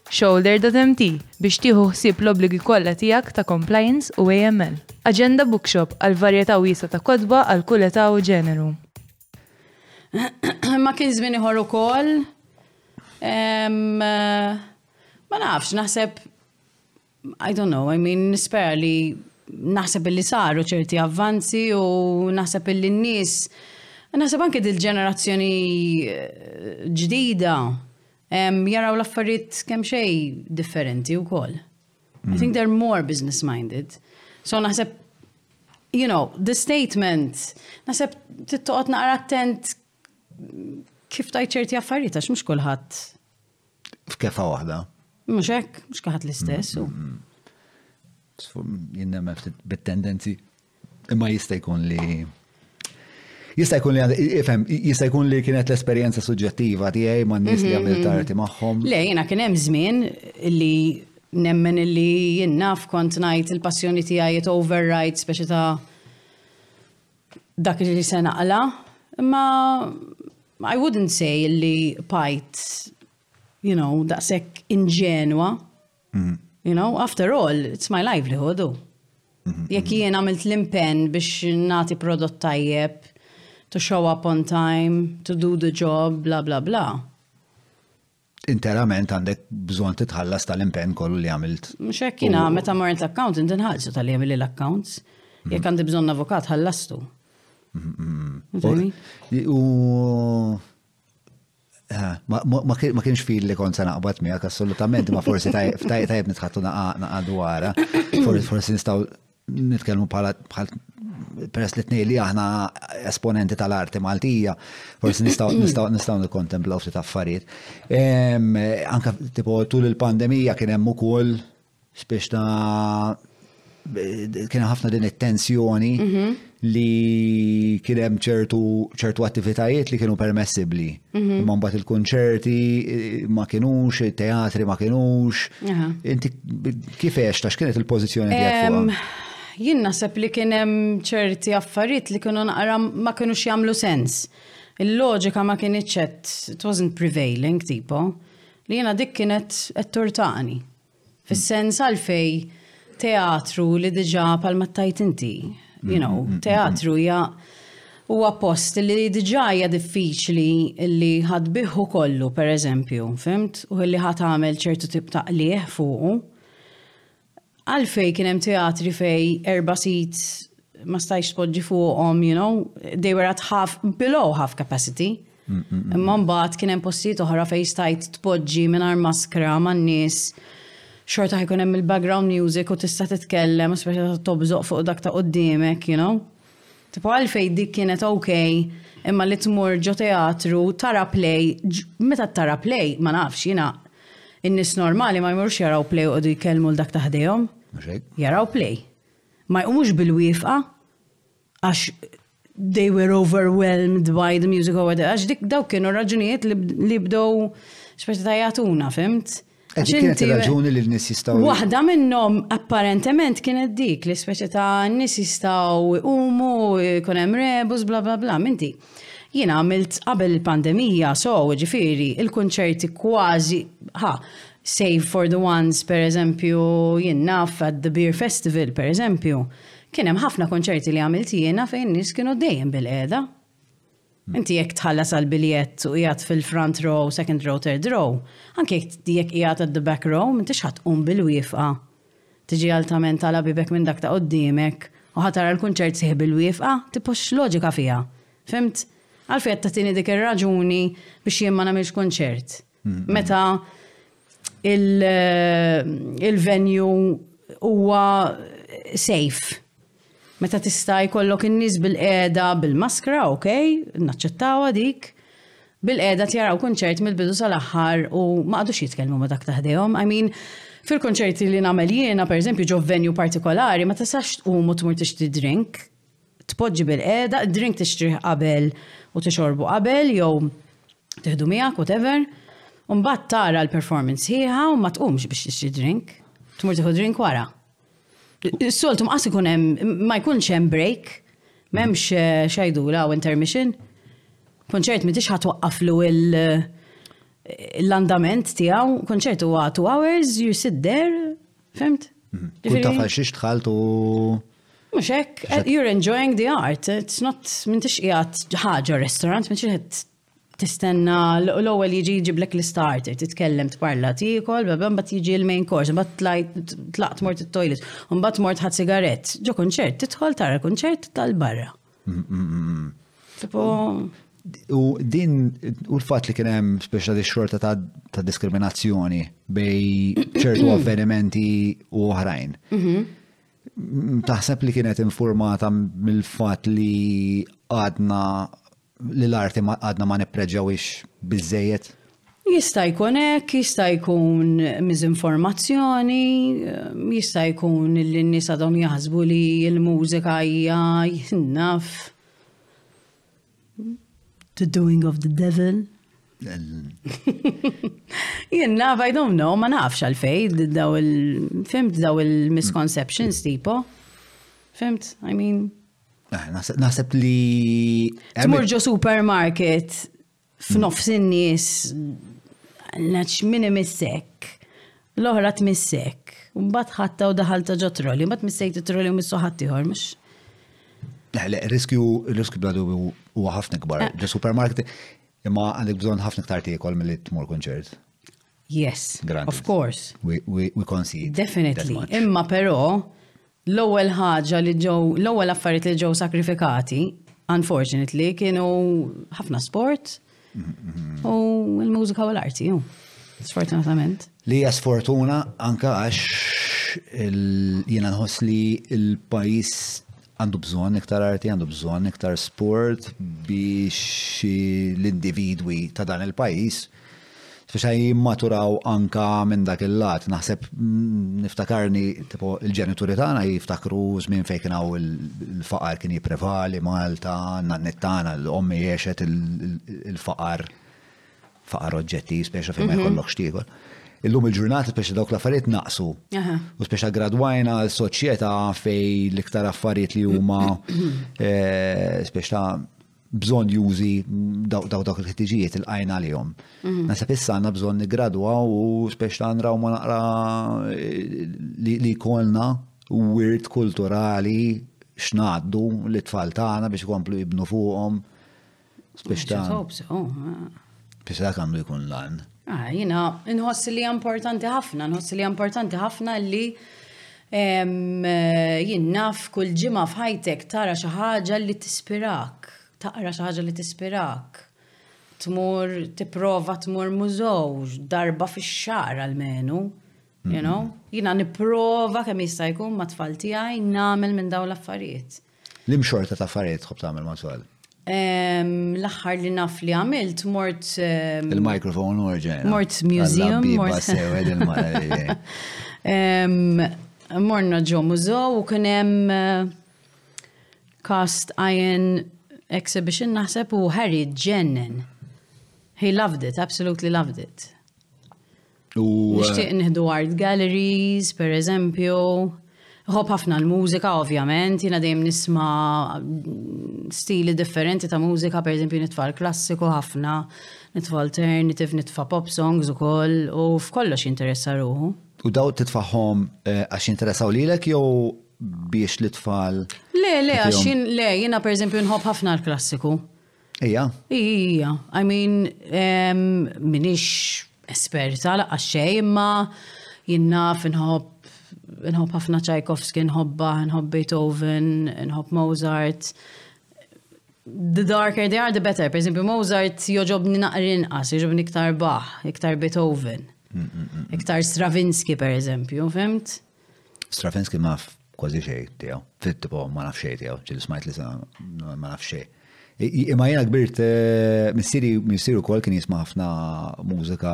Shoulder dot MT biex tieħu ħsieb l-obbligi kollha tiegħek ta' compliance u AML. Agenda Bookshop għal varjetà wiesgħa ta' kotba għal kull età u ġeneru. Imma kien żmien ieħor ukoll. Ma nafx, naħseb I don't know, I mean, nispera li naħseb illi saru ċerti avvanzi u naħseb illi n-nies, naħseb anke dil-ġenerazzjoni eh, ġdida jaraw l-affarijiet kemm xej differenti u koll. I think mm. they're more business minded. So naħseb, you know, the statement, naħseb tittoqot naqra attent kif tajċerti affarijiet, għax mux kullħat F'kefa waħda. Mhux hekk, mhux kaħat l-istess. Jinnem bit-tendenzi. Imma jista' jkun li Jista' jkun li ifhem, jista' jkun li kienet l-esperjenza suġġettiva tiegħi ma' nies li mhm, għamilt mhm. arti magħhom. Le, jiena kien hemm żmien li nemmen li jinnaf kont ngħid il-passjoni tiegħi it override speċi ta' Dak li se naqla, imma I wouldn't say li pajt, you know, daqshekk inġenwa. Mhm. You know, after all, it's my livelihood. Oh. Mhm. Jekk jien għamilt l-impenn biex nagħti prodott tajjeb, to show up on time, to do the job, bla bla bla. interament għandek bżonn titħallas tal-impenn kollu li għamilt. Mhux hekk jiena meta morint l-accountant inħallsu tal-li għamil l-accounts. Mhm. Jekk għandi bżonn avukat ħallastu. Mhm, mhm, u eh, ma kienx fil li kont se naqbad miegħek assolutament, ma forsi tajb nitħattu naqa' dwarha, forsi nistgħu nitkellmu bħala bħal peress li tnej li aħna esponenti tal-arti Maltija, forsi nistaw nistaw nistaw nikkontemplaw ftit affarijiet. Anka tipo tul il-pandemija kien hemm ukoll spiex ta' kien ħafna din it-tensjoni mhm. li kien hemm ċertu attivitajiet li kienu permessibli. Mhm. Imma mbagħad il-kunċerti eh, ma kinux, teatri ma kinux. Inti kif għex tax kienet il-pożizzjoni tiegħek Jien naħseb li kien hemm ċerti affarijiet li kienu naqra ma kinux jagħmlu sens. Il-loġika ma kienitx qed it wasn't prevailing tipo li jiena dik kienet qed turtani. Fis-sens għalfejn teatru li diġà bħalma ttajt inti, you know, mm, mm, mm, teatru hija huwa post li diġà hija diffiċli li ħadd biħu kollu pereżempju, fimt, u li ħadd għamel ċertu tip ta' qlieħ fuqu. Għalfej kien hemm teatri fej erba' sit ma stajx tpoġġi fuqhom, you know, they were at half below half capacity. Imma mbagħad kien hemm postijiet oħra fejn stajt tpoġġi mingħajr maskra man-nies xorta ħajkun hemm il-background music u tista' titkellem u speċi ta' tobżoq fuq dak ta' qudiemek, you know. Tipo għalfej dik kienet ok, imma li tmur ġo teatru tara play, meta tara play, ma nafx jiena in-nies normali ma jmurux jaraw play u jkellmu l dak taħdejhom. Jaraw play. Ma jqumux bil-wifqa. għax they were overwhelmed by the music or whatever, għax dik dawk kienu raġunijiet li bdow xpeċi ta' jatuna, fimt? Kienet raġuni li n-nis jistaw. Waħda minnom apparentement kienet dik li speċi ta' n-nis jistaw umu, kunem rebus, bla bla bla, minti. Jien għamilt qabel il-pandemija, so, ġifiri, il-konċerti kważi, ha, save for the ones, per eżempju, jien naf at the Beer Festival, per eżempju, Kien hemm ħafna konċerti li għamilt jiena fejn nies kienu dejjem bilqiegħda. Inti jekk tħallas għal biljett u qiegħed fil-front row, second row, third row, anke jekk qiegħed at the back row m'intix ħa tqum bilwieqfa tiġi għal tagħmel tagħla bibek minn dak ta' quddiemek u ħa tara l-kunċert sħiħ bilwieqfa, tipo x'loġika fiha? Fhimt? Għalfejn qed tagħtini dik ir-raġuni biex jien ma nagħmilx kunċert? Meta il-venju huwa safe. Meta tista' jkollok in-nies bil-qiegħda bil-maskra, ok, naċċettawha dik. Bil-qiegħda tjaraw kunċert mill-bidu sal-aħħar u ma qadux jitkellmu ma dak taħdejhom. I mean, fil-kunċerti li nagħmel jiena, pereżempju, ġo venju partikolari, ma tistax tqum u tmur tixtri drink. tpoġġi bilqiegħda, id-drink tixtrih qabel u tixorbu qabel jew tieħdu miegħek, whatever, u mbagħad tara l-performance sħiħa u ma tqumx biex tixtri drink, tmur tieħu drink wara. Is-soltu mqas ikun hemm ma jkunx hemm break, m'hemmx eh, xajdu law intermission. Konċert m'intix ħatwaqqaflu il- eh, l-andament tiegħu, konċert huwa two hours, you sit there, Fimt? Kun taf għal xiex tħalt u. Mux hekk, you're enjoying the art. It's not, minn tix qiegħed ħaġa restaurant, minn tix tistenna l-ewwel jiġi jġiblek l-starter, titkellem tparla tiekol, bebem bat jiġi l-main course, bat tlaqt mort it-toilet, un bat mort ħadd sigarett. Ġo kunċert, tidħol tara kunċert tal-barra. Tipo. U din, u l-fat li kienem speċa di xorta ta' diskriminazzjoni bej ċertu avvenimenti u oħrajn. Mhm. Taħseb li kienet informata mill-fat li għadna li l-arti għadna ma nepreġawix bizzejet? Jista' jkun hekk, jista' jkun miżinformazzjoni, jista' jkun li n-nies għadhom jaħsbu li l-mużika hija naf the doing of the devil. Jien naf, I don't know, ma nafx għalfej, daw il fimt daw il-misconceptions tipo. Fimt, I mean. Eh, naħseb li. Tmur ġo supermarket F'nofs in-nies naċ min imissek, l-oħra tmissek, mbagħad ħatta u daħalta ġo trolli, mbagħad missejt it-trolli u missu ħadd ieħor mhux. Le, le, riskju, riskju bladu huwa ħafna kbar. Eh. Ġo supermarket, imma għandek bżonn ħafna ktar tiekol mill-li tmur kunċert. Yes, Granted. of course. We, we, we concede. Definitely. Imma però, L-ewwel ħaġa li ġew, l-ewwel affarijiet li ġew sakrifikati, unfortunately, kienu ħafna sport u l-mużika u l-arti, sfortunatament. Li hija sfortuna anka għax jiena nħoss li l-pajjiż għandu bżonn iktar arti, għandu bżonn iktar sport biex l-individwi ta' dan il-pajjiż Speċjalment jimmaturaw anke minn dak il-lat. Naħseb niftakarni tipo il-ġenituri tagħna jiftakru żmien fejn kien hawn il-faqar kien jipprevali Malta, n-nanniet tagħna, l-ommi għexet il-faqar faqar oġġettiv speċa fejn ma mhm. jkollokx tiegħu. Illum il-ġurnata speċa dawk l-affarijiet naqsu. U speċa gradwajna soċjetà fej l-iktar affarijiet li huma eh, speċa bżonn jużi daw dak il-ħtiġijiet il qajna għalihom. Mhm. Nasab issa għandna bżonn niggradwaw u speċ ta' nraw ma naqra eh, li kolna wirt kulturali x'ngħaddu li tfal tagħna biex ikomplu jibnu fuqhom. Speċ ta' Biex dak għandu jkun lan. Ah, jina, nħoss li importanti ħafna, nħoss li importanti ħafna li eh, jinnaf kull ġimma fħajtek tara xi ħaġa li tispirak, taqra xi ħaġa li tispirak. Tmur tipprova tmur mużow darba fix-xahar almenu. You know? Jina nipprova kemm jista' jkun ma' tfal tiegħi nagħmel minn dawn l-affarijiet. Lim xorta ta' affarijiet tħobb tagħmel matwal? L-aħħar li naf li għamilt mort. Il-mikrofon u ġejna. Mort museum. Mort sewed il-mara. Morna ġo mużew u kien hemm eh, cast iron exhibition naħseb u Harry ġennen. He loved it, absolutely loved it. Nixtieq eh, nieħdu art galleries, per eżempju. Ħob ħafna l-mużika, ovvjament, jina dejjem nisma stili differenti ta' mużika, per eżempju, nitfa l-klassiku ħafna, nitfa alternative, nitfa pop songs u koll, u f'kollox jinteressa ruħu. U daw titfaħħom eh, għax jinteressaw li l-ek jew biex l-tfal? Le, le, għax le, jina per eżempju nħob ħafna l-klassiku. Ija? Ija, I mean, minix esperta laqqa xej, imma jinna finħob nħob ħafna Tchaikovsky, nħobba, nħob Beethoven, nħob Mozart. The darker they are, the better. Per esempio, Mozart joġobni naqrin qas, joġobni iktar Bach, iktar Beethoven, iktar Stravinsky, per eżempju, fimt? Strafinski ma naf kważi xej tiegħu. Fit tipo ma naf xej tiegħu, ġieli smajt li ma naf xej. Imma jiena kbirt eh, missieri missieri wkoll kien jisma' ħafna mużika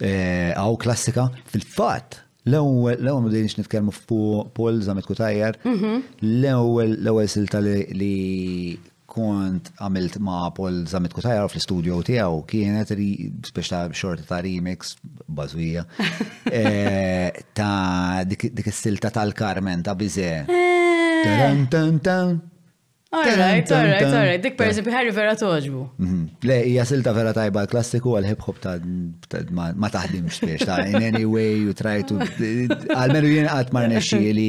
eh, għaw klassika. Fil-fatt, l-ewwel l-ewwel ma dejniex nitkellmu fuq Paul Zamet Kutajjar, mhm. l-ewwel l-ewwel silta li kont għamilt ma' Paul Zamit Kutajra fl-studio tiegħu kienet speċ ta' xorta ta' remix bażwija eh, ta' dik is-silta tal-Carmen ta' biże. Eh. Alright, alright, alright. Dik per eżempju ħarri vera toġbu. Mhm. Le, hija silta vera tajba l-klassiku għal hip hop ta' ma taħdimx biex ta' in any way you try to għalmenu jien qatt ma rnexxieli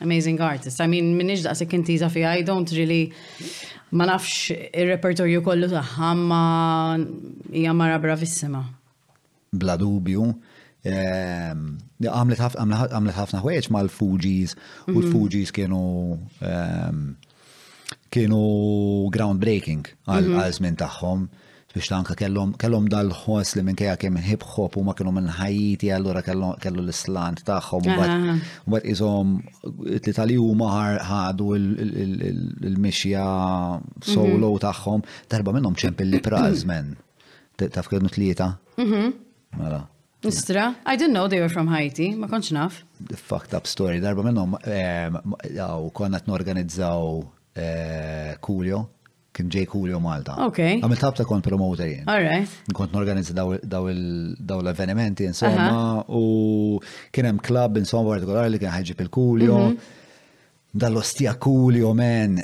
Amazing artist. I mean, minix daqsik intiża fija, I don't really ma nafx il-repertorju kollu taħħa, ma hija mara bravissima. Bla dubju, ehm, għamlet ħafna ħwejġ ma l-Fugees u mhm. l-Fugees kienu ehm, kienu groundbreaking għal mhm. żmien tagħhom biex tanka kellhom kellhom dal-ħoss li minkejja kemm hip hop huma kienu minn ħajjiti allura kellu l-islant tagħhom u bad iżhom li tali huma ħadu l-mixja solo mhm. tagħhom darba minnhom ċempilli prażmen taf kienu tlieta. Mhm. Mela. Istra, I didn't know they were from Haiti, ma konċ naf. The fucked up story, darba minnom, għaw, konna t-norganizzaw Kulio, kien ġej Kulio Malta. Ok. Għamil tabta kont promoter jien. Alright. Kont norganizza daw l-avvenimenti, insomma, u kienem klab, insomma, partikolari li kien ħagġib il-Kulio. Mhm. Dal-ostja cool jo man,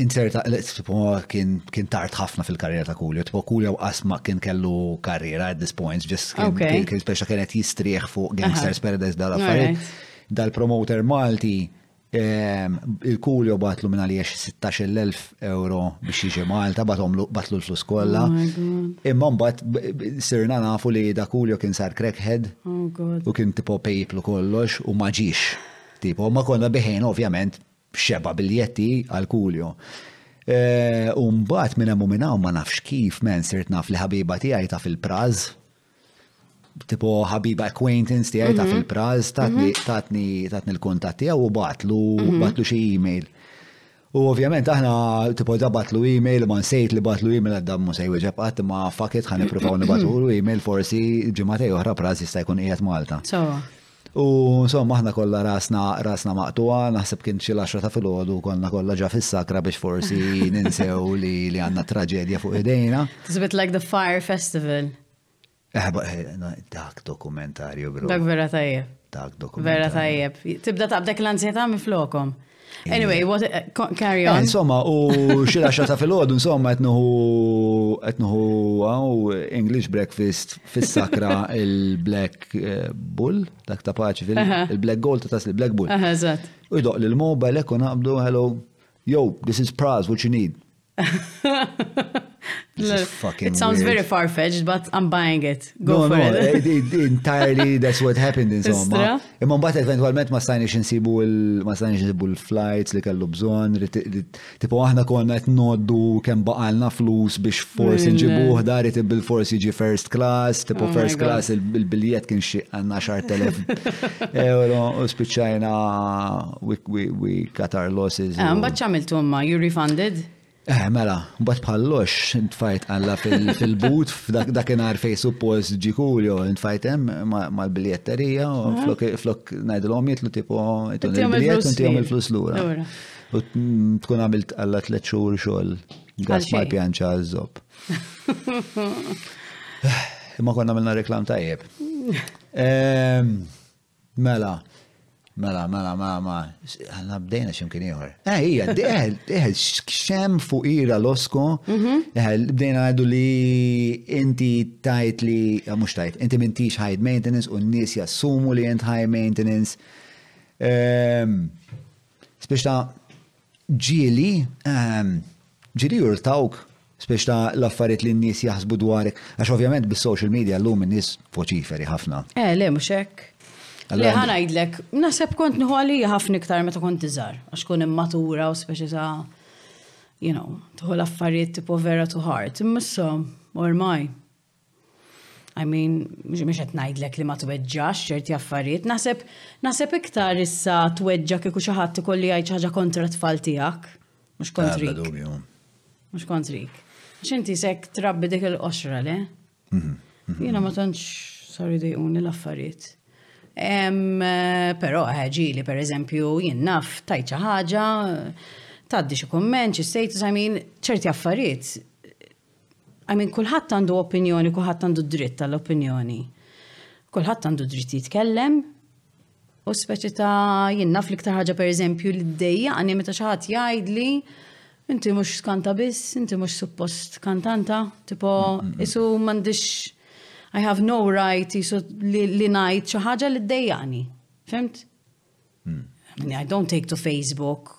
inserta tipo kien kien tard ħafna fil-karriera ta' Coolio, tipo Coolio qas ma kien kellu karriera at this point, just kien Ok. kien- kien speċa kienet jistrieħ fuq Gangsters Paradise dal affarijiet Alright. Dal-promoter Malti ehm, il-Coolio batlu minn għaliex 16,000 euro biex jiġi Malta, batomlu- batlu l-flus kollha. Oh my God. Imma mbagħad b- b- sirna nafu li da Coolio kien sar crackhead Oh god. u kien tipo pejplu kollox u ma ġiex. Tipo, imma konna biħejna ovvjament xeba' biljetti għal Coolio. U mbagħad minn hemm u minn hawn ma nafx kif men sirt naf li ħabiba tiegħi taf il-Praż. Tipo ħabiba acquaintance tiegħi taf il-Praż, tatni tatni l-kuntatt tiegħu u batlu batlu xi email. U ovvjament aħna tipo da batlu email ma nsejt li batlu email għadda mu se jweġeb qatt ma fakit ħan nippruvaw nibatulu email forsi ġimgħatej oħra praż jista' jkun qiegħed Malta. U insomma aħna kollha rasna rasna maqtuha, naħseb kien xi l-10 ta' filgħodu konna kollha ġa fis-sakra biex forsi ninsew li li għandna traġedja fuq idejna. It's a bit like the Fire Festival. Eħba, eh, dak dokumentarju, bro. Dak vera tajjeb. Dak dokumentarju. Vera tajjeb. Tibda taqbdek l-anzjetà miflokom. Anyway, what, eh, carry eh, on. Insomma, u xila xata fil-ħodu, insomma, etnuħu, etnuħu, għaw, English breakfast fis-sakra il-Black Bull, dak ta' paċi fil il-Black Gold ta' tasli, Black Bull. U jdoq l-mobile, ekku naqbdu, hello, yo, this is Praz, what you need? It sounds very far-fetched, but I'm buying it. Go no, for no, it. Eh, entirely that's what happened insomma. Imma mbagħad eventwalment ma stajniex insibu ma stajniex insibu l-flights li kellu bżonn, tipo aħna konna qed noddu kemm baqalna flus biex forsi nġibuh dar itib bil-forsi ġi first class, tipo oh first class il-biljett kien xi 10,000 euro u spiċċajna We cut our losses. Eh, mbagħad x'għamiltu imma? You refunded? Eh, mela, mbagħad bħallox intfajt għalla fil-but f'dak dakinhar fej suppost ġikulio intfajt hemm mal-biljetterija u eh? flok ngħidilhom jitlu tipo jtun il-biljett u tihom il-flus lura. U tkun għamilt għalla tliet xhur xogħol gas ma pjanċa żob. Imma konna minna reklam tajjeb. Ehm, Mela, mela, mela, mela, mela, għanna bdejna ximkien iħor. Eh, ija, eħel, eħel, xem fuq ira losko, mhm. eħel, bdejna għadu li inti tajt li, eh, mux tajt, inti mintix high maintenance u n-nis jassumu li jent high maintenance. Ehm, Spiex ta' Ġieli, ehm, ġieli jurtawk, spiex ta' l-affarijiet li n-nies jaħsbu dwarek, għax ovvjament bis-social media llum in-nies voċiferi ħafna. Eh, le mhux hekk. Le ħa ngħidlek, naħseb kont nieħu għalija ħafna iktar meta kont iżgħar, għax kun immatura u speċi ta' you know, tuħu l-affarijiet tipo vera to heart, imma issa ormai. I mean, mhux qed ngħidlek li ma tweġġax ċerti affarijiet, naħseb naħseb iktar issa tweġġa kieku xi ħadd ikolli jgħid xi ħaġa kontra tfal tiegħek, mhux kontri. Mhux kontrik. Għax inti sek trabbi dik il-qoxra le? Mhm, mhm. Jiena ma tantx sorry dejquni l-affarijiet. Eh, però eh, ġili, per eżempju, jien naf tajt xi ħaġa, tgħaddi xi kumment, xi status, I mean, ċerti affarijiet I mean, kulħadd għandu opinjoni, kulħadd għandu dritt tal-opinjoni. Kulħadd għandu dritt jitkellem, u speċi ta' jinna fl-iktar ħaġa per eżempju li d-dejjaqni meta xaħat jgħidli inti mux kanta biss, inti mux suppost kantanta, tipo, isu mandiċ, I have no right isu li, li najt xaħġa li d-dejjaqni. Fimt? Hmm. I mean, I don't take to Facebook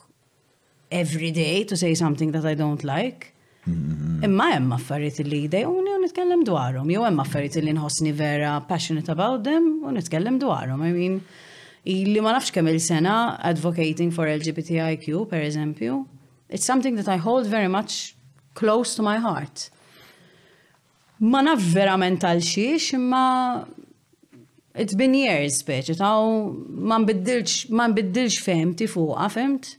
every day to say something that I don't like. Mm-hmm. Imma hemm affarijiet li jdejquni u nitkellem dwarhom, jew hemm affarijiet li nħossni vera passionate about them u nitkellem dwarhom. I mean, li ma nafx kemm il-sena advocating for LGBTIQ, per eżempju, it's something that I hold very much close to my heart. Ma naf verament għal xiex, imma it's been years speċi ta' ma nbiddilx ma nbiddilx fehmti fuqha, fimt?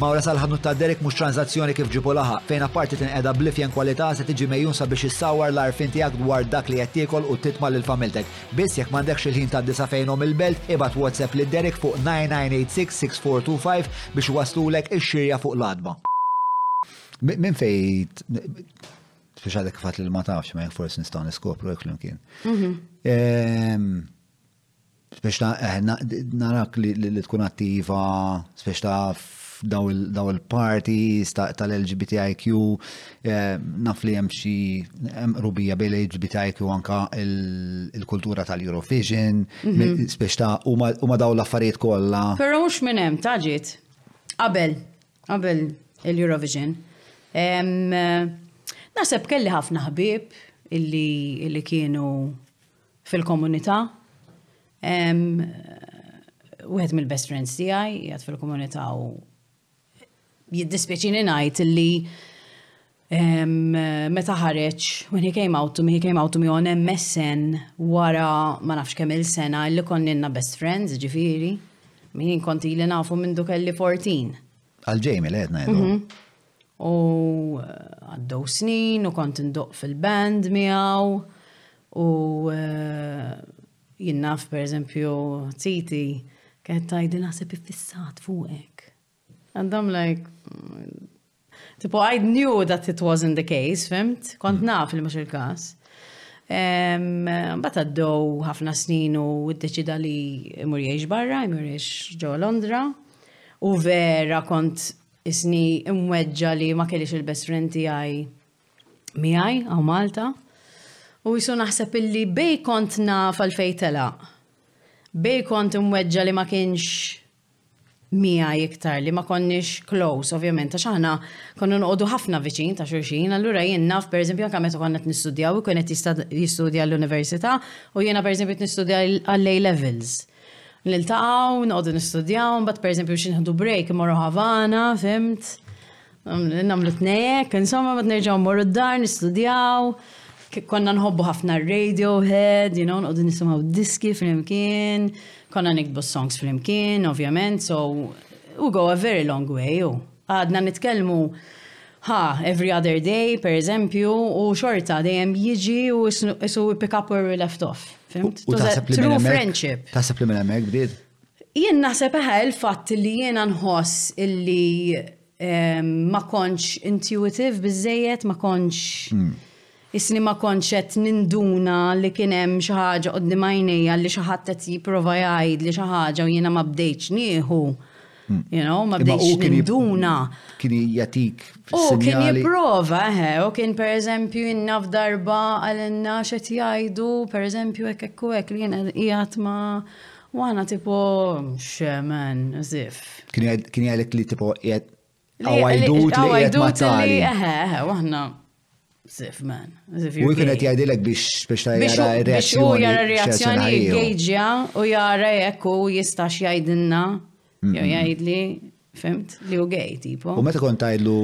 Mawra sal-ħanut ta' Derek mhux tranżazzjoni kif ġipu laħaq, fejn apparti tinqeda bl-ifjen kwalità se tiġi megħjun sabiex issawwar l-għarfien tiegħek dwar dak li qed tiekol u titma' lil familtek. Biss jekk m'għandekx il-ħin tgħaddi sa fejnhom il-belt, ibgħat WhatsApp lil Derek fuq 9986-6425 biex iwasslulek ix-xirja fuq l-għatba. Minn fejn Biex għadek kifat li ma tafx, ma forsi nistaw niskopru għek flimkien. Mhm. Ehm, biex ta' eh, narak li tkun attiva, biex ta' daw il-parties tal-LGBTIQ, eh, naf li hemm xi rubija bejn l-LGBTIQ anka il-kultura tal-Eurovision, mhm. biex ta' huma daw l-affarijiet kollha. Però mhux minn hemm taġit. Qabel, Qabel il-Eurovision. Naħseb kelli ħafna ħbieb illi kienu fil-komunità. Wieħed mill-best friends tiegħi jgħat fil-komunità u jiddispjaċini ngħid illi meta ħareġ When He Came Out to Me, He Came Out to Me on MSN wara ma nafx kemm il-sena li konninna best friends, ġifiri. Min konti li nafu minn duk kelli 14. Għal-ġejmi li għedna jgħidu. Mhm. U eh, għaddew snin u kont ndoq fil-band miegħu u eh, jinnaf per eżempju titi kienet tajdi naħseb iffissat fuqek. And I'm like, tipo, I knew that it wasn't the case, fimt? Kont mm. naf li mux il-kas. Bata d ħafna snin u d-deċida li imur jiex barra, imur jiex ġo Londra. U vera kont isni imweġġa li ma kellix il-best friend tiegħi miegħi għaw Malta. U jisu naħseb illi bej kont naf għal-fej telaq. Bej kont imweġġa li ma kienx miegħi iktar li ma konniex close ovvjament għax aħna konna noqogħdu ħafna viċin ta' xulxin, allura jien naf pereżempju anke meta konna qed nistudjaw hu kien qed jistudja l-università u jiena pereżempju qed nistudja għall-A Levels. Niltaqgħu, noqogħdu nistudjaw, imbagħad pereżempju xi nieħdu break immorru Havana, fhimt? Namlu tnejek, insomma ma nerġgħu morru d-dar nistudjaw. Konna nħobbu ħafna Radiohead, you know, nqogħdu nisimgħu diski flimkien, konna nikbu songs flimkien, ovvjament, so we go a very long way. Għadna nitkellmu ha, every other day, per eżempju, u xorta dejjem jiġi u isu pick up where we left off. Fimt? True friendship. Taħseb li minn hemmhekk bdiet? Jien naħseb eħe il-fatt li jiena nħoss illi ma kontx intuitive biżżejjed, ma kontx hmm. isni ma kontx qed ninduna li kien hemm xi ħaġa qudiem għajnejja li xi ħadd qed jipprova jgħid li xi ħaġa u jiena ma bdejtx nieħu. Hmm. You know, ma bdejtx ninduna. Kien jatik. U kien jipprova, eħe, u kien per eżempju inna f'darba għalenna xet jgħidu, per eżempju, hekk hekk u hekk li jiena qiegħed ma' U għana tipo, xemen, zif. Kien jgħidlek li tipo jgħed għawajdut li jgħed matali. Eħe, eħe, waħna. Zif, man. U kien qed jgħidilek biex biex ta' jara reazzjoni. U jara reazzjoni għeġja u jara jekk u jistax jgħidilna. Jew jgħidli, fimt, li u gej, tipo. U meta kont tgħidlu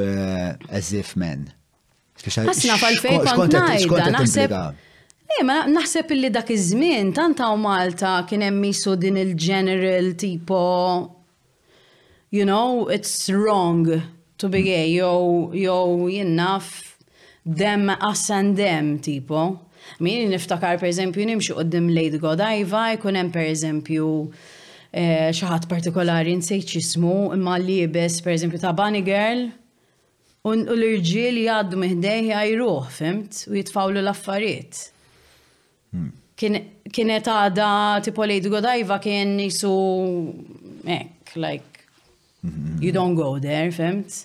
eh, as if man. Ħasna fal-fej kont ngħidha naħseb. Eh, ma naħseb illi dak iż-żmien tant hawn Malta kien hemm isu din il-general tipo you know, it's wrong to be gay, jew jew jinnaf dem us and dem tipo. Min niftakar per eżempju nimxu qoddim Lady Godajva, jkun hemm per eżempju eh, xi ħadd partikolari nsejt x'ismu, imma libes per eżempju ta' Bunny Girl, U l-irġiel jgħaddu miħdejh jgħajruh, fimt? U jitfawlu l-affarijiet. Hmm. Kienet għada tipo Lady Godiva kien jisu ek, like, mhm. you don't go there, fimt?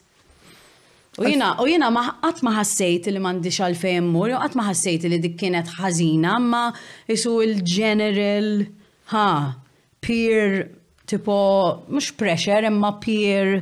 U jina, u jina għat maħassejt li mandi xalfej immur, għat maħassejt li dik kienet ħazina, ma jisu il-general, ha, peer, tipo, mux pressure, imma peer,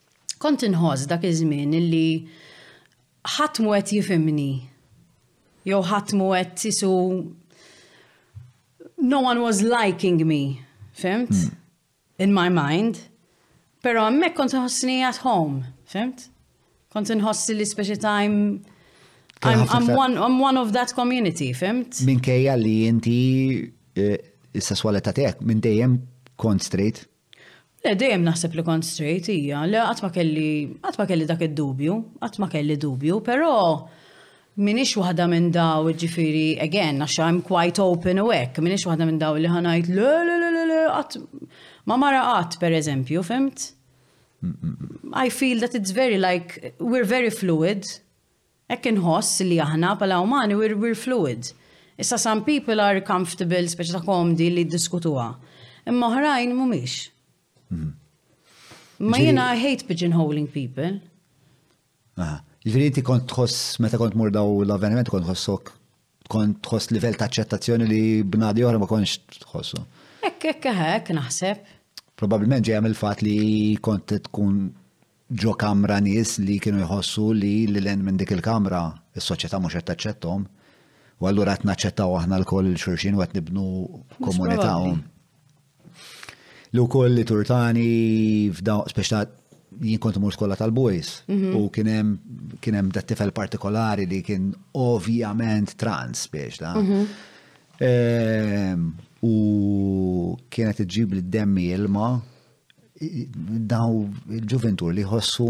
Kont inħoss dak iż-żmien illi ħadd mhu qed jifhimni jew ħadd mhu qed isu no one was liking me, fimt? Hmm. In my mind. Pero hemmhekk kont nħossni at home, fimt? Kont nħossi li speċi time I'm, I'm, one, I'm one of that community, fimt? Minkejja li inti eh, is-sesswalità tiegħek minn dejjem kont straight. Le, dejjem naħseb li kont straight, hija, le qatt ma kelli, qatt ma kelli dak id-dubju, qatt ma kelli dubju, però m'iniex waħda minn daw, ġifieri, again, għax I am quite open u hekk, m'iniex waħda minn daw li ħa ngħid le, le, le, le, le, qatt, ma' mara qatt, pereżempju, fhimt? I feel that it's very like, we're very fluid. Hekk inħoss li aħna bħala umani we're we're fluid. Issa some people are comfortable, speċi ta' komdi li jiddiskutuha. Imma oħrajn mhumiex. Imma jiena I hate pigeonholing people. Aha. Ġifieri inti kont tħoss meta kont mur daw l-avveniment kont tħossok kont tħoss livell ta' aċċettazzjoni li bnadi oħra ma kontx tħossu. Hekk hekk hekk naħseb. Probabilment ġejja mill-fatt li kont tkun ġo kamra nies li kienu jħossu li lil hinn minn dik il-kamra s-soċjetà mhux qed taċċetthom u allura qed naċċettaw aħna lkoll lil xulxin u qed nibnu komunità hawn. Li wkoll li turtani f'daw speċta jien kont imur skola tal-boys mhm. u kien hemm kien hemm dat tifel partikolari li kien ovvjament trans biex da. Mhm. Ehm, u kienet iġġib li demmi ilma daw il-ġuventur li ħossu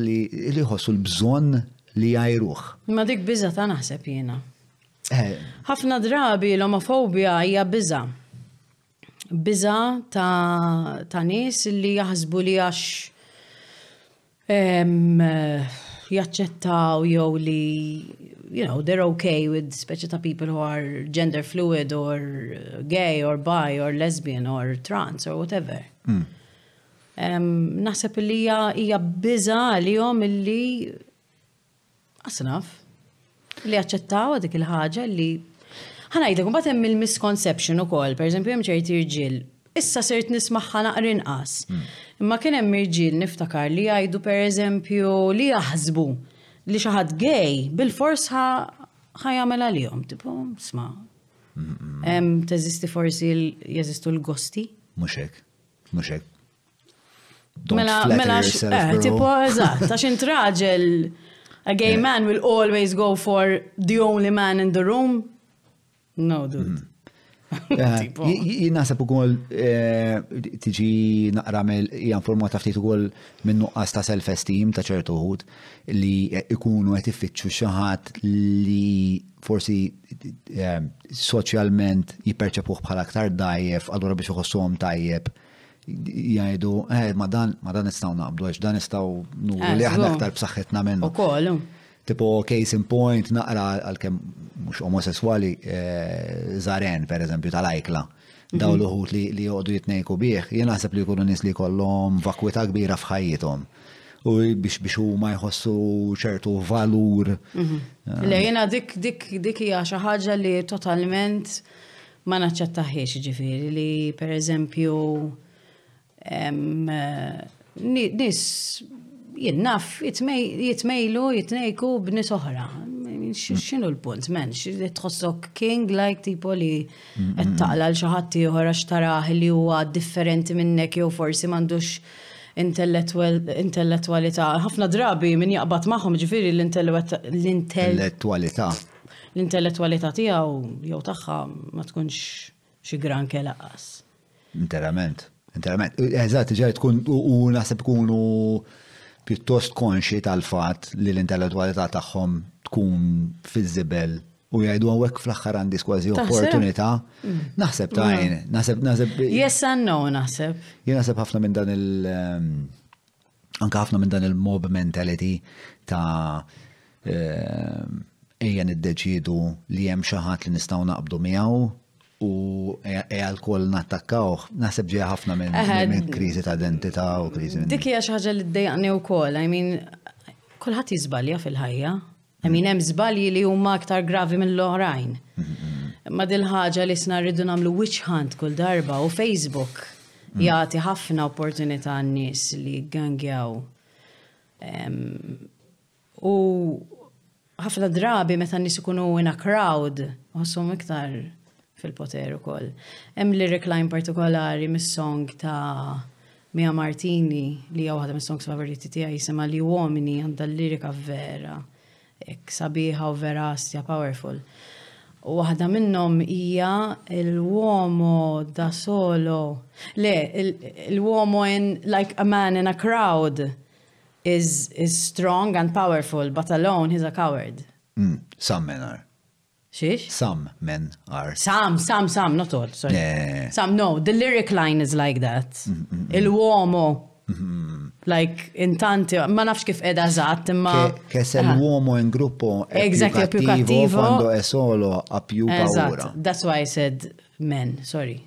li ħossu l-bżonn li jajruħ. Ma dik biża ta' naħseb jiena. Eh. Ħafna drabi l-omofobija hija biża. Biża ta' nies li jaħsbu li għax jaċċettaw jew li you know they're okay with speċi ta' people who are gender fluid or gay or bi or lesbian or trans or whatever. Mm. Um, naħseb li hija biża għalihom illi Asnaf, li jaċċettaw dik il-ħaġa li ħanajdlek mbagħad hemm il-misconception ukoll, pereżempju hemm ċerti rġiel. Issa sirt nismaħħa naqra inqas. Hmm. Imma kien hemm irġiel niftakar li jgħidu pereżempju li jaħsbu li xi ħadd gay bil-fors ħajamel għalihom, tipo sma. Teżisti forsi jeżistu l-gosti? Mhux hekk, mhux hekk. Mela, mela, eh, tipo, eżatt, għax int raġel, a gay yeah. man will always go for the only man in the room. No, dude. Mm. Eh, Jinasab u kol eh, tiġi naqra mill hija formata ftit u kol minn nuqqas ta' self-esteem ta' ċertu ħut li ikunu qed iffittxu xi ħadd li forsi eh, soċjalment jipperċepuh bħala aktar dajjef, allura biex iħossuhom tajjeb Jgħidu, eh, ma dan, ma dan istaw naqbdu, għax dan istaw nuru li aħna aktar b'saħħitna minn. U koll. Tipo, case in point, naqra għal-kem mux omosessuali, eh, zaren, per eżempju, tal-ajkla. Mhm. Daw l-uħut li joqdu jitnejku bieħ, jien naħseb li jkunu nis li kollom vakwita kbira fħajjitom u biex biex huma jħossu ċertu valur. Mhm. Eh. Le jiena dik dik dik hija xi ħaġa li totalment Ma naċċettahiex jiġifieri li pereżempju nies jien naf jitmejlu jitnejku b'nies oħra. X'inhu l-punt men? Li tħossok king like tipo li qed taqla l xi ħadd ieħor għax tarah li huwa differenti minnek jew forsi m'għandux intellettwalità. Ħafna drabi min jaqbad magħhom ġifieri l-intellettwalità. l-intellettwalità tiegħu jew tagħha ma tkunx xi granke laqqas. Interament. Interament. Eżatt, ġej tkun u naħseb ikunu pjuttost konxi tal-fatt li l-intellettwalità tagħhom tkun fiżibel u jgħidu għawek fl-axħar għandis kważi opportunità. Mm. Naħseb ta' għajn, mm. naħseb, naħseb. Yes and no, naħseb. Jien naħseb ħafna minn dan il- ehm, anke ħafna minn dan il-mob mentality ta' ejja niddeċiedu li hemm xi ħadd li nistgħu naqbdu miegħu u ejja lkoll nattakkawh, naħseb ġejja ħafna minn kriżi ta' identità u kriżi. Dik hija xi ħaġa li ddejjaqni wkoll, I mean, kulħadd jiżbalja fil-ħajja. I mean, hemm żbalji li huma aktar gravi mill-oħrajn. Ma dil-ħaġa li sna rridu nagħmlu witch hunt kull darba u Facebook mm. jagħti ħafna opportunità n-nies li gangjaw. U ħafna drabi meta nis ikunu in a crowd, ħossom iktar fil-poter ukoll. Hemm li recline partikolari mis-song ta' Mia Martini, li hija waħda mis-songs favoriti tiegħi jisimha Li Uomini għandha l-lirika vera hekk sabiħa u vera għastja powerful. U waħda minnhom hija l-uomo da solo. Le, l-uomo in like a man in a crowd is, is strong and powerful, but alone he's a coward. Sam Menar. Xiex? Some men are. Some, some, some, not all, sorry. Eh. Some, no, the lyric line is like that. Il-uomo. Like, intanti, ma nafx kif edha zatt, imma. Che se l'uomo in gruppo è Exactly, più più cattivo cattivo. quando è solo a più paura. Eżatt, that's why I said men, sorry.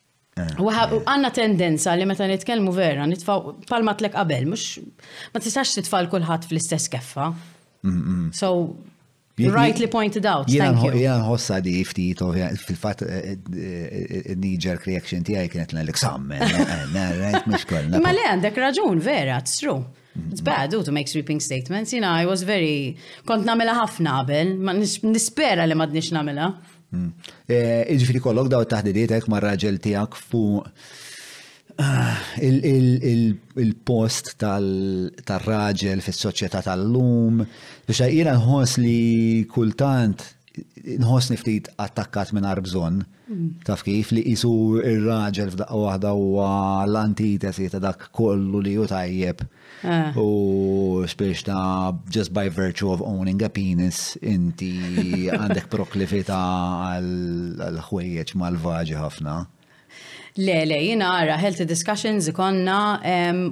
Għanna tendenza li meta nitkellmu vera, nitfaw palma tlek qabel, mux ma tistax titfall kulħadd fl-istess keffa. So, rightly pointed out. Jena nħossa di ftit, fil-fat eh, eh, Niger reaction tijaj kienet l-eksam. Ma le għandek raġun, vera, it's true. It's bad, do to make sweeping statements. You know, I was very... Kont namela ħafna qabel, ma nispera li madnix namela. Hmm. Eh, Iġifri kollok daw taħdiditek ma raġel tijak fu ah, il-post tal-raġel fis soċjetà tal-lum, biex jina nħos li kultant nħossni ftit attakkat minn bżonn mm. taf kif li jisu ir-raġel f'daqqa waħda huwa l-antitesi ta' dak kollu li hu tajjeb ah. u spiex ta' just by virtue of owning a penis inti għandek proklifita għal ħwejjeġ mal-vaġi ħafna. Le, le, jina għara, healthy discussions ikonna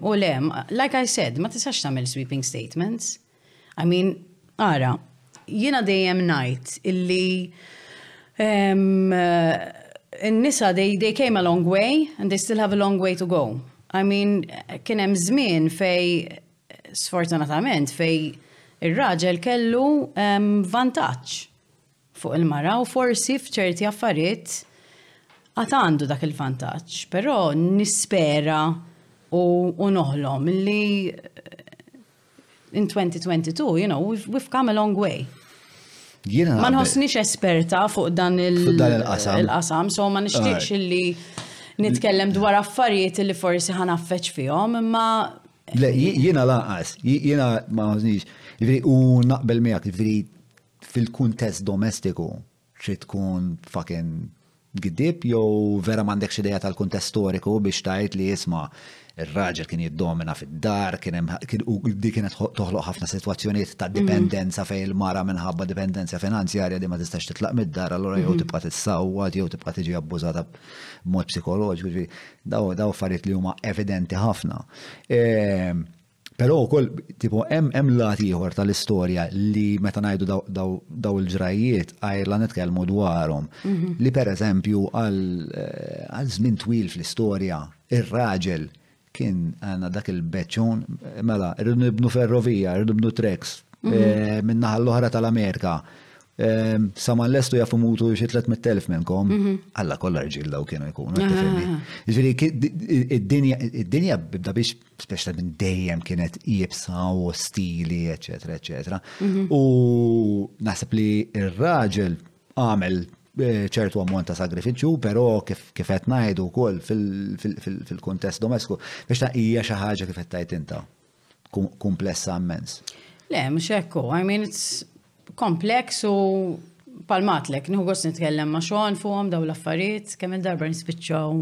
u le, like I said, ma tistax tamil sweeping statements. I mean, ara, jiena dejjem ngħid illi n-nisa they, they came a long way and they still have a long way to go. I mean, kien hemm żmien fej sfortunatament fej ir-raġel kellu vantaġġ fuq il-mara u forsi f'ċerti affarijiet għad għandu dak il-vantaġġ, però nispera u noħlom li in 2022, you know, we've, we've come a long way. Jena. Ma nħossniex esperta fuq dan il-qasam, so ma nixtieqx li nitkellem dwar affarijiet li forsi ħanaffeċ fihom, imma. Le, jiena laqas, jiena ma nħossniex, u naqbel miegħek, fil-kuntest domestiku, Trid tkun fucking giddieb jew vera m'għandekx idea tal-kuntest storiku biex tgħid li isma' ir-raġel kien jiddomina fid-dar, kien hemm di kienet toħloq ħafna sitwazzjonijiet ta' dipendenza fejn il-mara minħabba dipendenza finanzjarja di ma tistax titlaq mid-dar, allura jew tibqa' tissawwad jew tibqa' tiġi abbużata b'mod psikoloġiku. Daw affarijiet li huma evidenti ħafna. Però wkoll tipo hemm hemm lat ieħor tal-istorja li meta ngħidu daw il-ġrajjiet għajrla nitkellmu dwarhom. Mhm. Li pereżempju għal eh, żmien twil fl-istorja ir-raġel kien għandna dak il-beċċun mela rridu nibnu ferrovija, rridu nibnu treks mhm. eh, minn naħa l-oħra tal-Amerika. Eh, Saman lestu jafu mutu xi 300,000 minnkom, mhm. alla kollha rġil daw kienu jkunu. Ġifieri id-dinja bibda biex speċ ta' din dejjem kienet jibsa u ostili, eccetera, eccetera. Mhm. U naħseb li il-raġel għamel eh, ċertu ammont ta' sagrifiċu, pero kif qed ngħidu wkoll fil-kontest domestiku, biex ta' hija xi ħaġa kif qed tajt inta komplessa immens. Le, mhux hekk, I mean it's kompleks u palmatlek, nħu għos nitkellem ma' xogħol fuqhom daw l-affarijiet, kemm il-darba nispiċċaw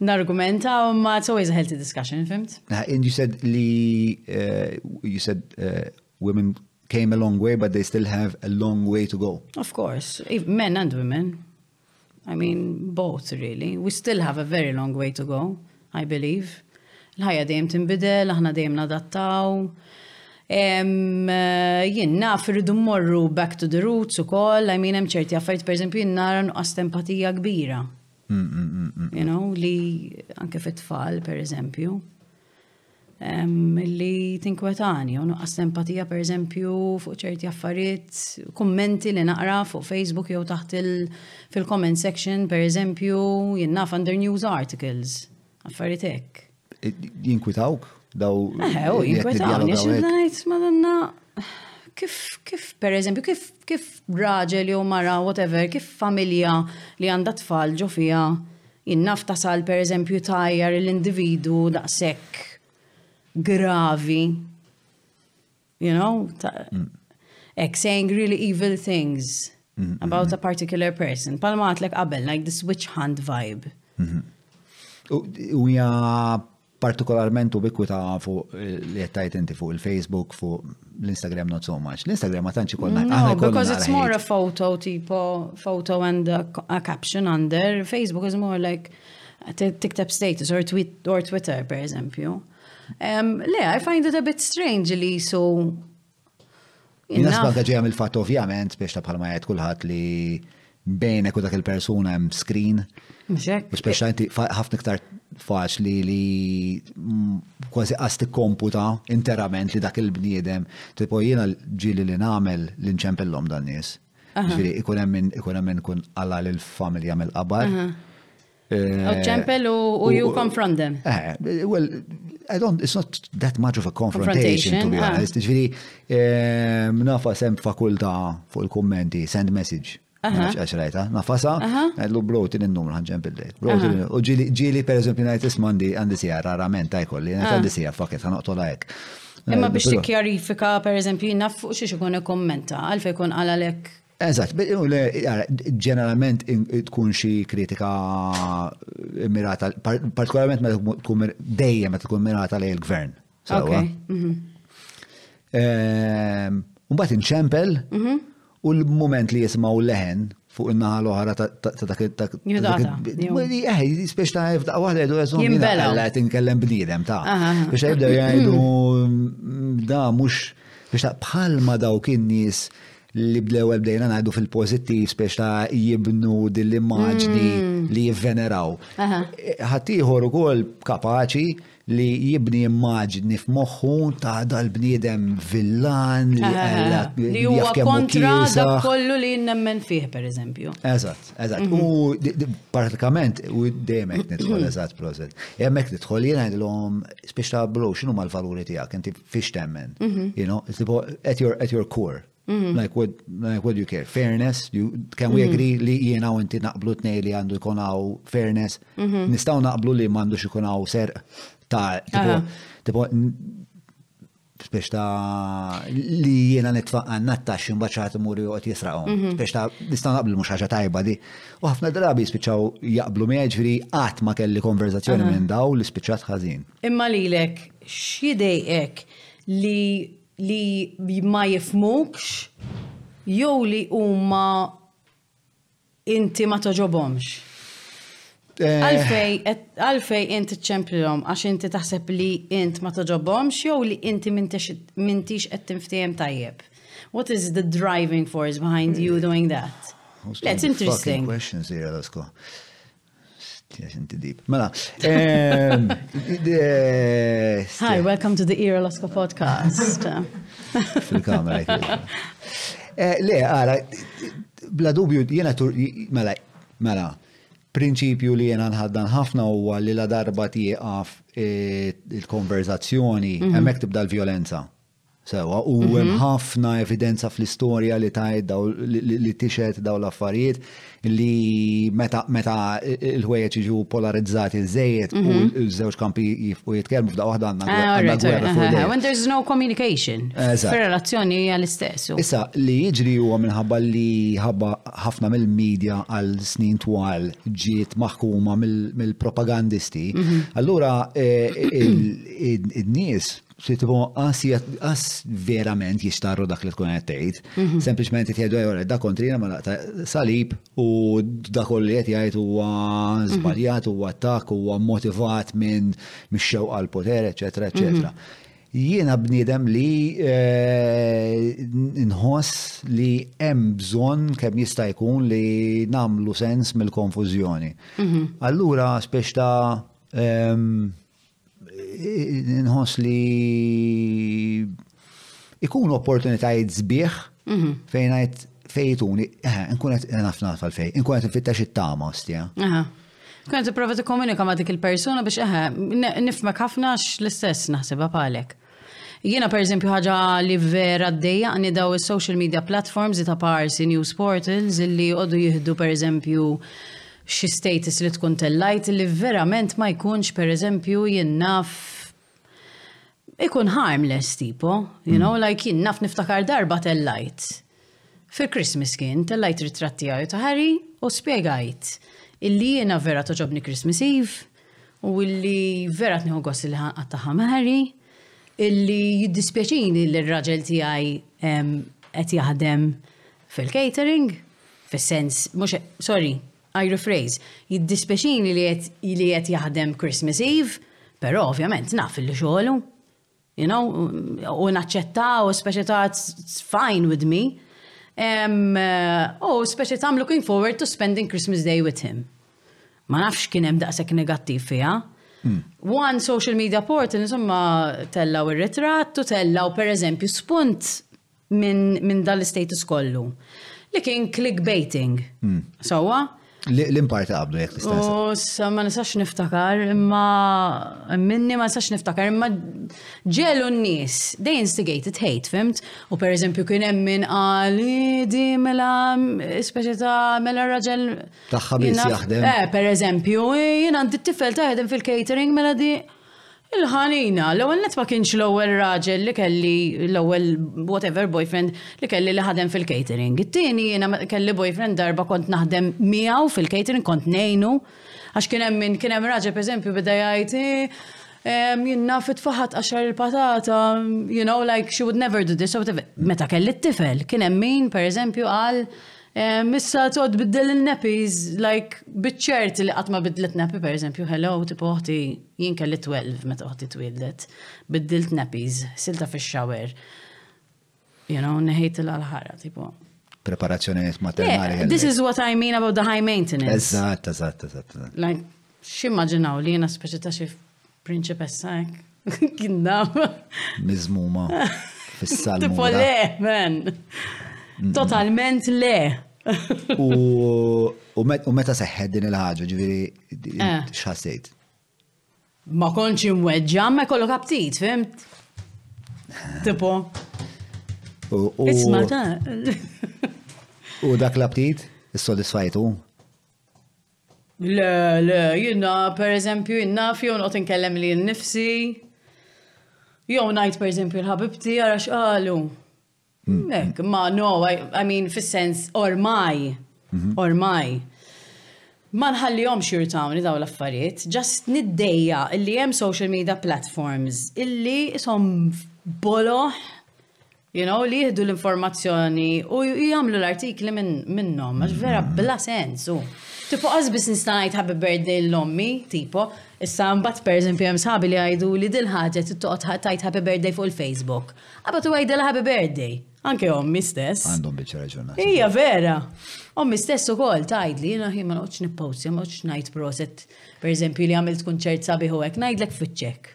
nargumenta u ma it's always a healthy discussion, fimt? Ah, and you said li uh, you said uh, women came a long way but they still have a long way to go. Of course, men and women. I mean, both really. We still have a very long way to go, I believe. Il-ħajja dejjem tinbidel, aħna dejjem nadattaw. Jien naf irridu mmorru back to the roots ukoll, I mean hemm ċerti affarijiet pereżempju jien nara nuqqas tempatija kbira. Mm, mm, mm, you know, li anke fit-tfal pereżempju. li tinkwetani, u nuqqas empatija per eżempju fuq ċerti affarijiet, kummenti li naqra fuq Facebook jew taħt fil-comment section per eżempju jinnaf under news articles, affarijiet hekk. Jinkwitawk daw. Eħe, u jinkwetawni, xinajt, madonna, kif, kif, per eżempju, kif, kif raġel jew mara, whatever, kif familja li għandha tfal ġo fija Jien naf ta' sal per eżempju tajjar l-individu daqshekk gravi. You know? Mm. Ek saying really evil things mm-hmm. about a particular person. Palma għatlek qabel, like this witch hunt vibe. Mm-hmm. U hija partikolarment ubikwità fuq li qed tgħid inti fuq il-Facebook, fuq l-Instagram not so much. L-Instagram ma tantx ikollna. No, because it's more a photo tipo photo and a, a caption under. Facebook is more like tikteb status or, tweet, or Twitter per eżempju. Um, le, I find it a bit strange li so Nasba ta' ġejja mill-fatt ovvjament biex ta' bħalma jgħid kulħadd li bejnek u dak il-persuna hemm screen. Mxek. Speċjalment ħafna iktar faċli li mm, kważi qas tikkomputa interament li dak il-bniedem. Tipo jiena ġili li nagħmel li nċempillhom dan nies. Ġifieri ikun hemm ikun hemm kun alla lill-familja mill-qabar. Out temple u you confront them. Eh, well, I don't, it's not that much of a confrontation, to be ah. honest. Ġviri, eh, nafa sem fakulta fuq il-kommenti, send message. Għax rajta, nafasa, għedlu bro tin il-numru ħanġen bil-lejt. Bro tin U ġili per eżempju najt ismandi għandi sija rarament tajkolli, ah. għandi sija fakket ħanoqtola ek. Imma eh, biex tikkjarifika per eżempju jina fuq xiex ikun kommenta, għalfej kun għalalek Eżatt, ġeneralment tkun xi kritika mirata, partikolarment meta tkun dejjem meta tkun mirata lejn il-gvern. Mhm. Ehm, mbagħad inċempel mhm. u l-mument li jismaw leħen fuq in-naħa l-oħra ta' dak dak. Eh, spiex ta' f'daq waħda jdu jazum jimbella tinkellem bniedem ta' biex jibdew jgħidu mm, da mhux biex ta' bħalma dawk in-nies li bl-ewwel bdejna ngħidu fil-pożittiv spiex ta' jibnu din l-immaġni hmm. li jivveneraw. Ħaddieħor ukoll kapaċi li jibni immaġni f'moħħu ta' dal-bniedem villan li għalla li huwa kontra dak kollu li jinnemmen fih, per eżempju. Eżatt, eżatt. Mhm. U pratikament, u dejjem qed nidħol eżatt prożet. Hemmhekk nidħol jien ngħidilhom spiex ta' blu x'inhuma l-valuri tiegħek inti fiex temmen. Mhm. You know, it's about at your, at your core. Mhm. Like what, like what you care? Fairness, you, can we mhm. agree li jiena u inti naqblu t-nej li għandu jkunaw fairness? Nistaw naqblu li mandu xikunaw ser ta' tipo, tipo, spiex ta' li jiena nitfaq għanna t-tax imbaċat muri u għot jisraqom. Spiex ta' nistaw naqblu mux ħaġa tajba di. U ħafna drabi spiċaw jaqblu meġri għat ma kelli konverzazzjoni minn daw li spiċat ħazin. Imma lilek x'jidejqek li li ma jifhmukx jew li huma inti ma togħġobhomx? Għalfejn qed għalfejn int iċċemplilhom? Għax inti taħseb li int ma togħġobhomx jew li inti m'intix m'intix qed tinftiehem tajjeb? What is the driving force behind you doing that? That's interesting. Mela. Ehm, Hi, welcome to the Era Lasco podcast. Fil-kamera. Eh, le, għara, bla dubju, jena tur, mela, mela, prinċipju li jena nħaddan ħafna huwa li la darba tieqaf eh, il-konverzazzjoni, mhm. hemmhekk tibda l-violenza. Sewa, u mhm. hemm ħafna evidenza fl-istorja li tajt li tixed daw l-affarijiet li meta meta il-ħwejjeġ jiġu polarizzati żejjed u mhm. ż-żewġ kampi jifqu jitkellmu f'da waħda għandna ah, gwerra fuq eh, eh, When there's no communication. Fir-relazzjoni hija l-istess. Issa li jiġri huwa minħabba li ħabba ħafna mill-medja għal snin twal ġiet maħkuma mill-propagandisti. Mhm. Allura eh, in-nies Xi tipo qas qas verament jixtarru dak li tkun qed tgħid. Mhm. Sempliċement qed jgħidu ejja da kontrina ma laqta salib u da kollu li qed jgħid huwa mhm. żbaljat, huwa attak, huwa motivat minn mix-xewqa għal poter, eċetera, mhm. eċetera. Jiena bniedem li eh, nħoss li hemm bżonn kemm jista' jkun li nagħmlu sens mill-konfużjoni. Allura speċta ehm, Nħoss li ikun opportunitajiet zbieħ mhm. fejn għajt fejtuni, eh, nkun għet nafna eh, tal-fej, nkun għet nfittax it-tama, stja. Kont t-prova t-komunika ma dik il-persona biex eħe, eh, nifmek ħafna l-istess naħseb għapalek. Jiena pereżempju ħaġa li vera ddejjaqni daw is-social media platforms li ta' parsi news portals illi jqogħdu jieħdu pereżempju xi status li tkun tellajt li verament ma jkunx pereżempju jien naf ikun harmless tipo, you know, like jien naf niftakar darba tellajt. Fil-Christmas kien, tellajt ritratt tiegħi u ta' Harry u spjegajt illi jiena vera togħġobni Christmas Eve u illi vera qed nieħu gost illi ħa nqattagħha ma' Harry, illi jiddispjaċini li r-raġel tiegħi qed jaħdem fil-catering, fis-sens, mhux, sorry, I rephrase, jiddispjaċini li qed jaħdem Christmas Eve, però ovvjament naf illi xogħlu. You know, u naċċetta, u speċi ta' it's fine with me. U speċi ta' I'm looking forward to spending Christmas Day with him. Ma nafx kien hemm daqshekk negattiv fiha. Hmm. One social media portal insomma tellaw ir-ritratt u tellaw pereżempju spunt minn dan l-istatus kollu. Li kien clickbaiting. Hmm. Sewwa? L-imparti qabdu jek tista' Ussa, ma nistax niftakar, imma minni ma nistax niftakar, imma ġelu n-nies, they instigated hate, fimt? U per eżempju kien hemm min qal di mela speċi ta' mela raġel. Taħħa biss jaħdem. Eh, per eżempju, jien għandi t-tifel taħdem fil-catering mela di. Il-ħanina, l-ewwel nett ma kienx l-ewwel raġel li kelli, l-ewwel whatever boyfriend li kelli li ħadem fil-catering. It-tieni jiena kelli boyfriend darba kont naħdem miegħu fil-catering kont ngħinu għax kien hemm min kien hemm raġel pereżempju beda jgħid jien naf it-tfaħħa tqaxxar il-patata, you know, like she would never do this, meta kelli t-tifel kien hemm min pereżempju qal Issa tgħodd biddel il-nappies, like biċ-ċert li qatt ma biddlet nappi pereżempju, hello, tipo oħti jien kelli 12 meta oħti twieldet, biddilt nappies, silta fix-shower. You know, neħejtilha għall-ħara, tipo. Preparazzjonijiet maternali. Yeah, this is what I mean about the high maintenance. Eżatt, eżatt, eżatt. Like, ximmaġinaw li jiena speċi ta' xi Prinċipessa hekk. Kien dama. Miżmuma fis-salmu. Tipo le, men. Totalment le. U meta seħħed din il-ħaġa, ġifieri eh. x'ħassejt? Ma kontx imweġġa, ma jkollok aptit, fimt? Tipo. Isma ta' U dak l-aptit, is-sodisfajtu? Le, le, jiena, pereżempju, jien naf jew noqgħod inkellem lili nnifsi, jew ngħid pereżempju l-ħabibti ara x'qalu. Hekk, ma no, I mean fis-sens ormai, mhm. ormai. Ma nħallihom xirtawni daw l-affarijiet, ġast niddejja li hemm social media platforms illi isom boloħ You know, li jihdu l-informazzjoni u jgħamlu l-artikli minnom, għax vera bla sens u. Tipo, għazbis nistanajt happy birthday l-ommi, tipo, issa mbatt per eżempju jem sabi li għajdu li dil-ħagġa t-toqt tajt happy birthday fuq il-Facebook. Għabatu għajdu l-happy birthday. Anke ommi stess. Għandhom bieċa raġuna. Ija vera. Ommi stess u kol tajt li jena ħimma noċ nippawsi, noċ najt proset. Per eżempju li għamilt kunċert sabiħu għek, najdlek fitċek.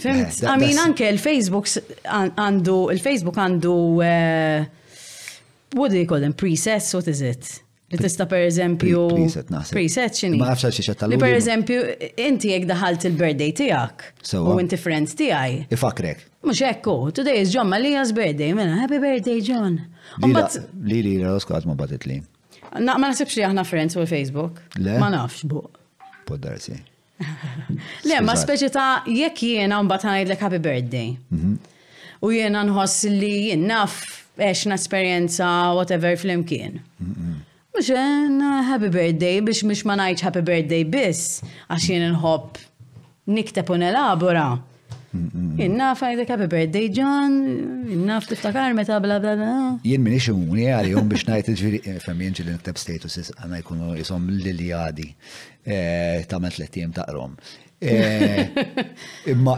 Fimt, eh, għamin anke il-Facebook għandu, il-Facebook għandu, eh, what do you call them, presets, what is it? Li tista per eżempju. Preset, naħseb. Preset, xini. Ma nafx xiex tal Li per eżempju, inti jek daħalt il-birthday tijak. U inti friends tijaj. Ifakrek. Mux ekku, today is John Malia's birthday, mela, happy birthday John. Li li l-oskaz ma batit li. Ma nasibx li aħna friends u l-Facebook. Ma nafx buq. Poddarsi. Le, ma speċi ta' jekk jiena mbagħad ngħidlek happy birthday. Mhm. U jiena nħoss li jien naf għex esperjenza whatever flimkien. Mhm. Mhux eh, happy birthday biex mhux ma ngħidx happy birthday biss għax jien nħobb nikteb u nelabora. Innaf għajdek happy birthday John, innaf tiftakar meta bla bla bla. Jien minix imuni għalihom biex ngħid ġifieri eh, femm jinġi li nikteb statuses għana jkunu jisom lili għadi eh, ta' met tliet ijiem taqrom. Eh, imma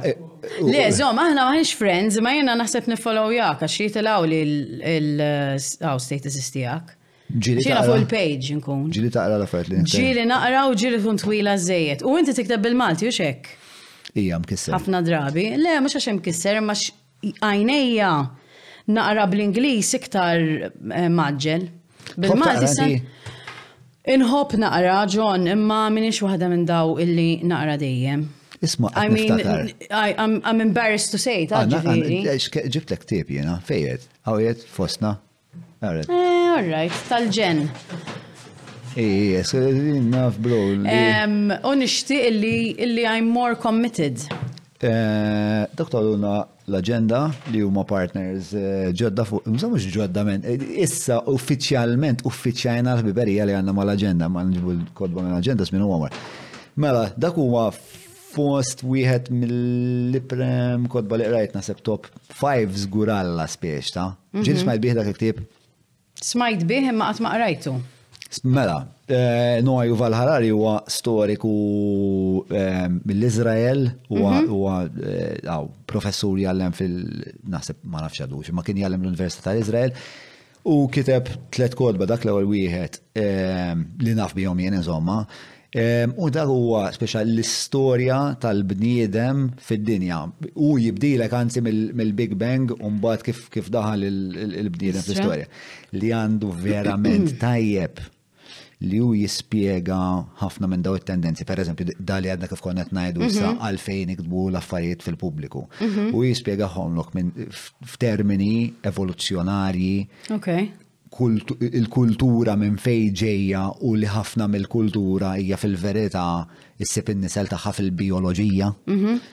Le, zom, aħna maħinx friends, ma jena naħseb nifollow jak, għax jitilaw li l-status istijak. Ġina fuq il-page nkun. Ġili taqra l-affarijiet li nkun. Ġili naqra u ġili tkun twila żejjed. U inti tikteb bil-Malti u xek? Ija, mkisser. Ħafna drabi. Le, mhux għax hemm kisser, imma għajnejja naqra bl-Ingliż iktar eh, maġġel. Bil-Malti se. Inħobb naqra John, imma minix waħda minn daw illi naqra dejjem. Isma, I mean, I, I'm, I'm embarrassed to say, ta' ġifiri. Ġibtlek tip jena, fejed, għawiet, fosna, Għaret. Eh, all right, tal-ġen. Ej, ej, naf bro. U nishti illi I'm more committed. Eh, Doktor Luna, l-agenda li huma partners eh, ġodda fuq, mżomux ġodda men, eh, issa uffiċjalment uffiċjajna l-ħbiberija li għanna mal-agenda, ma nġibu l-kodba minn agenda minn huwa Mela, dak huwa fost wieħed mill-iprem kodba li qrajt naħseb top 5 żgur alla spiex ta' mhm. ġil smajt bih dak il-ktieb. Smajt bih imma qatt ma qrajtu. Mela, eh, Noah Yuval Harari huwa storiku eh, mill-Izrael, huwa mhm. eh, professur jallem fil-naħseb ma nafx għadux, ma kien jallem l-Università tal-Izrael. Hu kiteb tliet kotba, dak l-ewwel wieħed li naf bihom jien insomma, u dak huwa speċa l-istorja tal-bniedem fid-dinja. Hu jibdilek anzi mill-Big Bang u mbagħad kif daħal il-bniedem fl-istorja. Li għandu verament tajjeb li hu jispjega ħafna minn daw it-tendenzi, per eżempju, da li għadna kif konna qed ngħidu mhm. sa għalfejn iktbu l-affarijiet fil-pubbliku. Mhm. U jispjega ħomlok minn f'termini evoluzzjonarji. Il-kultura minn fej ġejja u li ħafna mill-kultura hija fil-verità issib in-nisel tagħha fil-bioloġija. Mhm.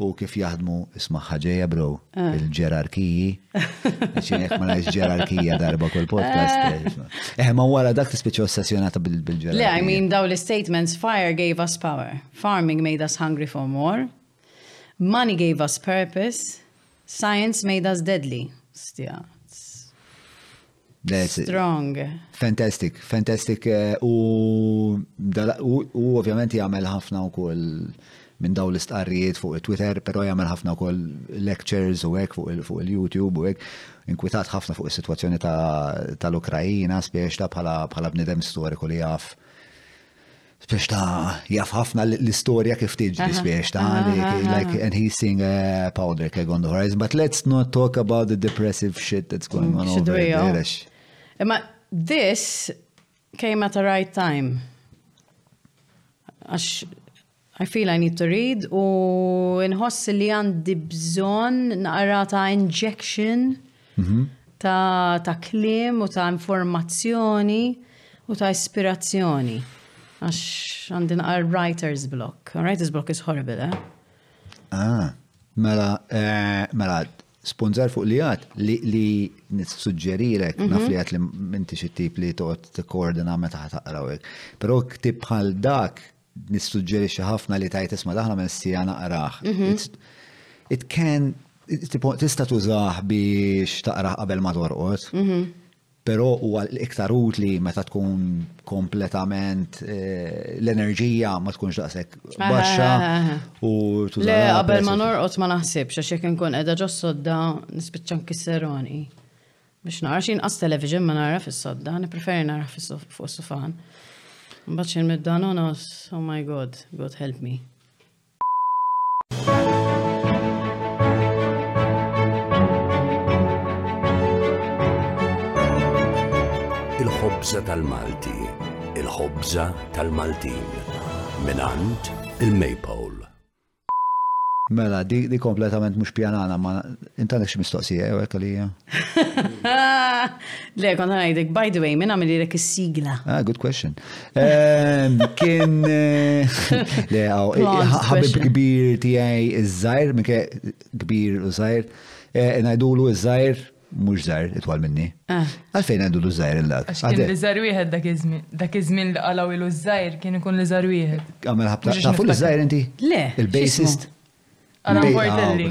U kif jaħdmu, ismagħha ġejja bro, il-ġerarkiji. Għaxin jekk ma ngħidx ġerarkija darba kull podcast. Eh, ma wara dak tispiċċa ossessjonata bil-ġerarkija. Le, I mean, daw l-statements, fire gave us power, farming made us hungry for more, money gave us purpose, science made us deadly. Stija. Strong. Fantastic, fantastic. Eh, u, u ovvjament jagħmel ħafna wkoll minn daw l-istqarrijiet fuq il-Twitter, pero jagħmel ħafna wkoll lectures u hekk fuq il-YouTube u hekk. Inkwitat ħafna fuq is-sitwazzjoni tal-Ukrajina, spiex ta' bħala bnidem storiku li jaf Spiex ta' jaf ħafna l-istoria kif tiġri spiex ta' like and he's seeing a powder keg on the horizon. But let's not talk about the depressive shit that's going on over there. Imma this came at the right time. Għax I feel I need to read u nħoss li għandi bżon naqra ta' injection. mhm. ta', ta klim u ta' informazzjoni u ta' ispirazzjoni. Għax għandi naqar writer's block. Writer's block is horrible, eh? Ah, mela, eh, mela, spunzar fuq li għat li li nissuġġerilek mhm. naf li għat li minti xi tip li toqgħod tikkoordina meta taqrawek. Però ktib bħal dak Nissuġġerixxi ħafna li tajt isma' daħna minn sija naqrah. It can tista' tużah biex taqrah qabel ma torqod. Però huwa l-iktar utli meta tkun kompletament eh, l-enerġija ma tkunx daqshekk ah, baxxa ah, ah, u tuża. Le qabel ma norqod ma naħsibx għax jekk inkun qiegħda ġossodda nispiċċa nkisseroni. Biex nara xi inqas television ma nara fis-sodda, nippreferi nara fuq is-sufan. Mbagħad xi nmidda nonos, oh my god, god help me. il-ħobża tal-Malti, il-ħobża tal-Maltin, minant il-Maypole. Mela, di kompletament mhux pjanana, ma int għandek xi mistoqsija jew hekk għalija? Le, kont ngħidlek, by the way, min għamel lilek is-sigla? Ah, good question. Ehm, kien eh, le ħabib kbir tiegħi iż-żgħir, minn kbir u żgħir, eh, ngħidulu iż-żgħir mhux żgħir itwal minni. Ah. Għalfejn għandu l-użżajr il-lat? Għax kien li żgħir wieħed dak iż-żmien. Dak iż-żmien li qalaw ilu żgħir kien ikun li żgħir wieħed. Għamel ħabta tafu li żgħir inti? Le. Il-bassist. Alan Portelli.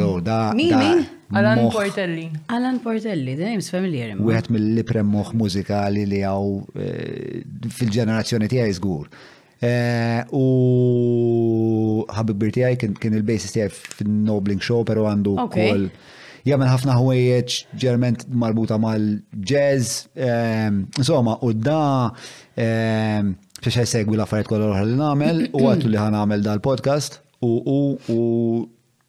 Min min? Alan Portelli. Alan Portelli, the name's familiar. Wieħed mill-iprem moħ mużikali li għaw eh, fil-ġenerazzjoni tiegħi żgur. U ħabib bir tiegħi kien il-basis tiegħi fin-Nobling Show, pero għandu kol jagħmel ħafna ħwejjeġ ġerment marbuta mal-jazz, ehm, insomma, u da ehm, biex jsegwi l-affarijiet kollha l-oħra li nagħmel u għattu li ħan nagħmel dal-podcast u u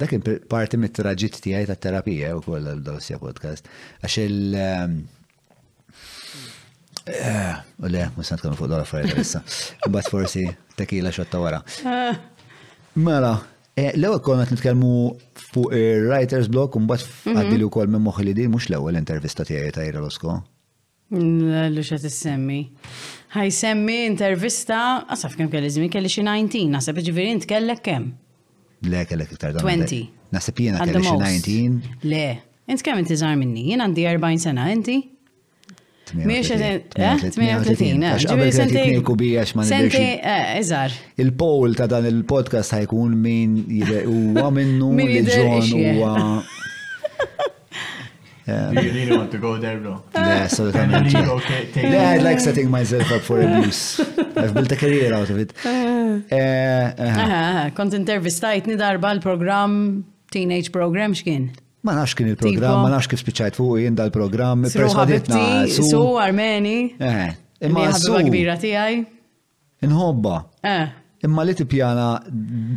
Dak kien parti mit-traġitt tiegħi ta' terapija u koll l-Dosja Podcast. Għax il- ehm, eh, U le, mus nitkellmu fuq dal-affarijiet issa. Imbagħad forsi tekila xotta wara. Mela, eh, l-ewwel konna qed nitkellmu fuq ir-writers block u mbagħad mhm. għaddi li wkoll minn moħħi li di mhux l-ewwel intervista tiegħi ta' Ira Losko. L-għallu xa tissemmi. Ħaj semmi intervista, għasaf kem kelli zmin, kelli xi 19, nasab ġiviri int kellek kem? Le, kellek iktar dan. 20. Nasab jena kelli xi 19. Le, int kem inti zar minni, jena għandi 40 sena, inti? Miex Iżar. Il-poll ta' dan il-podcast ħajkun min huwa minnu li ġon huwa Yeah. You really want to go there, bro? Yeah, assolutament. yeah, I'd like setting myself up for abuse. I've built a career out of it. Kont intervistajtni darba l-program, teenage program xkien? Ma nafx kien il-program, ma nafx kif spiċajt fuq jien dal-program. Perswaditna. Su armeni. Imma su. kbira tijaj. Inħobbha. Eh. Imma li tippjana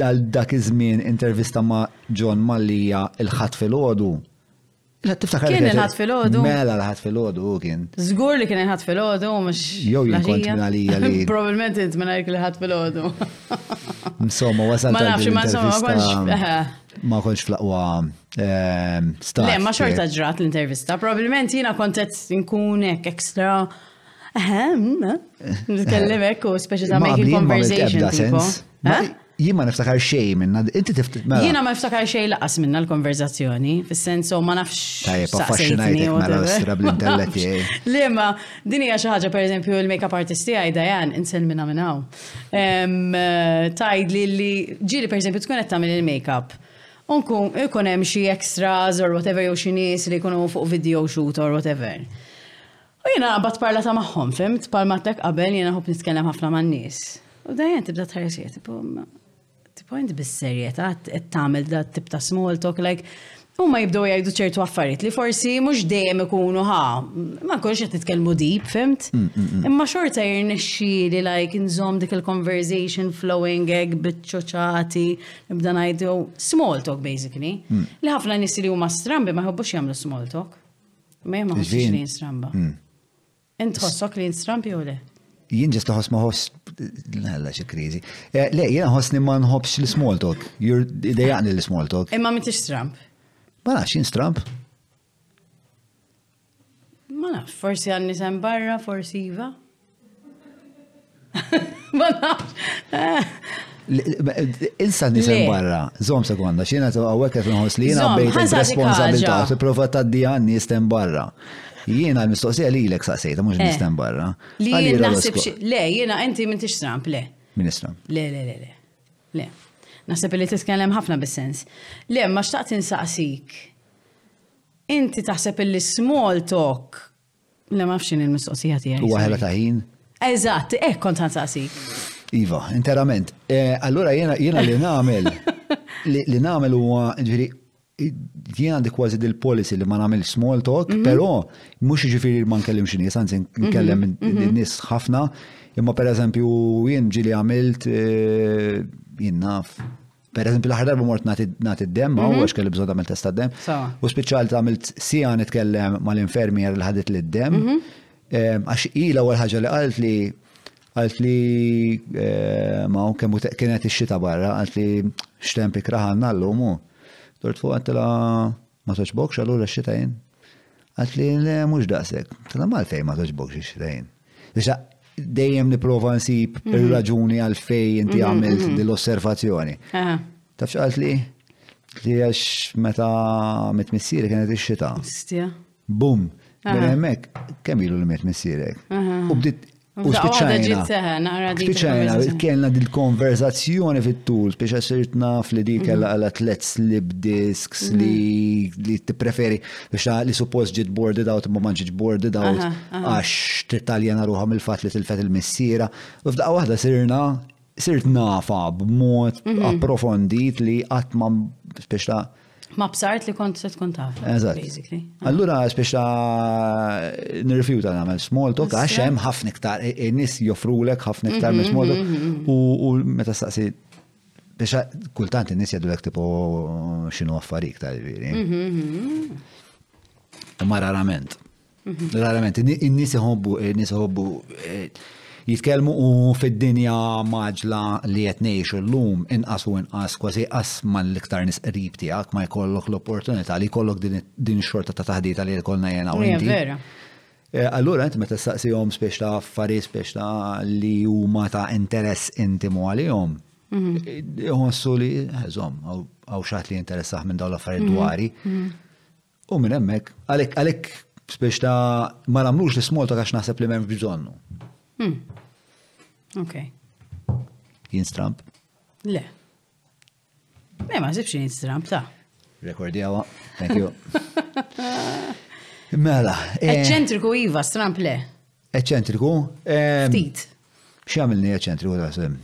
għal dak iż-żmien intervista ma' John Mallia il-Ħadd filgħodu. Il-Ħadd tiftakar Kien il-Ħadd filgħodu. Mela l-Ħadd filgħodu kien. Żgur li kien il-Ħadd filgħodu mhux. Jew jien kont minn għalija li. Probabilment int minn għalik il-Ħadd filgħodu. Insomma, wasal. Ma nafx ma insomma ma konx flaqwa ehm, stat. Le, ma xorta ġrat l-intervista. Probabilment jina kontet nkun ek ekstra Ehem, nitkellimek u speċi ta' making conversation tipo. Jien ma niftakar xej minna, inti tiftakar. Mela. Jiena ma niftakar xej laqas minna l-konverzazzjoni, fis-sensu ma nafx. Tajjeb, affaxxinajtek mela l-istra bl-intellett tiegħi. Le ma, din hija xi ħaġa pereżempju il-makeup artist tiegħi Dajan insel minna minn hawn. Tajd li li ġieli pereżempju tkun qed tagħmel il-makeup. Unku ikun hemm xi extras or whatever jew xi nies li jkunu fuq video shoot or whatever. U jiena naqbad parlata magħhom, fimt, bħal mattek qabel jiena nħobb nitkellem ħafna man-nies. U dajjen tibda tħares jgħid, tipo, tipo int bis-serjetà qed tagħmel da tip ta' small talk like huma jibdew jgħidu ċertu affarijiet li forsi mhux dejjem ikunu ha, ma nkunx qed nitkellmu deep, fimt? Mm, mm, mm. Imma xorta jirnexxi li like nżomm dik il-conversation flowing egg biċċoċati, nibda ngħidu small talk basically. Li ħafna nies li huma strambi ma jħobbux jagħmlu small talk. Ma jemma ħossix li jinstramba. Hmm. Int ħossok li jinstramb jew le? Jien ġest ħoss ma ħoss, nalla xie krizi. Eh, le, jien ħossni ma nħobbx l-small talk. Idejaqni l-small talk. Imma minn tixtramp? Ma nafx jinstramp. Ma nafx, forsi għanni sem barra, forsi iva. Ma nafx. Insa nisem barra, zom sekonda, xina sew għawek għet nħos li jina bejt responsabilta fi prova ta' dijan nistem barra. Jiena l-mistoqsija li l-ek saqsejta, mux eh. nistem barra. Li jiena nasib le, jiena inti minn tix Trump, le. Ministra. Le, le, le, le. Le. Nasib li titkellem ħafna bis-sens. Le, ma xtaqt insaqsik. Inti taħseb li small talk Le ma fxin il-mistoqsija tiegħi. Huwa ħela ta' ħin? Eżatt, eh kont ħansaqsi. Iva, interament. Eh, allura jiena jiena li nagħmel li nagħmel huwa ġifieri jien għandi kważi dil-policy li ma nagħmel small talk, mhm. però mhux ġifieri ma nkellimx nies, anzi mhm. nkellem mhm. nies ħafna, imma pereżempju jien ġieli għamilt eh, jien naf Per eżempju, l-aħħar darba mort nagħti d-dem, ma mhm. huwax kelli bżonn tagħmel testa d-dem. U speċjal tagħmilt sija nitkellem mal-infermier li ħadet lid dem mhm. eh, għax hi l-ewwel ħaġa li qalt li għalt li eh, ma u kemmu kienet ix-xita barra, għalt li xtempi kraħanna l-lumu. Dort fuq għattela Ma toġbokx allura x-xita jien? Għat li le mhux daqshekk. Tala malfej ma toġbokx x-xita jien. Issa dejjem nipprova nsib mhm. ir-raġuni għal fej inti mhm, għamilt mhm. din l-osservazzjoni. Taf x'qalt li? Li għax meta mit missieri kienet ix-xita. Bum! Mela hemmhekk kemm ilu li met missierek. U bdiet U spiċajna. Spiċajna, kellna dil konverzazzjoni fit-tul, spiċa sirt naf li di mhm. kella għala tlet slip disks mhm. li t-preferi biex li suppost ġit boarded out ma manġiġ boarded out għax t-Italjana ruħam il-fat li t-fat il-missira. U f'daqqa wahda sirna sirt nafa b'mod mhm. approfondit li qatt ma spiex ta' Ma bsart li kont se tkun taf. Eżatt. Ah. Allura spiex ta' nirrifjuta nagħmel small talk għax hemm ħafna iktar e- e- nies joffrulek ħafna iktar minn mhm, small talk mhm, mhm, u meta staqsi biex kultant in-nies jgħidulek tipo x'inhu affarijiet ta' ġifieri. Ma rarament. Rarament, in-nies iħobbu, in-nies iħobbu eh, jitkellmu u fid-dinja maġla li qed ngħixu llum inqas u inqas kważi qas mal-iktar nies qrib tiegħek ma jkollok l-opportunità li jkollok din xorta ta' taħdita li jkollna jena u inti. Eh, allura int meta staqsihom spiex ta' affarijiet spiex ta' li huma ta' interess intimu għalihom. Mhm. Iħossu li ħeżhom għaw xaħt li jinteressaħ minn dawn l-affarijiet mhm. dwari. Mhm. U minn hemmhekk, għalhekk għalhekk biex ta' ma nagħmlux l-ismall ta' għax naħseb li m'hemmx bżonnu. Hmm. Ok. Jien stramp? Le. Le, ma nsibx jien stramp ta' għawa, thank you. Mela. Eh, eċċentriku Iva, stramp le. Eċċentriku? Eh, Ftit. X'għamilni eċċentriku ta' sem?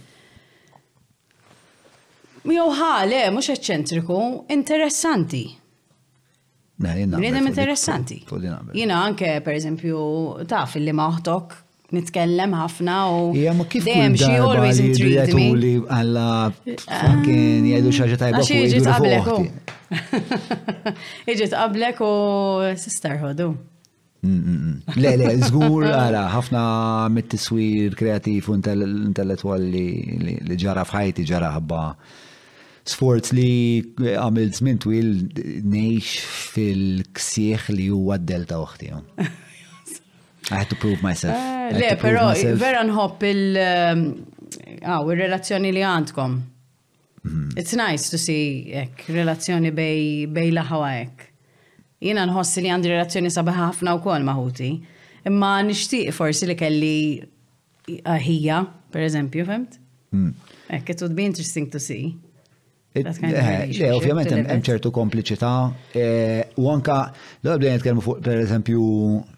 Jew ħale, mhux eċċentriku, interessanti. Bnidem interessanti. Jina anke, per eżempju, taf li ma uħtok nitkellem ħafna u. Ija, ma kif dem, she always intrigued me. Li għalla fucking jgħidu xaġa tajba. Xie ġit qablek u. Iġit qablek u sisterhood u. Le, le, zgur, għara, ħafna mit-tiswir kreativ u intellettual li ġara fħajti ġara ħabba sforz li għamil zmin twil nejx fil-ksieħ li huwa d-delta uħti. I had to prove myself. Eh, le, pero vera nħobb il- eh, għaw, il-relazzjoni li għandkom. It's nice to see ek, relazzjoni bej, bej laħwa ek. Jina nħossi li għandi relazzjoni sabiħa ħafna u kol maħuti. Imma nishtiq forsi li kelli ħija, per eżempju, femt? Hmm. Ek, it would be interesting to see. Eh, le, ovvjament hemm ċertu kompliċità eh, u anka l-għabda nitkellmu fuq per eżempju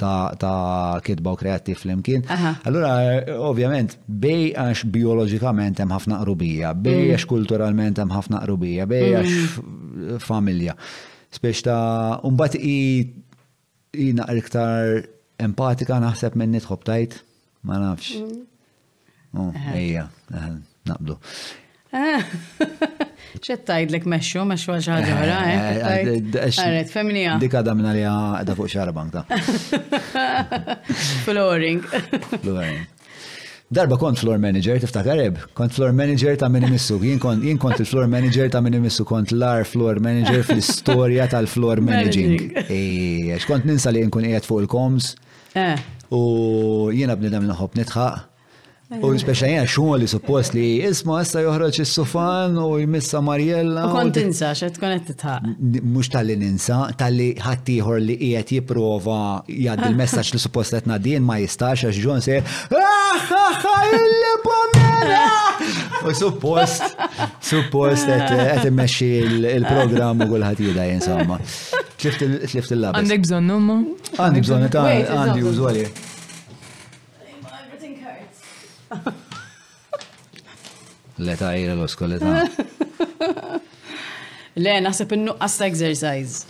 ta' kitba u kreattiv flimkien. Allura, ovvjament, bej għax biologikament hemm ħafna qrubija, bej mm. għax kulturalment hemm ħafna qrubija, bej mm. għax familja. Spiex ta' umbat i naqr iktar empatika naħseb minn nitħob tajt. Ma nafx. Mm. Oh, ejja, eh, naqblu. Eh, ċet tajdlek meċu, meċu għaxħaġa għara, eh? Għarret, femnija. Dik għadha minna li għadha fuq xarbank ta' Flooring. Flooring. Darba kont floor manager, tiftakar eb, kont floor manager ta' minn missu, jien kont il-floor manager ta' minn missu, kont l-ar floor manager fl-istoria tal-floor managing. Eex, kont ninsa li nkun qiegħed fuq il-koms, Eh. U jiena bnidem li nħobb nitħaq. U speċa jena xogħol li suppost li isma issa joħroġ is-sufan u jmissa Marjella. U kont tinsa xe tkun qed titħaq. Mhux tal-li ninsa, tal-li ħaddieħor li qiegħed jipprova jgħaddi l-messaġġ li suppost qed ngħaddin ma jistax għax ġon se U suppost, suppost qed immexxi il-programm u kulħadd jidha insomma. Tlift il-labs. Għandek bżonn numma? Għandi bżonn ta' għandi użu għalih. Leta għajra l-osko, leta. Le, naħseb in-nuqqas ta' exercise.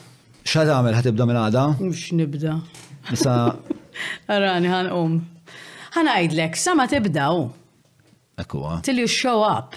Xa tagħmel ħatibda minn għada? Mhux nibda. Issa. Arani ħan um. Ħan għidlek, sa ma tibdaw. Ekkuwa. Till you show up.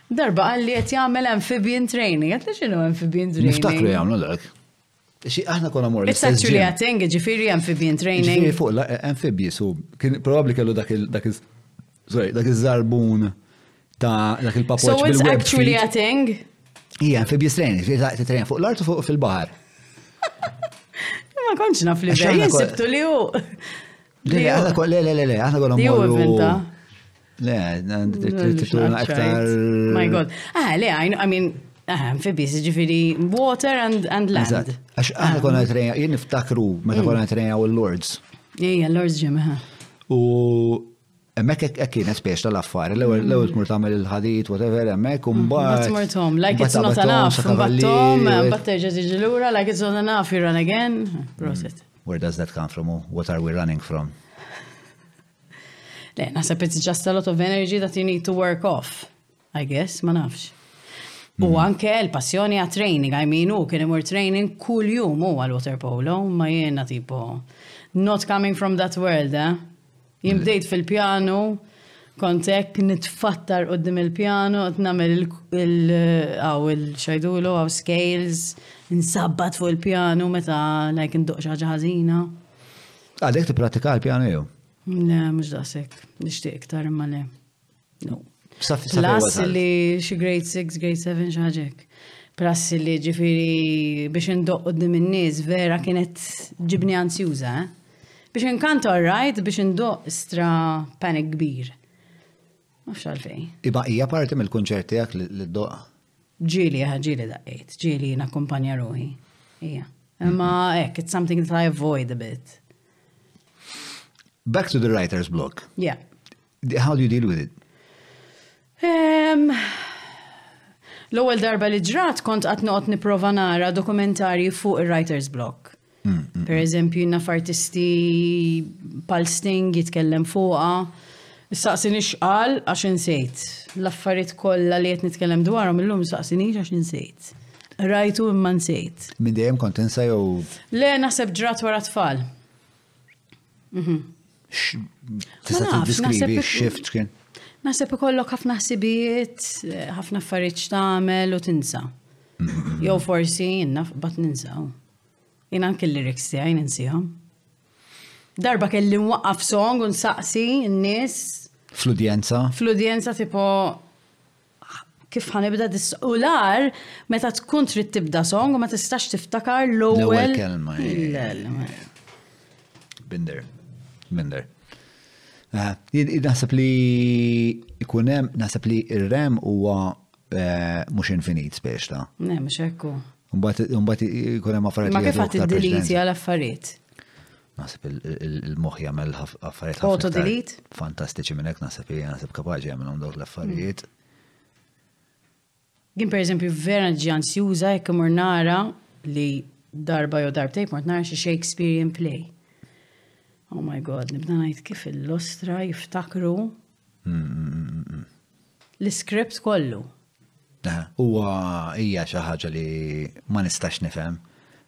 Darba qal li qed jagħmel amphibian training, qed x'inhu amphibian training? Niftakru jagħmlu dak. Xi aħna konna mor l It's li għateng, ġifiri amphibian training. Ġifiri fuq eh, amphibious, u kien probabli kellu dak il- dak il-żarbun ta' dak il-papoċ. So it's actually a thing? Ija, amphibious training, training fuq l-art u fuq fil-bahar. Ma konċ naf li ġej, li hu. Le, le, aħna kol, le, le, le, le, aħna kol Li hu morru. inventa. Le, tituna iktar. My God. Ah, le, I know- I mean, ah, amphibious, ġifiri water and, and land. Eżatt. Għax aħna konna trejna, jien niftakru meta konna trejna u l-Lords. Ejja, Lords Jim, ha. U Emmek ek kienet spiex tal-affari, l-ewel mm. l-ewel tmur tamel il-ħadit, whatever, emmek, un bat. Bat mortom, like it's not enough, battom, bat terġa tiġi l-ura, like it's not enough, you run again. Proset. Mm. Where does that come from? What are we running from? Le, nasab it's just a lot of energy that you need to work off. I guess, ma nafx. U hmm. anke l-passjoni għat training, I mean, u kien imur training kull jum u għal water polo, ma jena tipo, not coming from that world, eh? Jimbdejt fil-pjanu, kontek nitfattar u dim il-pjanu, t-namel il-għaw il-xajdulu, għaw scales, nsabbat fuq il-pjanu meta like nduq xaġa ħazina. Għadek t-pratika l-pjanu jew? Le, mux daqsek, nishtiq iktar imma le. Plus li xi grade 6, grade 7 xaġek. Plus li ġifiri biex indoq qoddim in-nies vera kienet ġibni ansjuża, eh? Biex inkant alright biex indoq stra panic kbir. Mux għalfej. Iba hija parti mill-kunċert tiegħek li doq. Ġieli ġieli daqqejt, ġieli nakkumpanja ruħi. Ija. Imma hekk, it's something that I avoid a bit. Back to the writer's block. Yeah. How do you deal with it? Ehm, l-ewwel darba li ġrat kont qatt noqgħod nipprova nara dokumentarji fuq ir-writer's block. Mm, mm, mm. Per eżempju, naf artisti pal Sting jitkellem fuqa. Saqsini xqal għax insejt. L-affarijiet kollha li qed nitkellem dwarhom illum saqsini għax insejt. Rajtu imma nsejt. Minn dejjem kont insa jew. Le naħseb ġrat wara tfal. Mhm. Tista' tiddiskrivi x-shift kien? Naħseb ikollok ħafna ħsibijiet, ħafna affarijiet x'tagħmel u tinsa. Mhm. Jew forsi jinnna bat ninsaw. Jien anke l-lyrics tiegħi ninsihom. Darba kelli nwaqqaf song u nsaqsi n-nies. Fl-udjenza? Fl-udjenza tipo kif ħa nibda dis u l-ar meta tkun trid tibda song ma tistax tiftakar l-ewwel kelma. Binder. Binder. Ah, naħseb li ikun hemm naħseb li r-rem huwa eh, mhux infinit spiex ta'. Ne, mhux hekk Mbagħad ikun hemm affarijiet. Ma kif għad id-delete għal affarijiet? Naħseb il-moħħ jagħmel affarijiet. Auto delete? Fantastiċi minn hekk naħseb li naħseb kapaċi jagħmilhom dawk l-affarijiet. Mm. Għin per eżempju vera ġan sjuża jekk imur nara li darba jew darbtej mort nara xi Shakespearean play. Oh my god, nibda ngħid kif il-lostra jiftakru l-iskript kollu. Huwa hija xi ħaġa li ma nistax nifhem.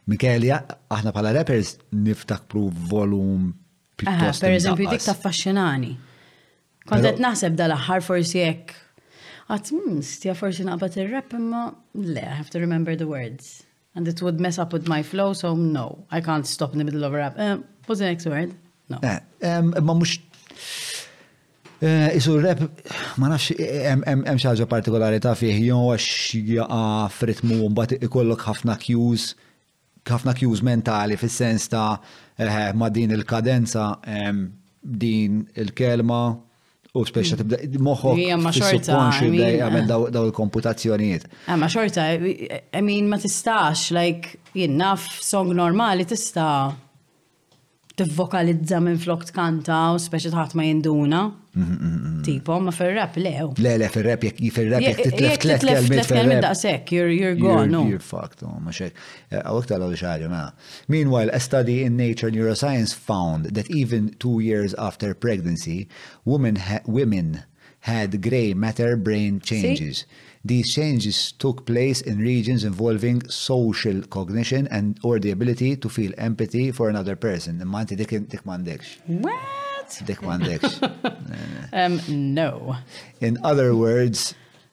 Michele, aħna bħala rappers niftakru volum pjuttost. Per eżempju, dik ta' faxxinani. Kont qed naħseb dal-aħħar forsi hekk. Għad, hmm, stja forsi naqbad ir-rap imma le, I have to remember the words. And it would mess up with my flow, so no. I can't stop in the middle of a rap. Uh, what's the next word? No. Eh, ma mux. Eh, isu rap, ma nafx, hemm xaġa partikolari ta' fih, jew għax jaqa fritmu mbagħad ikollok ħafna cues, ħafna cues mentali fis-sens ta' eh, ma' din il-kadenza din il-kelma U speċa tibda moħħok. Hija ma xorta. Għamel daw il-komputazzjonijiet. Eh, ma xorta, I mean ma tistax, like, jinnaf song normali tista tivvokalizza minn flok tkanta u speċa tħat ma jinduna. Mhm, mhm, mhm. Tipo, ma fil-rap lew. Le, le, fil-rap jek fil-rap jek titlef tlef kelmit fil-rap. Daqsek, you're gone. You're fucked, oh, ma xek. Għawek eh, tal-għu xaħġa, ma. Meanwhile, a study in Nature Neuroscience found that even two years after pregnancy, women, ha women had gray matter brain changes. See? These changes took place in regions involving social cognition and or the ability to feel empathy for another person. Imma inti dik mandekx. Wow! Dik mandekx. um, no. In other words,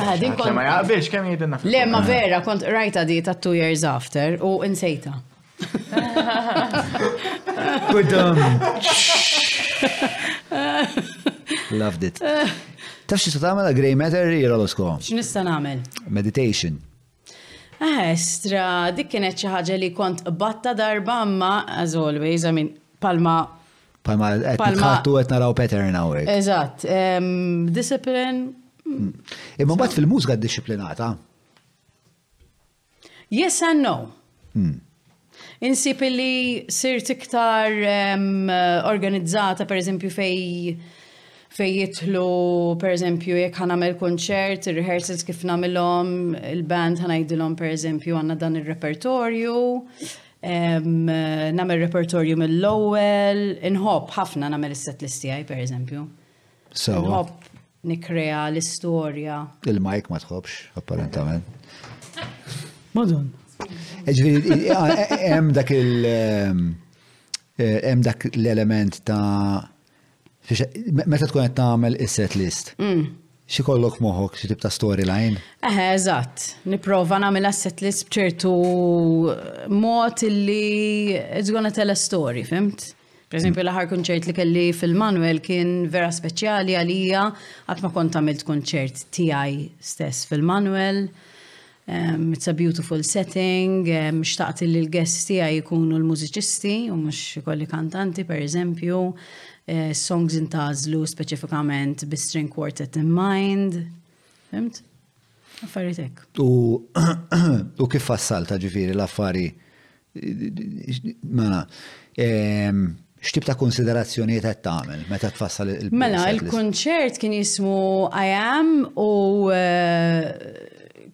Ah, din kont- Ma jaqbilx kemm jgħidilna fil- Le, ma vera, kont rajta di ta' two years after u insejta. Kudum. Loved it. Taf xi tagħmel grey matter jira l-osko. X'nista' nagħmel? Meditation. Estra, dik kienet xi ħaġa li kont qbadta darba imma as always, I mean, palma Palma qed nħattu qed naraw pattern hawnhekk. Eżatt, discipline. Hmm. Imma mbagħad fil-mużika ddixxiplinata. Yes and no. Insib illi sirt iktar organizzata pereżempju fejn fejn jidħlu pereżempju jekk ħa nagħmel kunċert, ir-rehearsals kif nagħmilhom, il-band ħa ngħidilhom pereżempju għandna dan ir-repertorju, nagħmel repertorju mill-ewwel, inħobb ħafna nagħmel is-set list tiegħi pereżempju. Sewa. Nikrea l-istorja. Il-Mike ma tħobx, apparentament. Madon. Ġviri, hemm dak il- ehm, eh, hemm dak l-element ta' meta tkun qed tagħmel is-set list. Mm. Xi kollok moħok xi tip ta' storyline? Eh, eżatt. Nipprova nagħmel set list b'ċertu mod illi it's gonna tell a story, fimt? Per eżempju, l-aħħar kunċert li kelli fil-Manuel kien vera speċjali għalija, qatt ma kont għamilt kunċert tiegħi stess fil-Manuel. Um, it's a beautiful setting, um, xtaqt li l-guests tiegħi jkunu l-mużiċisti u mhux ikolli kantanti per eżempju, uh, songs intażlu speċifikament bi string quartet in mind. Fimt? Affarijiet hekk. U kif fassalta ġifieri l-affari mela ehm, x'tib ta' konsiderazzjonijiet qed tagħmel meta tfassal il Mela, il-kunċert kien jismu I am u eh,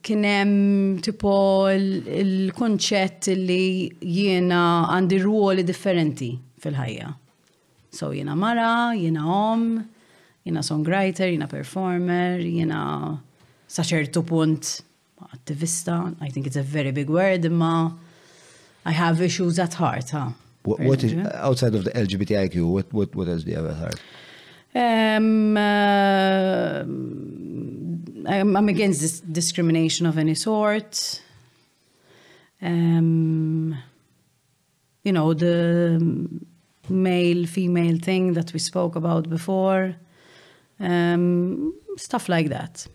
kien hemm tipo l-kunċett li jiena għandi ruoli differenti fil-ħajja. So jiena mara, jiena omm, jiena songwriter, jiena performer, jiena sa ċertu punt attivista, I think it's a very big word, imma I have issues at heart, ha. What, what is, outside of the LGBTIQ, what, what, what else do you have at heart? Um, uh, I'm against this discrimination of any sort. Um, You know, the male-female thing that we spoke about before, um, stuff like that.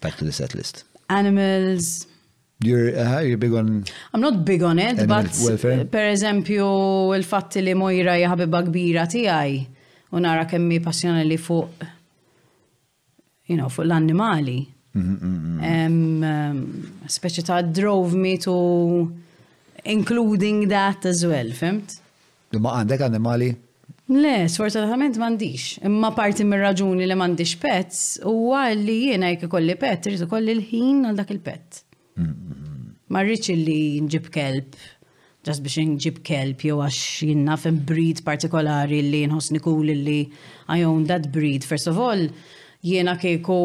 Back to the set list. Animals. You're, uh, you're big on... I'm not big on it, but welfare. per eżempju il-fatti li mojra jahabiba kbira tijaj u nara kemmi passjonali fuq you know, fuq l-annimali. Speċi ta' drove me to including that as well, fimt? Imma għandek annimali? Le, sfortunatament mandiċ. Imma parti mir raġuni li mandiċ pets u li jiena jek kolli pet, rritu kolli l-ħin għal dak il-pet. Ma rridx illi nġib kelb ġas biex nġib kelb jew għax jien naf hemm breed partikolari li nħossni cool illi I own that breed. First of all, jiena kieku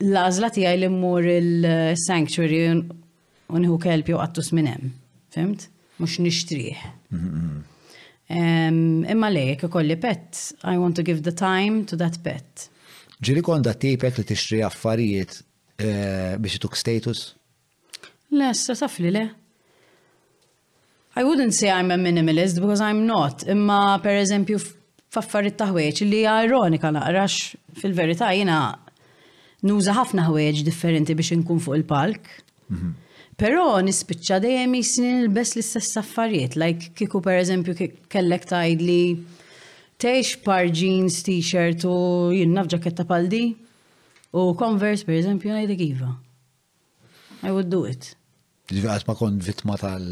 l-għażla tiegħi li mmur il-sanctuary u nieħu kelb jew qattus minn hemm. Fimt? Mhux nixtrih. Imma le, jekk ikolli pet, I want to give the time to that pet. Ġieli konda tipek li tixtri affarijiet Biex ituk status? Le, sa taf li le. I wouldn't say I'm a minimalist because I'm not, imma per eżempju f'affarijiet ta' ħwejġ li ironika naqrax fil-verità jiena nuża ħafna ħwejġ differenti biex inkun fuq il-palk. Mhm. Però nispiċċa dejjem jisni nilbes l-istess affarijiet, like kieku per eżempju kellek tgħid li tgħix par jeans, t-shirt u jinnaf ġaketta paldi. U Converse, per eżempju, ngħidlek iva. I would do it. Ġifieri ma kont vittma tal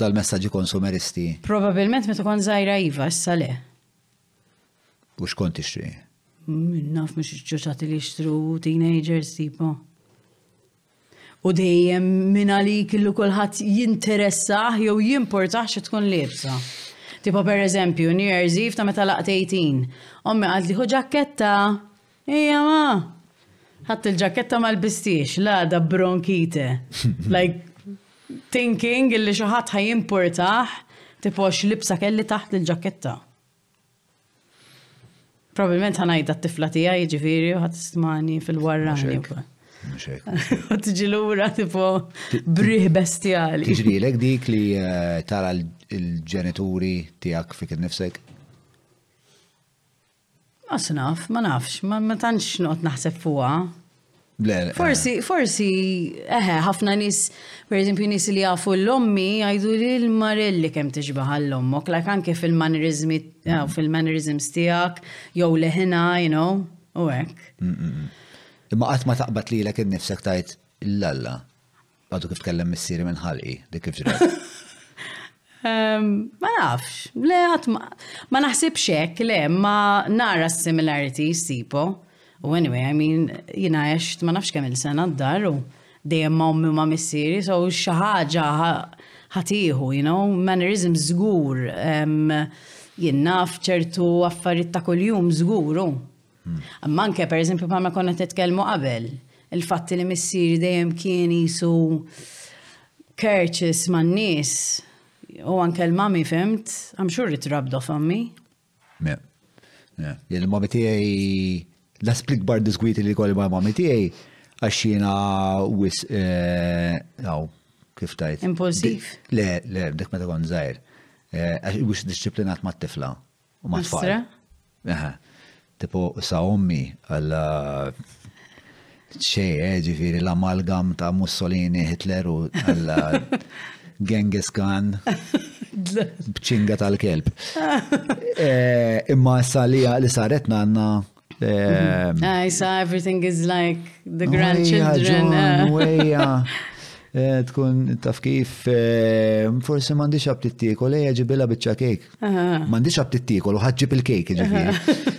tal-messaġġi konsumeristi. Probabilment meta kont żgħira iva, issa le. U x'kont tixtri? Naf mhux iċċuċati li xtru teenagers tipo. U dejjem minn għalik illi kulħadd jinteressah jew jimportah xi tkun liebsa. Tipo per eżempju, New Year's Eve ta' meta laqt 18. Ommi għalt liħu ġakketta. Ija ma. Ħadd il-ġakketta ma lbistiex, l-għada bronkite. like, thinking illi xi ħadd ħajimportah, tipo x'libsa kelli taħt il-ġakketta. Probabilment ħa ngħidha t-tifla tiegħi jiġifieri u ħadd stmani fil-warrani. U tiġi lura tipo briħ bestjali. Tiġrilek dik li eh, tara l-ġenituri tiegħek fik innifsek? Asnaf, ma nafx, ma tantx noqgħod naħseb fuqha. Forsi, forsi, eħe, ħafna nis, per eżempju, nis li jafu l-ommi, għajdu li l-marelli kem tiġbaħ l-ommok, like anke fil-mannerizmi, eh, fil-mannerizms tijak, jow leħina, you know, u għek. Imma għat ma taqbat li l-ek nifsek tajt l-lalla. Għadu kif tkellem missieri minn ħalqi, dik kif ġrat? Ehm, ma nafx, le ma naħsibx hekk, le ma nara similarities tipo. U anyway, I mean, jina għext ma nafx kemm il-sena d-dar u dejjem ma ummi ma missieri, so xi ħaġa ħatiħu, you know, mannerism żgur, ehm, jien naf ċertu affarijiet ta' kuljum żguru. Manke, per eżempju, bħalma konna titkellmu qabel, il-fatti li missieri dejjem kien jisu kerċis man nies u anke l-mami fimt, I'm sure it rubbed off on me. Il-mami tiegħi l-asplik bar diskwiti li kolli ma' mami tiegħi għax jiena wis eh, kif tajt. Impulsiv. Le, le, dik meta kon zaħir. Eh, għax wis disciplinat ma' tifla. u ma tfal. Aha, tipo sa ommi għalla ċeje, eh, ġifiri l-amalgam ta' Mussolini, Hitler u għalla Genghis Khan bċinga tal-kelb. Eh, imma sa li li saret nanna Mhm. I saw everything is like the grandchildren. Eh, tkun taf kif eh, forsi m'għandix abtit tiekol ejja ġibila biċċa kejk. M'għandix abtit tiekol u ħaġġib il-kejk ġifieri.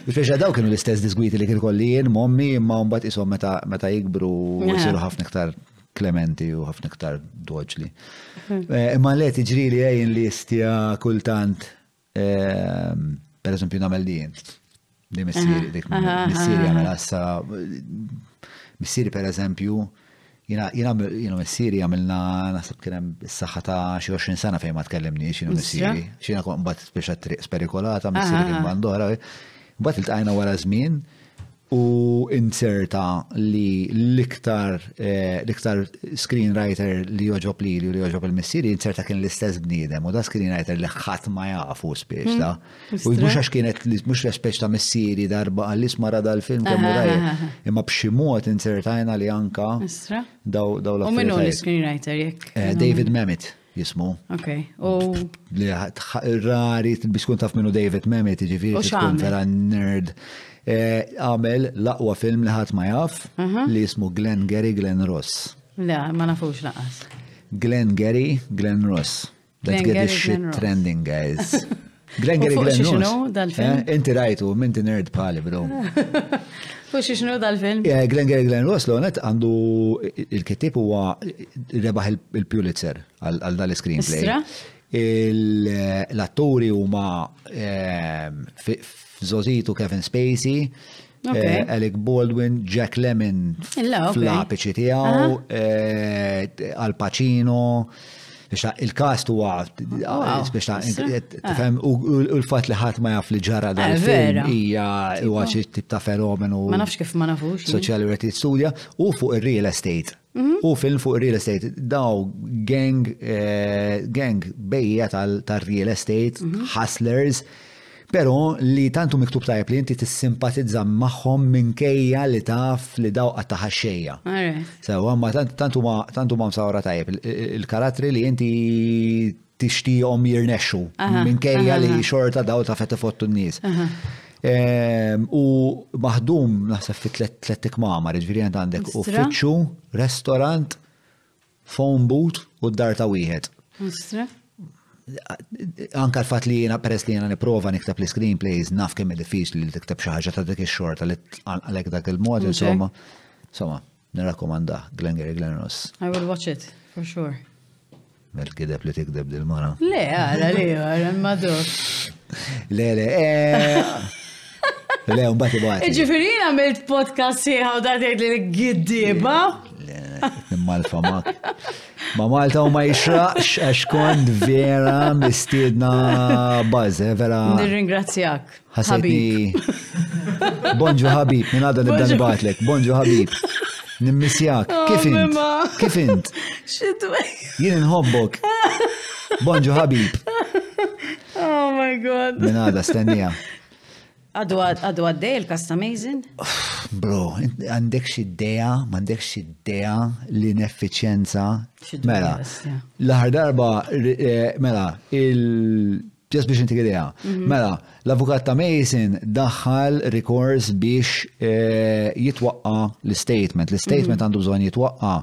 Biex daw kienu l-istess disgwiti li kien kolli jien mommi imma mbagħad ishom meta meta jikbru jsiru ħafna iktar klementi u ħafna iktar doġli. Eh, imma le tiġri li għajn li jistja kultant Ehm, per eżempju, namel li jien. Li missieri, dik missieri għamel għassa. Missieri, per eżempju, jina jina missieri għamilna nasib kienem s-saxħa ta' xi 20 sena fejn ma tkellimni, xina missieri. Xina kon bat biex triq sperikolata, missieri kien bandora. Bat il-tajna wara żmien, u inzerta li l-iktar l-iktar screenwriter li joġob li li joġob il-missieri inzerta kien l-istess bniedem u da screenwriter li ħadd ma jafu spiex ta' hmm. u mhux għax kienet mhux l-ispeċ ta' missieri darba għal isma rada l-film kemm u dajja imma b'xi mod inzertajna li anka daw daw l U minnu l-screenwriter jekk? Eh, David Mamet. jismu. Ok. U. Li rari, biex tkun taf minnu David Mamet, ġifiri, tkun vera nerd. Eh, għamel laqwa film li ħat ma jaf li jismu Glenn Gary Glenn Ross. Le, ma nafux laqas. Glenn Gary Glenn Ross. Let's get this shit trending, guys. Gregory Glenn Inti rajtu, minti nerd bħali, bro. Fuq xi xnu dal-film? Eh, Glenn Gary Glenn Ross l għandu il-kittib huwa rebaħ il-Pulitzer għal dal-screenplay. L-atturi huma ehm, f'żożitu Kevin Spacey, Okay. Eh, Alec Baldwin, Jack Lemmon fl-apiċi tiegħu, eh, Al Pacino, il-kast huwa biex ta' tifhem u l-fatt li ħadd ma jaf li ġara eh, dan film hija huwa xi tip ta' fenomenu. Ma nafx kif ma nafux. Soċjali qed studja u fuq ir-real estate Mhm. U film fuq real estate, daw gang, eh, gang bejja tal-real estate, mhm. hustlers, pero li tantu miktub tajb li inti tissimpatizza magħhom minkejja li taf li daw qatta ħaxxejja. Sewa, ma tantu ma tantu ma msawra tajb il-karattri li inti tixtihom jirnexxu minkejja li xorta daw ta' fett ifottu n-nies. Ehm, u maħdum naħseb fi tlet ikmamar, ġifieri għandek uffiċċju, restorant, phone booth u d-dar ta' wieħed. Anka l-fat li jena peress li jena niprofa niktab li screenplays naf kemm diffiċli li tiktab xi ħaġa ta' dik ix-xorta li għalhekk dak il-mod insomma. Insomma, Nirakomanda Glengarry Glen Ross. I will watch it, for sure. Mel kideb li tikdeb dil-mara. Le, għara, le, għara, madur. Le, le, eh. Le, un bati bati. Ġifirina għamilt podcast siħaw da tgħid li giddiba. Malfa mak. Ma Malta u ma jixraqx għax kont vera mistiedna baze, eh, vera. Nirringrazzjak. Ħasibni. Bonġu ħabib, minn għadha nibda nibatlek. Bonġu ħabib. Nimmisjak. Oh, Kif int? Kif int? Jien nħobbok. Bonġu ħabib. Oh my god. Minn għadha stennija. Għadu għaddej il-kast amazing? Bro, għandek xiddeja, għandek xiddeja l-ineffiċenza. Mela, l-ħar darba, eh, mela, il- Ġest biex intik idea. Mhm. Mela, l-avukat ta' Mason daħħal rikors biex eh, jitwaqqa l-statement. L-statement mhm. għandu bżonn jitwaqqa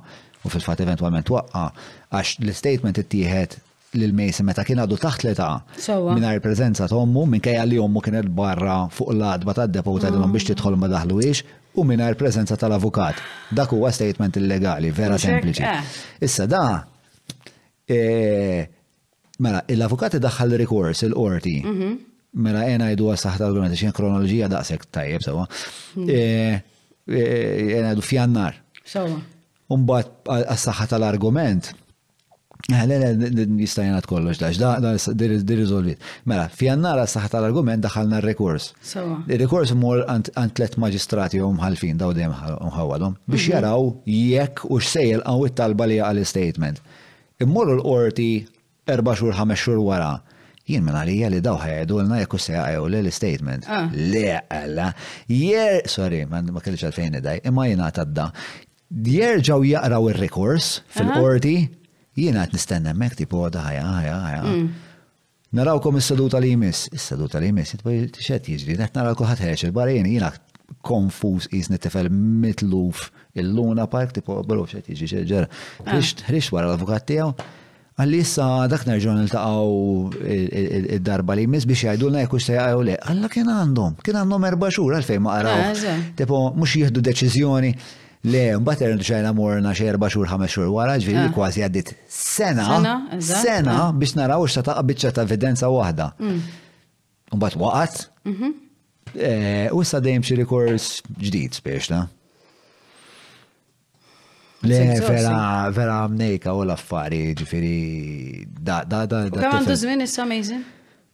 u fil-fat eventualment twaqqa għax l-statement ittieħed lil Mason meta kien għadu taħt l-età mingħajr preżenza ta' ommu minkejja li ommu kienet barra fuq l-adba tad-depo ta' ah. biex tidħol ma daħluwiex u mingħajr preżenza tal-avukat. Dak huwa statement illegali, vera sempliċi. Eh. Issa da eh, Mela, l-avukat idaħħal rikors il-qorti. Mhm. Mela, jena għajdu għas-saħħa tal-għunet, xien kronoloġija daqsek tajjeb, sewa. Mhm. Eh, eh, jena għajdu fjannar. Sewa. Umbat għas-saħħa tal-argument, Għale, eh, jistajna kollox dax, da, da, di rizolvit. Mela, fjannar għas-saħħa tal-argument daħalna r-rekors. Sewa. Il-rekors mur għant tlet maġistrati u mħalfin daw dem mħawadom biex mhm. jaraw jekk u xsejl għaw it-talba li għal-statement. Immorru l-Qorti erba' xhur ħames xhur wara. Jien minn għalija li dawk ħa jgħidulna jekk hux se jaqgħu le l-istatement. Le, qala. Jer, sorry, ma kellix għalfejn nidgħi, imma jien għad għadda. Jerġgħu jaqraw ir-rikors fil-Qorti, jiena qed nistenna hemmhekk tipo, ħa jaqgħa, ħa jaqgħa, ħa jaqgħa. Narawkom is-seduta li jmiss. Is-seduta li jmiss, x'qed jiġri? Qed nara kulħadd ħereġ il-barejn, jiena konfuż qisni tifel mitluf il-Luna Park tipo bro x'qed jiġi x'qed ġara. Ħriġt wara l-avukat tiegħu Għalli issa dak nerġgħu niltaqgħu id-darba li jmiss biex jgħidulna jekk se jaqgħu le. Alla kien għandhom, kien għandhom erba' xhur għalfejn ma qaraw. Tipo mhux jieħdu deċiżjoni. Le, mbagħad irnexxajna morna xi erba' xhur ħames xhur wara, ġifieri kważi għaddiet sena. Sena, eżatt. Sena biex naraw x'ta taqa' biċċa ta' evidenza waħda. Mbagħad waqgħet. U issa dejjem xi rikors ġdid spiex ta'. Le, vera, vera mnejka u l-affari, ġifieri da da da. Kemm għandu żmien issa amazing?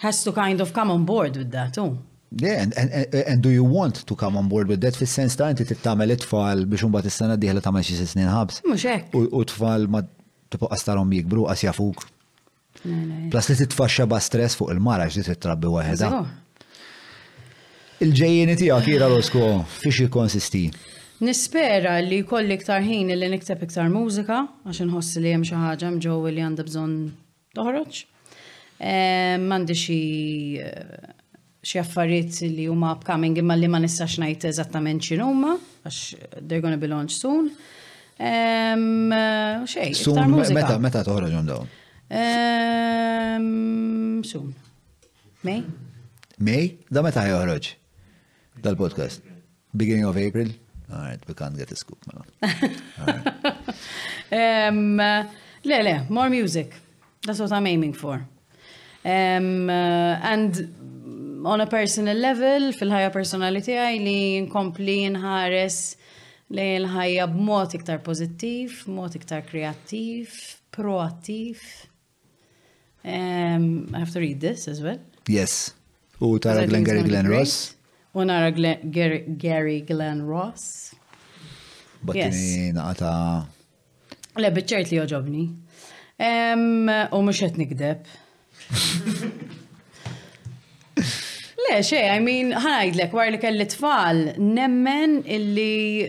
Has to kind of come on board with that, u? Yeah, and, and, and do you want to come on board with that fis sens ta' inti tittamel it-tfal biex un bat is-sena diħla tagħmel xi snin ħabs. Mhux hekk. U tfal ma tibqa' starhom jikbru qas jafuk. Plus li titfaxxa ba' stress fuq il-mara x'di trid trabbi waħedha. Il-ġejjeni tiegħek kira Rosco fiex jikkonsisti? Nispera li kolli iktar ħin li nikteb iktar mużika, għax inħoss li hemm xi ħaġa mġew li għandha bżonn toħroġ. Għandi xi xi affarijiet li huma upcoming imma li ma nistax ngħid eżattament x'inhuma għax they're gonna be launched soon. Xejn, iktar mużika. Meta meta toħroġhom dawn? Soon. May? May? Da meta joħroġ? Dal-podcast. Beginning of April? Alright, we can't get a scoop, mela. Le, le, more music. That's what I'm aiming for. Um, and on a personal level, fil-ħajja personali tiegħi li nkompli nħares li l-ħajja b'mod iktar pozittiv, b'mod iktar kreattiv, proattiv. Um, I have to read this as well. Yes. U tara Glenn Gary Glenn Ross. U nara Gary Glenn Ross. Battini naqata. Le, bieċert li joġobni. U mux qed nikdeb. Le, xe, I mean, ħanajdlek, war li kelli tfal, nemmen illi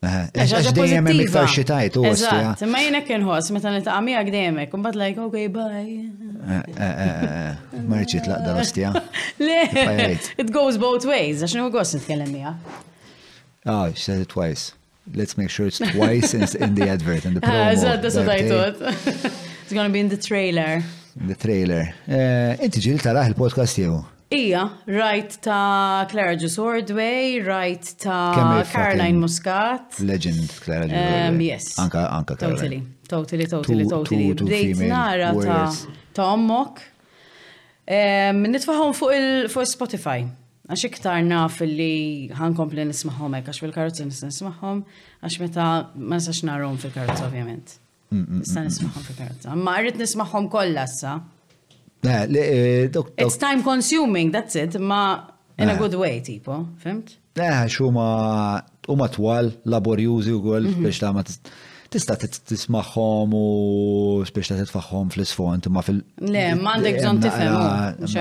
Għax dejjem hemm iktar xi tajt u Eżatt, imma jien hekk inħoss meta niltaqa' miegħek dejjem hekk, imbagħad lajk okay bye. Ma rridx jitlaq dal ostja. Le, it goes both ways, għax nieħu gost nitkellem miegħek. Ah, she said it twice. Let's make sure it's twice in, in the advert in the promo. Eżatt, that's what I thought. It's gonna be in the trailer. In the trailer. Inti ġil taraħ il-podcast jew? Ija, rajt ta' Clara Ġus Ordway, rajt ta' Caroline Muscat. Legend Clara Ġus Ordway. Um, yes. Anka, anka Caroline. Totally, totally, totally, totally. Bdejt nara ta' ta' ommok. Um, Nitfaħom fuq il-Spotify. Għax iktar naf li ħankompli nismaħom għax fil-karozza nismaħom, għax meta ma nistax narhom fil-karozza ovvjament. Issa nismaħħom fi karozza. Ma rrid nismaħħom kollha issa. Eh, eh, it's time consuming, that's it, ma in a eh. good way, tipo, fimt? Eh, xuma huma twal, laborjużi u għol, mhm. biex ta' ma tista tismaħħom u biex ta' titfaħħom fl-isfond, ma fil- Le, mandek bżon tifhem.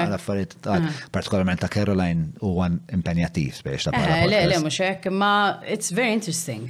L-affarijiet, ah. partikolarment ta' Caroline, u għan impenjativ biex ta' Le, le, mux ma it's very interesting.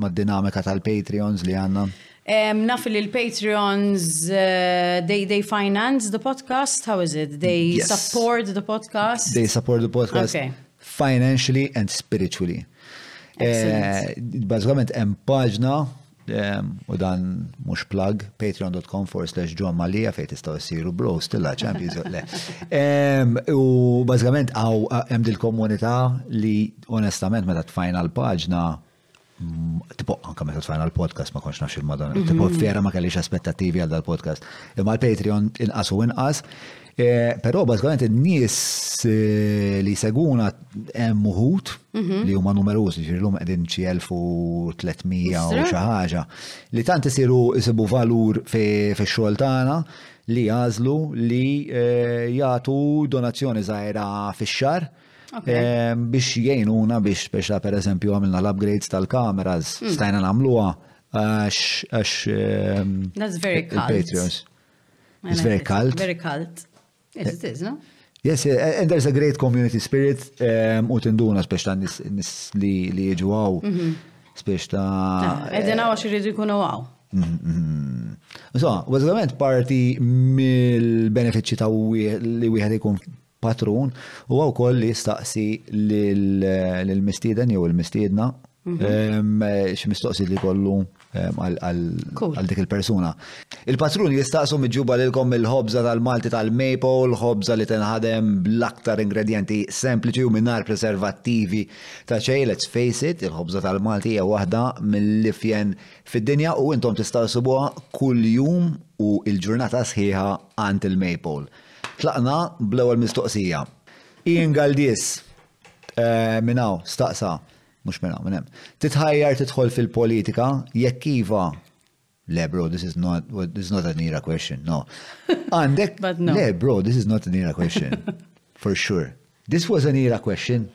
mad-dinamika tal-Patreons li għandna? Naf li l-Patreons, they, they finance the podcast, how is it? They yes. support the podcast? They support the podcast okay. financially and spiritually. Eh, Bazzgħament, hemm paġna u dan mhux plug patreon.com for slash John Malija fejn tistgħu ssiru bro stilla champions le. U bażikament għaw hemm dil-komunità li onestament meta tfajna l-paġna Tipo, anka meta tfajna l-podcast ma konx nafx il-madan. Mhm. Tipo, vera ma kellix aspettativi għal dal-podcast. Imma l-Patreon inqas u inqas. Eh, Pero bażikament in-nies eh, li seguna hemm uħut mhm. li huma numerużi, ġifieri llum qegħdin xi 1300 u xi ħaġa li tant isiru isibu valur fix-xogħol tagħna li jażlu li eh, jagħtu donazzjoni żgħira fix-xar. Ehm, biex jgħinuna biex biex ta' per eżempju għamilna l-upgrades tal-kameras, hmm. stajna namluwa għax għax. Ehm, That's very cult. Patreons. It's very cult. Very cult. Yes, it is, no? Yes, eh, eh, and there's a great community spirit ehm, u tinduna biex ta' nis li jieġu għaw. Mhm. Biex ta' ah, Edin għaw għax irridu jkunu għaw. Mhm, mhm. So, bazzikament parti mill-benefiċi ta' li wieħed ikun patrun, huwa wkoll li jistaqsi lill-mistieden jew il-mistiedna mhm. xi mistoqsi li kollu għal dik il-persuna. Il-patrun jistaqsu miġuba lilkom il-ħobza tal-Malti tal-maple, ħobza li tenħadem bl-aktar ingredienti sempliċi u minnar preservattivi ta' xej, let's face it, il-ħobza tal-Malti hija waħda mill-lifjen fid-dinja u intom tistaqsu buha kull jum u il-ġurnata sħiħa għand il-maple. Tlaqna bl-ewwel mistoqsija. Ian Galdiez minn hawn staqsa, mhux minn hawn, minn hemm. Titħajjar tidħol fil-politika? Jekk iva, le bro, this is not, this is not an era question, no. Għandek, le bro, this is not an era question, for sure. This was an era question.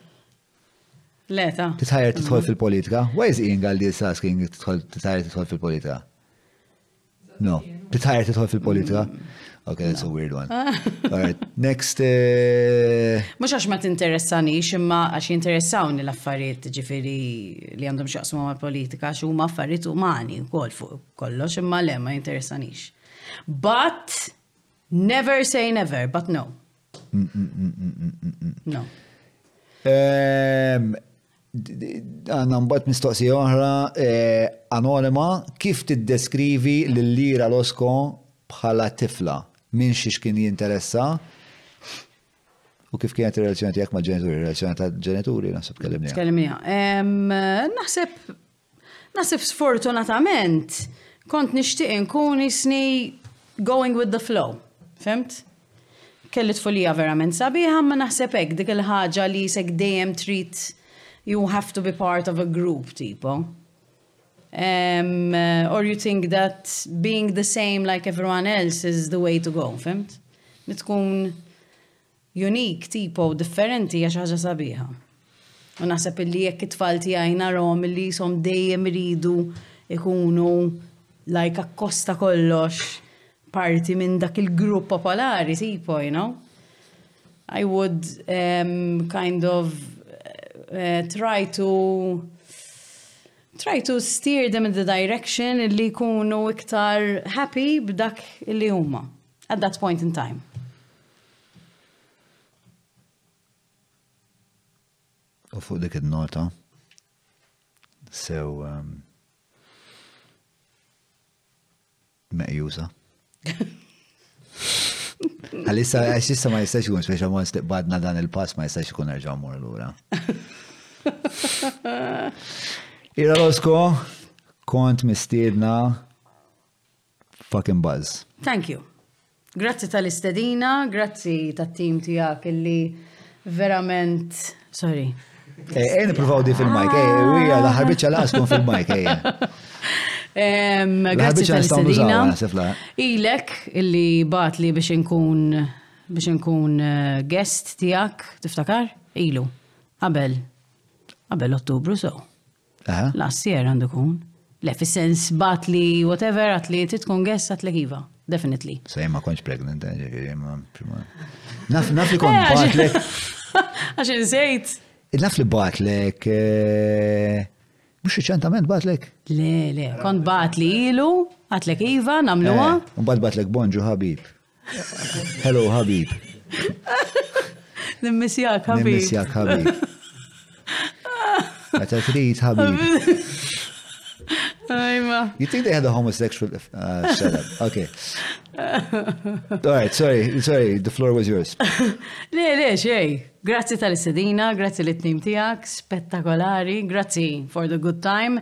Leta. Titħajr titħol fil-politika. Why is Ian Galdi asking titħajr titħol fil-politika? No. Titħajr titħol fil-politika? Ok, that's a weird one. Alright, next. Eh, Mux għax ma t-interessani, ximma għax jinteressawni l-affarijiet ġifiri li għandhom xaqsmu ma politika, xu ma affarijiet umani u kol fuq kollo, ximma le ma jinteressanix. But, never say never, but no. No. Ehm, Għanna mbagħad mistoqsija oħra eh, anonima, kif tiddeskrivi lil Lira Losko bħala tifla? Minn xiex kien jinteressa? U kif kienet ir-relazzjoni tiegħek mal-ġenituri, ir-relazzjoni tal-ġenituri naħseb tkellimniha. Tkellimniha. Naħseb Naħseb sfortunatament kont nixtieq inkun isni going with the flow, fhimt? Kelli tfulija verament sabiħa imma naħseb hekk, dik il-ħaġa li qisek dejjem trid you have to be part of a group tipo. Or you think that being the same like everyone else is the way to go, fhimt? Li tkun Unique, tipo u differenti hija xi ħaġa sabiħa. U naħseb illi jekk it-tfal tiegħi narahom illi qishom dejjem iridu jkunu like akkost ta' kollox parti minn dak il-grupp popolari tipo, you know. I would um, kind of uh, try to try to steer them in the direction illi jkunu iktar happy b'dak illi huma. at that point in time. U fuq dik id-nota, sew um, meqjuża. Għalissa, għaxissa ma jistax kun, speċa ma badna dan il-pass ma jistax kun erġa mor l-ura. Ira Rosko, kont mistiedna fucking buzz. Thank you. Grazzi tal-istedina, grazzi tat-tim tijak illi verament, sorry. Ej, eh, eh, nipruvaw di fil-mike, ej, eh, wija, laħarbiċa laqstum fil-mike, ej. Grazzi tal-istedina. Ilek illi bat li biex nkun biex nkun guest tijak, tiftakar? Ilu, qabel, qabel ottubru so. Last year għandu kun. Le, fis-sens bat li whatever, għat li titkun gess għat li kiva. Definitely. Sej ma konċ pregnant, eh, ġifiri, ma. Naf, naf li kon eh, bat li. Għax insejt. Naf li bat li. Eh, mux ċentament bat li. Le, le, kon bat li ilu, għat li kiva, namluwa. Mbad bat li bonġu ħabib. Hello, ħabib. Nimmisjak, ħabib. Nimmisjak, ħabib. Għata trid, ħabib. Ajma. You think they had a homosexual uh, setup? Okay. All right, sorry, sorry, the floor was yours. le, le, xej. Grazzi tal-istedina, grazzi l-tnim tijak, spettakolari, grazzi for the good time.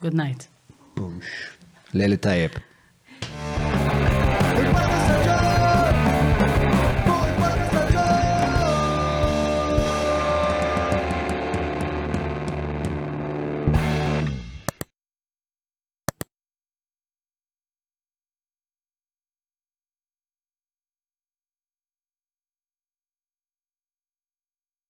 Good night. Bumx. Leli tajjeb.